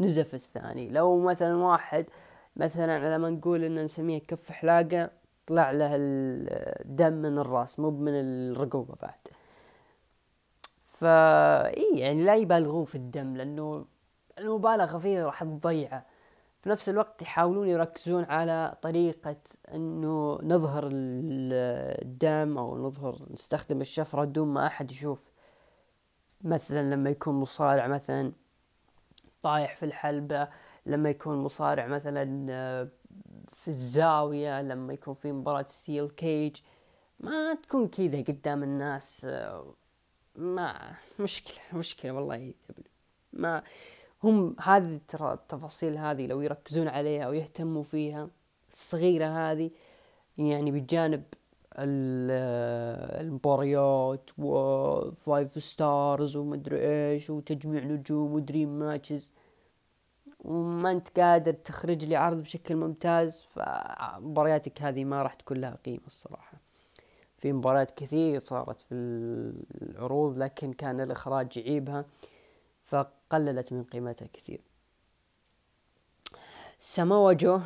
نزف الثاني. لو مثلا واحد مثلا لما نقول ان نسميه كف حلاقة طلع له الدم من الراس مو من الرقوبة بعد. فا إي يعني لا يبالغون في الدم لأنه المبالغة فيه راح تضيعه. في نفس الوقت يحاولون يركزون على طريقة إنه نظهر الدم أو نظهر نستخدم الشفرة دون ما أحد يشوف. مثلا لما يكون مصارع مثلا طايح في الحلبة لما يكون مصارع مثلا آه، في الزاوية لما يكون في مباراة steel cage ما تكون كذا قدام الناس آه، ما [laughs] مشكلة مشكلة والله. ما هم هذه ترى التفاصيل هذه لو يركزون عليها ويهتموا فيها الصغيرة هذه يعني بجانب المباريات و five stars ومدري إيش وتجميع نجوم و dream matches وما أنت قادر تخرج لي عرض بشكل ممتاز فمبارياتك هذه ما راح تكون لها قيمة الصراحة. في مباريات كثير صارت في العروض لكن كان الإخراج يعيبها فقللت من قيمتها كثير. سماوا جو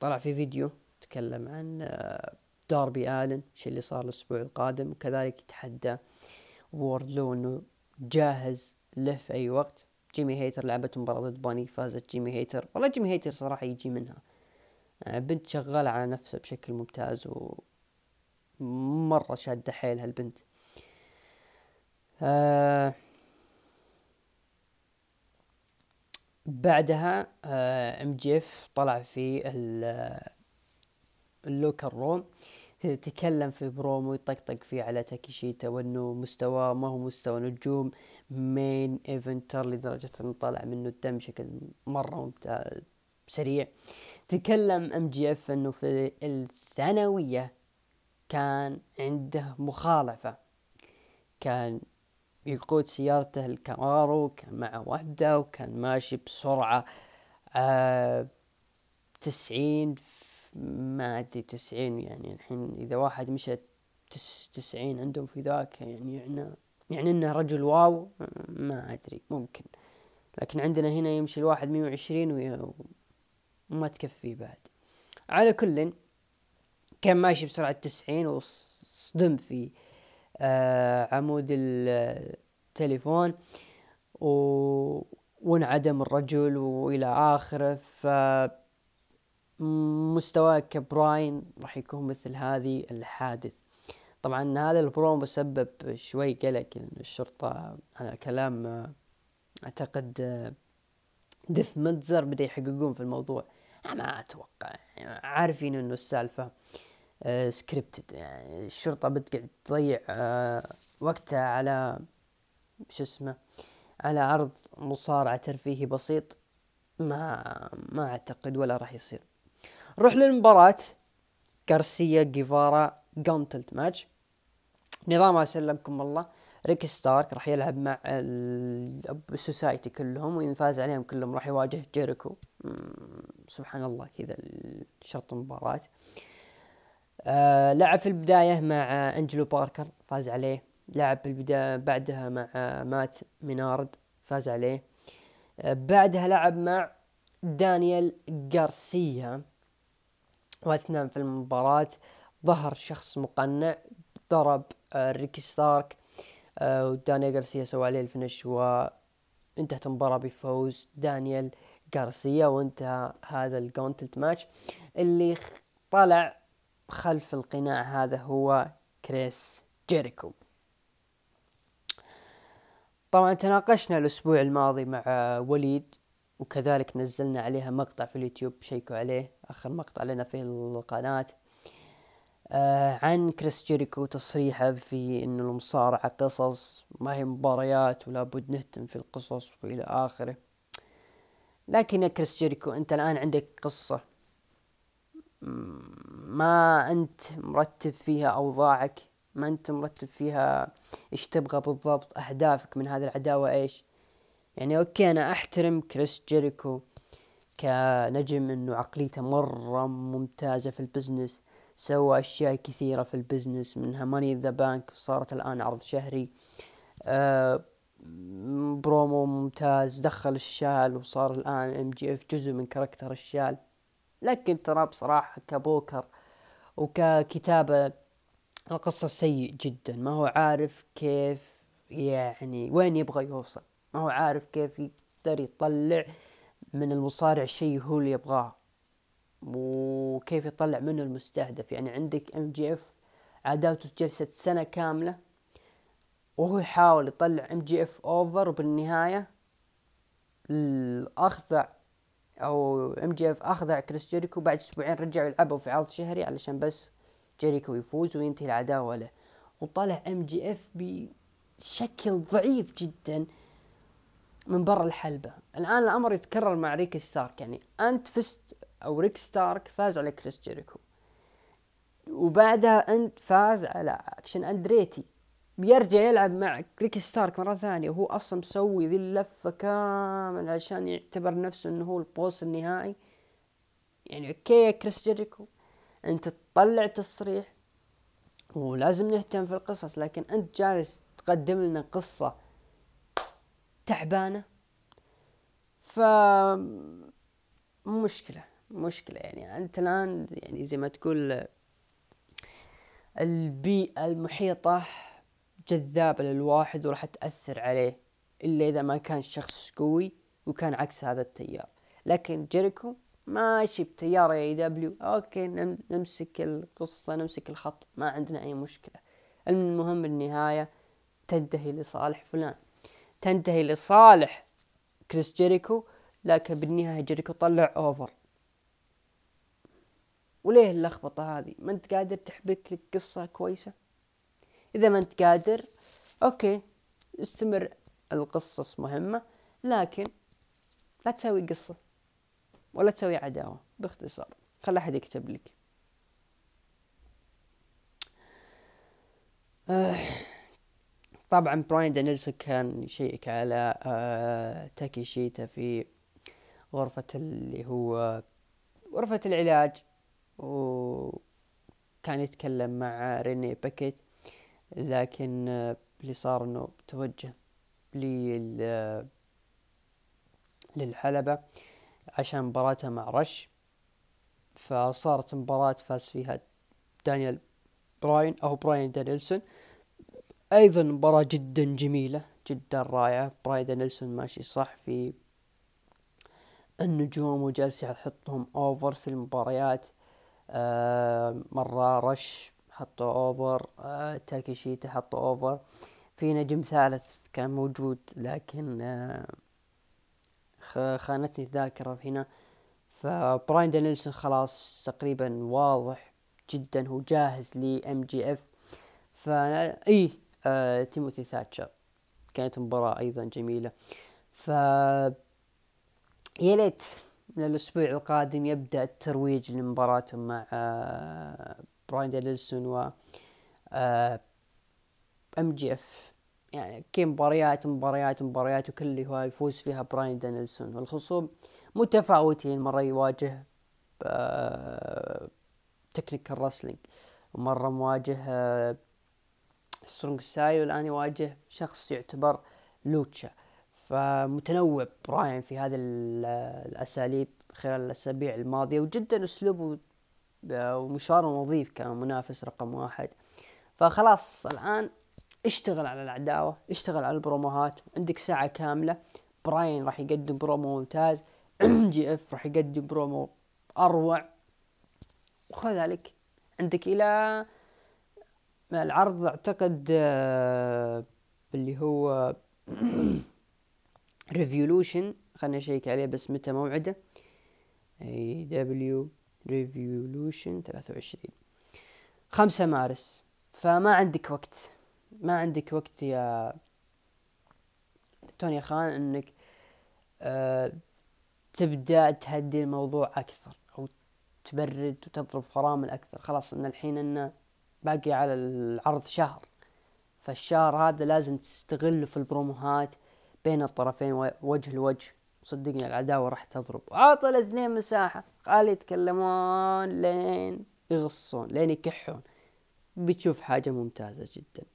طلع في فيديو تكلم عن داربي آلن الشيء اللي صار الأسبوع القادم وكذلك يتحدى ووردلو أنه جاهز له في أي وقت. جيمي هيتر لعبت مباراة ضد باني فازت جيمي هيتر والله جيمي هيتر صراحة يجي منها. آه، بنت شغالة على نفسها بشكل ممتاز و مرة شادة حيلها البنت. آه بعدها آه ام جي اف طلع في ال locker room. تكلم في برومو يطقطق فيه على تاكيشيتا وأنه مستواه ما هو مستوى نجوم main eventer لدرجة أنه طلع منه الدم بشكل مرة ممتاز سريع. تكلم ام جي اف أنه في الثانوية كان عنده مخالفة. كان يقود سيارته الكامارو كان معه وحدة وكان ماشي بسرعة آه تسعين ما أدري تسعين يعني الحين إذا واحد مشى تس تسعين عندهم في ذاك يعني يعني يعني إنه رجل واو ما أدري ممكن. لكن عندنا هنا يمشي الواحد مية وعشرين وما تكفي بعد. على كل كان ماشي بسرعة تسعين وصدم في آه عمود التليفون و... وانعدم الرجل وإلى آخره ف مستواه كبراين راح يكون مثل هذه الحادث. طبعا هذا البرومو سبب شوي قلق الشرطة على كلام أعتقد ديف ميلتزر بدأ يحققون في الموضوع. ما أتوقع يعني عارفين إنه السالفة scripted يعني الشرطة بتقعد تضيع وقتها على شو اسمه على عرض مصارعة ترفيهي بسيط. ما ما أعتقد ولا راح يصير. نروح للمباراة. غارسيا جيفارا gauntlet match نظام سلمكم الله ريك ستارك راح يلعب مع ال society كلهم وإن فاز عليهم كلهم راح يواجه جيريكو. سبحان الله كذا شرط المباراة. آه لعب في البداية مع أنجلو باركر فاز عليه. لعب في البداية بعدها مع مات مينارد فاز عليه. آه بعدها لعب مع دانيال غارسيا. واثناء في المباراة. ظهر شخص مقنع ضرب آه ريكي ستارك آه ودانيال غارسيا سوى عليه الفنش وانتهت المباراة بفوز دانيال غارسيا وانتهى هذا الجونتلت ماتش. اللي طلع خلف القناع هذا هو كريس جيريكو. طبعا تناقشنا الأسبوع الماضي مع وليد. وكذلك نزلنا عليها مقطع في اليوتيوب شيكوا عليه آخر مقطع لنا في القناة. آه عن كريس جيريكو تصريحه في إنه المصارعة قصص ما هي مباريات ولا بد نهتم في القصص وإلى آخره. لكن يا كريس جيريكو أنت الآن عندك قصة. ما أنت مرتب فيها أوضاعك؟ ما أنت مرتب فيها إيش تبغى بالضبط؟ أهدافك من هذه العداوة إيش؟ يعني okay أنا أحترم كريس جيريكو كنجم إنه عقليته مرة ممتازة في ال business سوى أشياء كثيرة في ال business منها Money in the Bank صارت الآن عرض شهري. أه برومو ممتاز دخل الشال وصار الآن ام جي اف جزء من character الشال. لكن ترى بصراحة كبوكر وككتابة القصة سيء جدا ما هو عارف كيف يعني وين يبغى يوصل. ما هو عارف كيف يقدر يطلع من المصارع شيء هو اللي يبغاه وكيف يطلع منه المستهدف. يعني عندك ام جي اف عداوته جلست سنة كاملة وهو يحاول يطلع ام جي اف over وبالنهاية اخضع أو ام جي اف أخضع كريس جيريكو بعد أسبوعين رجعوا يلعبوا في عرض شهري علشان بس جيريكو يفوز وينتهي العداوة له. وطلع ام جي اف بشكل ضعيف جدا. من برا الحلبة. الآن الأمر يتكرر مع ريك ستارك. يعني أنت فزت أو ريك ستارك فاز على كريس جيريكو. وبعدها أنت فاز على أكشن أندريتي. بيرجع يلعب مع ريك ستارك مرة ثانية. وهو أصلا مسوي ذي اللفة كامل عشان يعتبر نفسه إنه هو ال boss النهائي. يعني okay يا كريس جيريكو. أنت تطلع تصريح. ولازم نهتم في القصص. لكن أنت جالس تقدم لنا قصة تعبانة؟ ف مشكلة مشكلة يعني. أنت الآن يعني زي ما تقول البيئة المحيطة جذابة للواحد وراح تأثر عليه إلا إذا ما كان شخص قوي وكان عكس هذا التيار. لكن جيريكو ماشي بتيار AEW. okay نمسك القصة نمسك الخط ما عندنا أي مشكلة. المهم النهاية تنتهي لصالح فلان. تنتهي لصالح كريس جيريكو لكن بالنهاية جيريكو طلع over وليه اللخبطة هذه؟ ما أنت قادر تحبك لك قصة كويسة؟ إذا ما أنت قادر okay استمر. القصص مهمة لكن لا تسوي قصة ولا تسوي عداوة باختصار. خلي أحد يكتب لك. آه. طبعا براين دانيلسون كان يشيك على آه تاكي شيتا في غرفة اللي هو غرفة العلاج وكان يتكلم مع ريني باكيت لكن آه اللي صار إنه توجه لل للحلبة عشان مباراته مع رش. فصارت مباراة فاز فيها دانيال براين أو براين دانيلسون. أيضا مباراة جدا جميلة جدا رائعة. براين دانيلسون ماشي صح في النجوم وجالس يحطهم over في المباريات. آه مرة رش حطه over آه تاكيشيتا حطه over في نجم ثالث كان موجود لكن آه خانتني الذاكرة هنا. فبراين دانيلسون خلاص تقريبا واضح جدا هو جاهز ل MJF فا اي تيموثي ثاتشر كانت مباراة أيضا جميلة. ف يا ليت من الأسبوع القادم يبدأ الترويج لمباراتهم مع آه براين دانيلسون و آه MJF. يعني كي مباريات مباريات مباريات وكل هو يفوز فيها براين دانيلسون والخصوم متفاوتين مرة يواجه آه technical wrestling ومرة مواجه آه strong style والان يواجه شخص يعتبر lucha. فمتنوع براين في هذه الأساليب خلال الأسابيع الماضية وجدا أسلوبه ومشواره نظيف كمنافس رقم واحد. فخلاص الآن اشتغل على العداوة اشتغل على البروموهات. عندك ساعة كاملة. براين راح يقدم برومو ممتاز. [clears throat] MJF راح يقدم برومو أروع. وخذ عليك عندك إلى العرض أعتقد آه، اللي هو [clears throat] Revolution خلنا نشيك عليه بس متى موعده؟ AEW Revolution 23 خمسة مارس. فما عندك وقت. ما عندك وقت يا توني خان إنك أه تبدأ تهدي الموضوع أكثر أو تبرد وتضرب فرامل أكثر. خلاص إن الحين إنه باقي على العرض شهر. فالشهر هذا لازم تستغله في البروموهات بين الطرفين وجه لوجه. صدقني العداوة راح تضرب. عط الاثنين مساحة. خلي يتكلمون لين يغصون لين يكحون. بتشوف حاجة ممتازة جدا.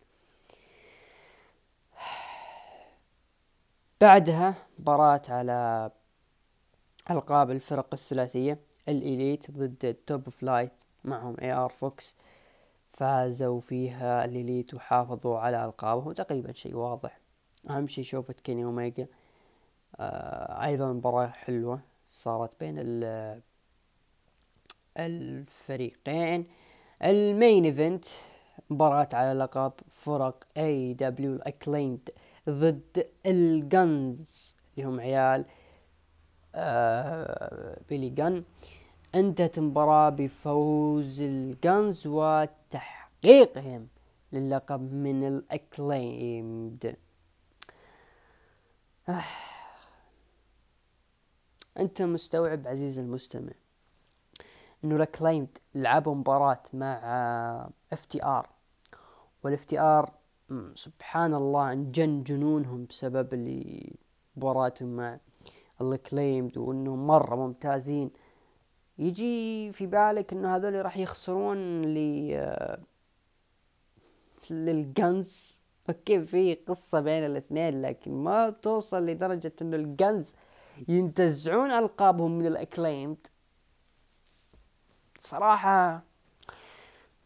بعدها مباراة على ألقاب الفرق الثلاثية ال Elite ضد ال Top Flight معهم AR Fox فازوا فيها ال Elite وحافظوا على ألقابهم. تقريبا شيء واضح. أهم شيء شوفت كيني أوميجا. آه أيضا مباراة حلوة صارت بين الفريقين. ال main event مباراة على لقب فرق AEW ال Acclaimed ضد ال Gunns اللي هم عيال آه بيلي جن. انتهت المباراة بفوز ال Gunns وتحقيقهم للقب من ال Acclaimed آه. [sighs] أنت مستوعب عزيزي المستمع إنه ال Acclaimed لعبوا مباراة مع FTR وال FTR سبحان الله أنجن جنونهم بسبب اللي مباراتهم مع ال Acclaimed وإنهم مرة ممتازين يجي في بالك إنه هذول راح يخسرون ل لل Gunns. أوكي في قصة بين الاثنين لكن ما توصل لدرجة إنه ال Gunns ينتزعون ألقابهم من ال Acclaimed صراحة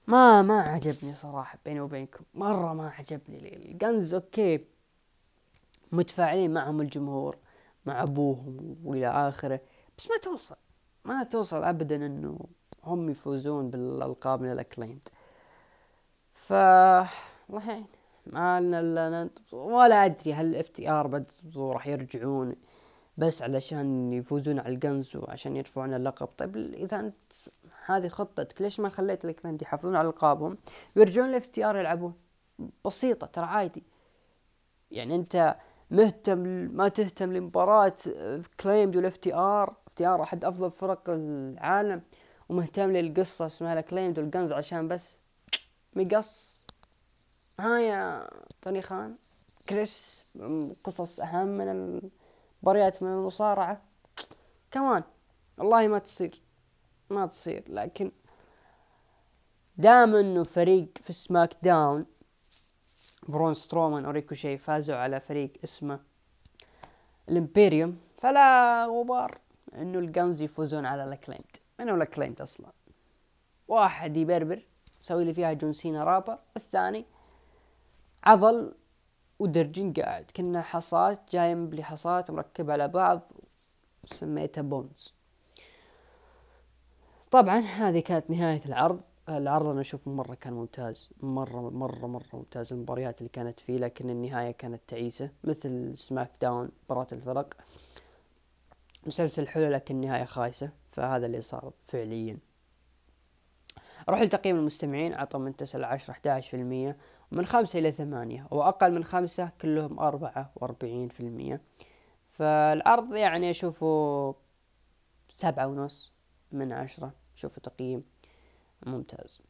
ما ما عجبني صراحة بيني وبينكم. مرة ما عجبني ال Gunns أوكي متفاعلين معهم الجمهور مع أبوهم وإلى آخره بس ما توصل. ما توصل ابدا إنه هم يفوزون بالألقاب من ال Acclaimed ف الله يعين ما لنا ولا أدري هل FTR راح يرجعون بس علشان يفوزون على ال Gunns وعشان يرفعون اللقب. طيب إذا أنت هذه خطتك ليش ما خليت الاثنين يحافظون على ألقابهم؟ ويرجعون ل FTR يلعبون. بسيطة ترى عادي. يعني أنت مهتم ما تهتم لمباراة Acclaimed وال FTR؟ FTR أحد أفضل فرق العالم ومهتم للقصة اسمها Acclaimed وال Gunns عشان بس مقص. ها يا توني خان. كريس قصص أهم من المباريات من المصارعة. كمان والله ما تصير. ما تصير. لكن دام إنه فريق في سماك داون برون سترومان وريكوشي فازوا على فريق اسمه الامبيريوم فلا غبار. إنه الجنز يفوزون على الاكليمد من هو أصلا؟ واحد يبربر يسوي لي فيها جون سينا رابر الثاني عضل ودرجين قاعد. كنا حصات جاي مبلي حصات مركبة على بعض سميتها بونز. طبعا هذه كانت نهاية العرض. العرض أنا اشوفه مرة كان ممتاز. مرة مرة مرة ممتاز. المباريات اللي كانت فيه لكن النهاية كانت تعيسة مثل سماك داون مباراة الفرق. مسلسل حلو لكن النهاية خايسة فهذا اللي صار فعليا. أروح لتقييم المستمعين عطوا من تسعة لعشرة احداش في المية ومن خمسة إلى ثمانية وأقل من خمسة كلهم أربعة وأربعين في المية. فالعرض يعني أشوفه سبعة ونص من عشرة شوفوا تقييم ممتاز.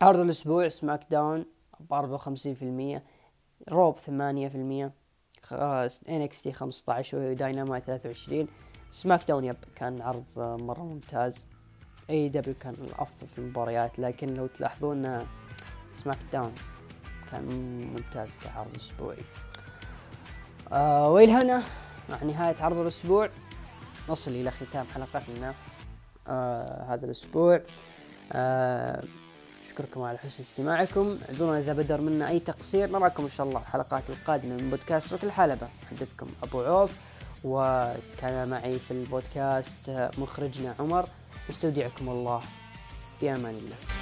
عرض الأسبوع سماك داون بأربعة وخمسين في المية Raw ب ثمانية في المية. NXT خمسة عشر وداينامايت ثلاثة وعشرين. SmackDown يب كان عرض مرة ممتاز. AEW كان الأفضل في المباريات لكن لو تلاحظون SmackDown كان ممتاز كعرض أسبوعي. آه والى هنا مع نهاية عرض الأسبوع نصل إلى ختام حلقتنا آه هذا الأسبوع. آه أشكركم على حسن استماعكم. أعذرونا إذا بدر منا أي تقصير. نراكم إن شاء الله الحلقات القادمة من بودكاست ركن الحلبة. محدثكم أبو عوف وكان معي في البودكاست مخرجنا عمر. نستودعكم الله. في أمان الله.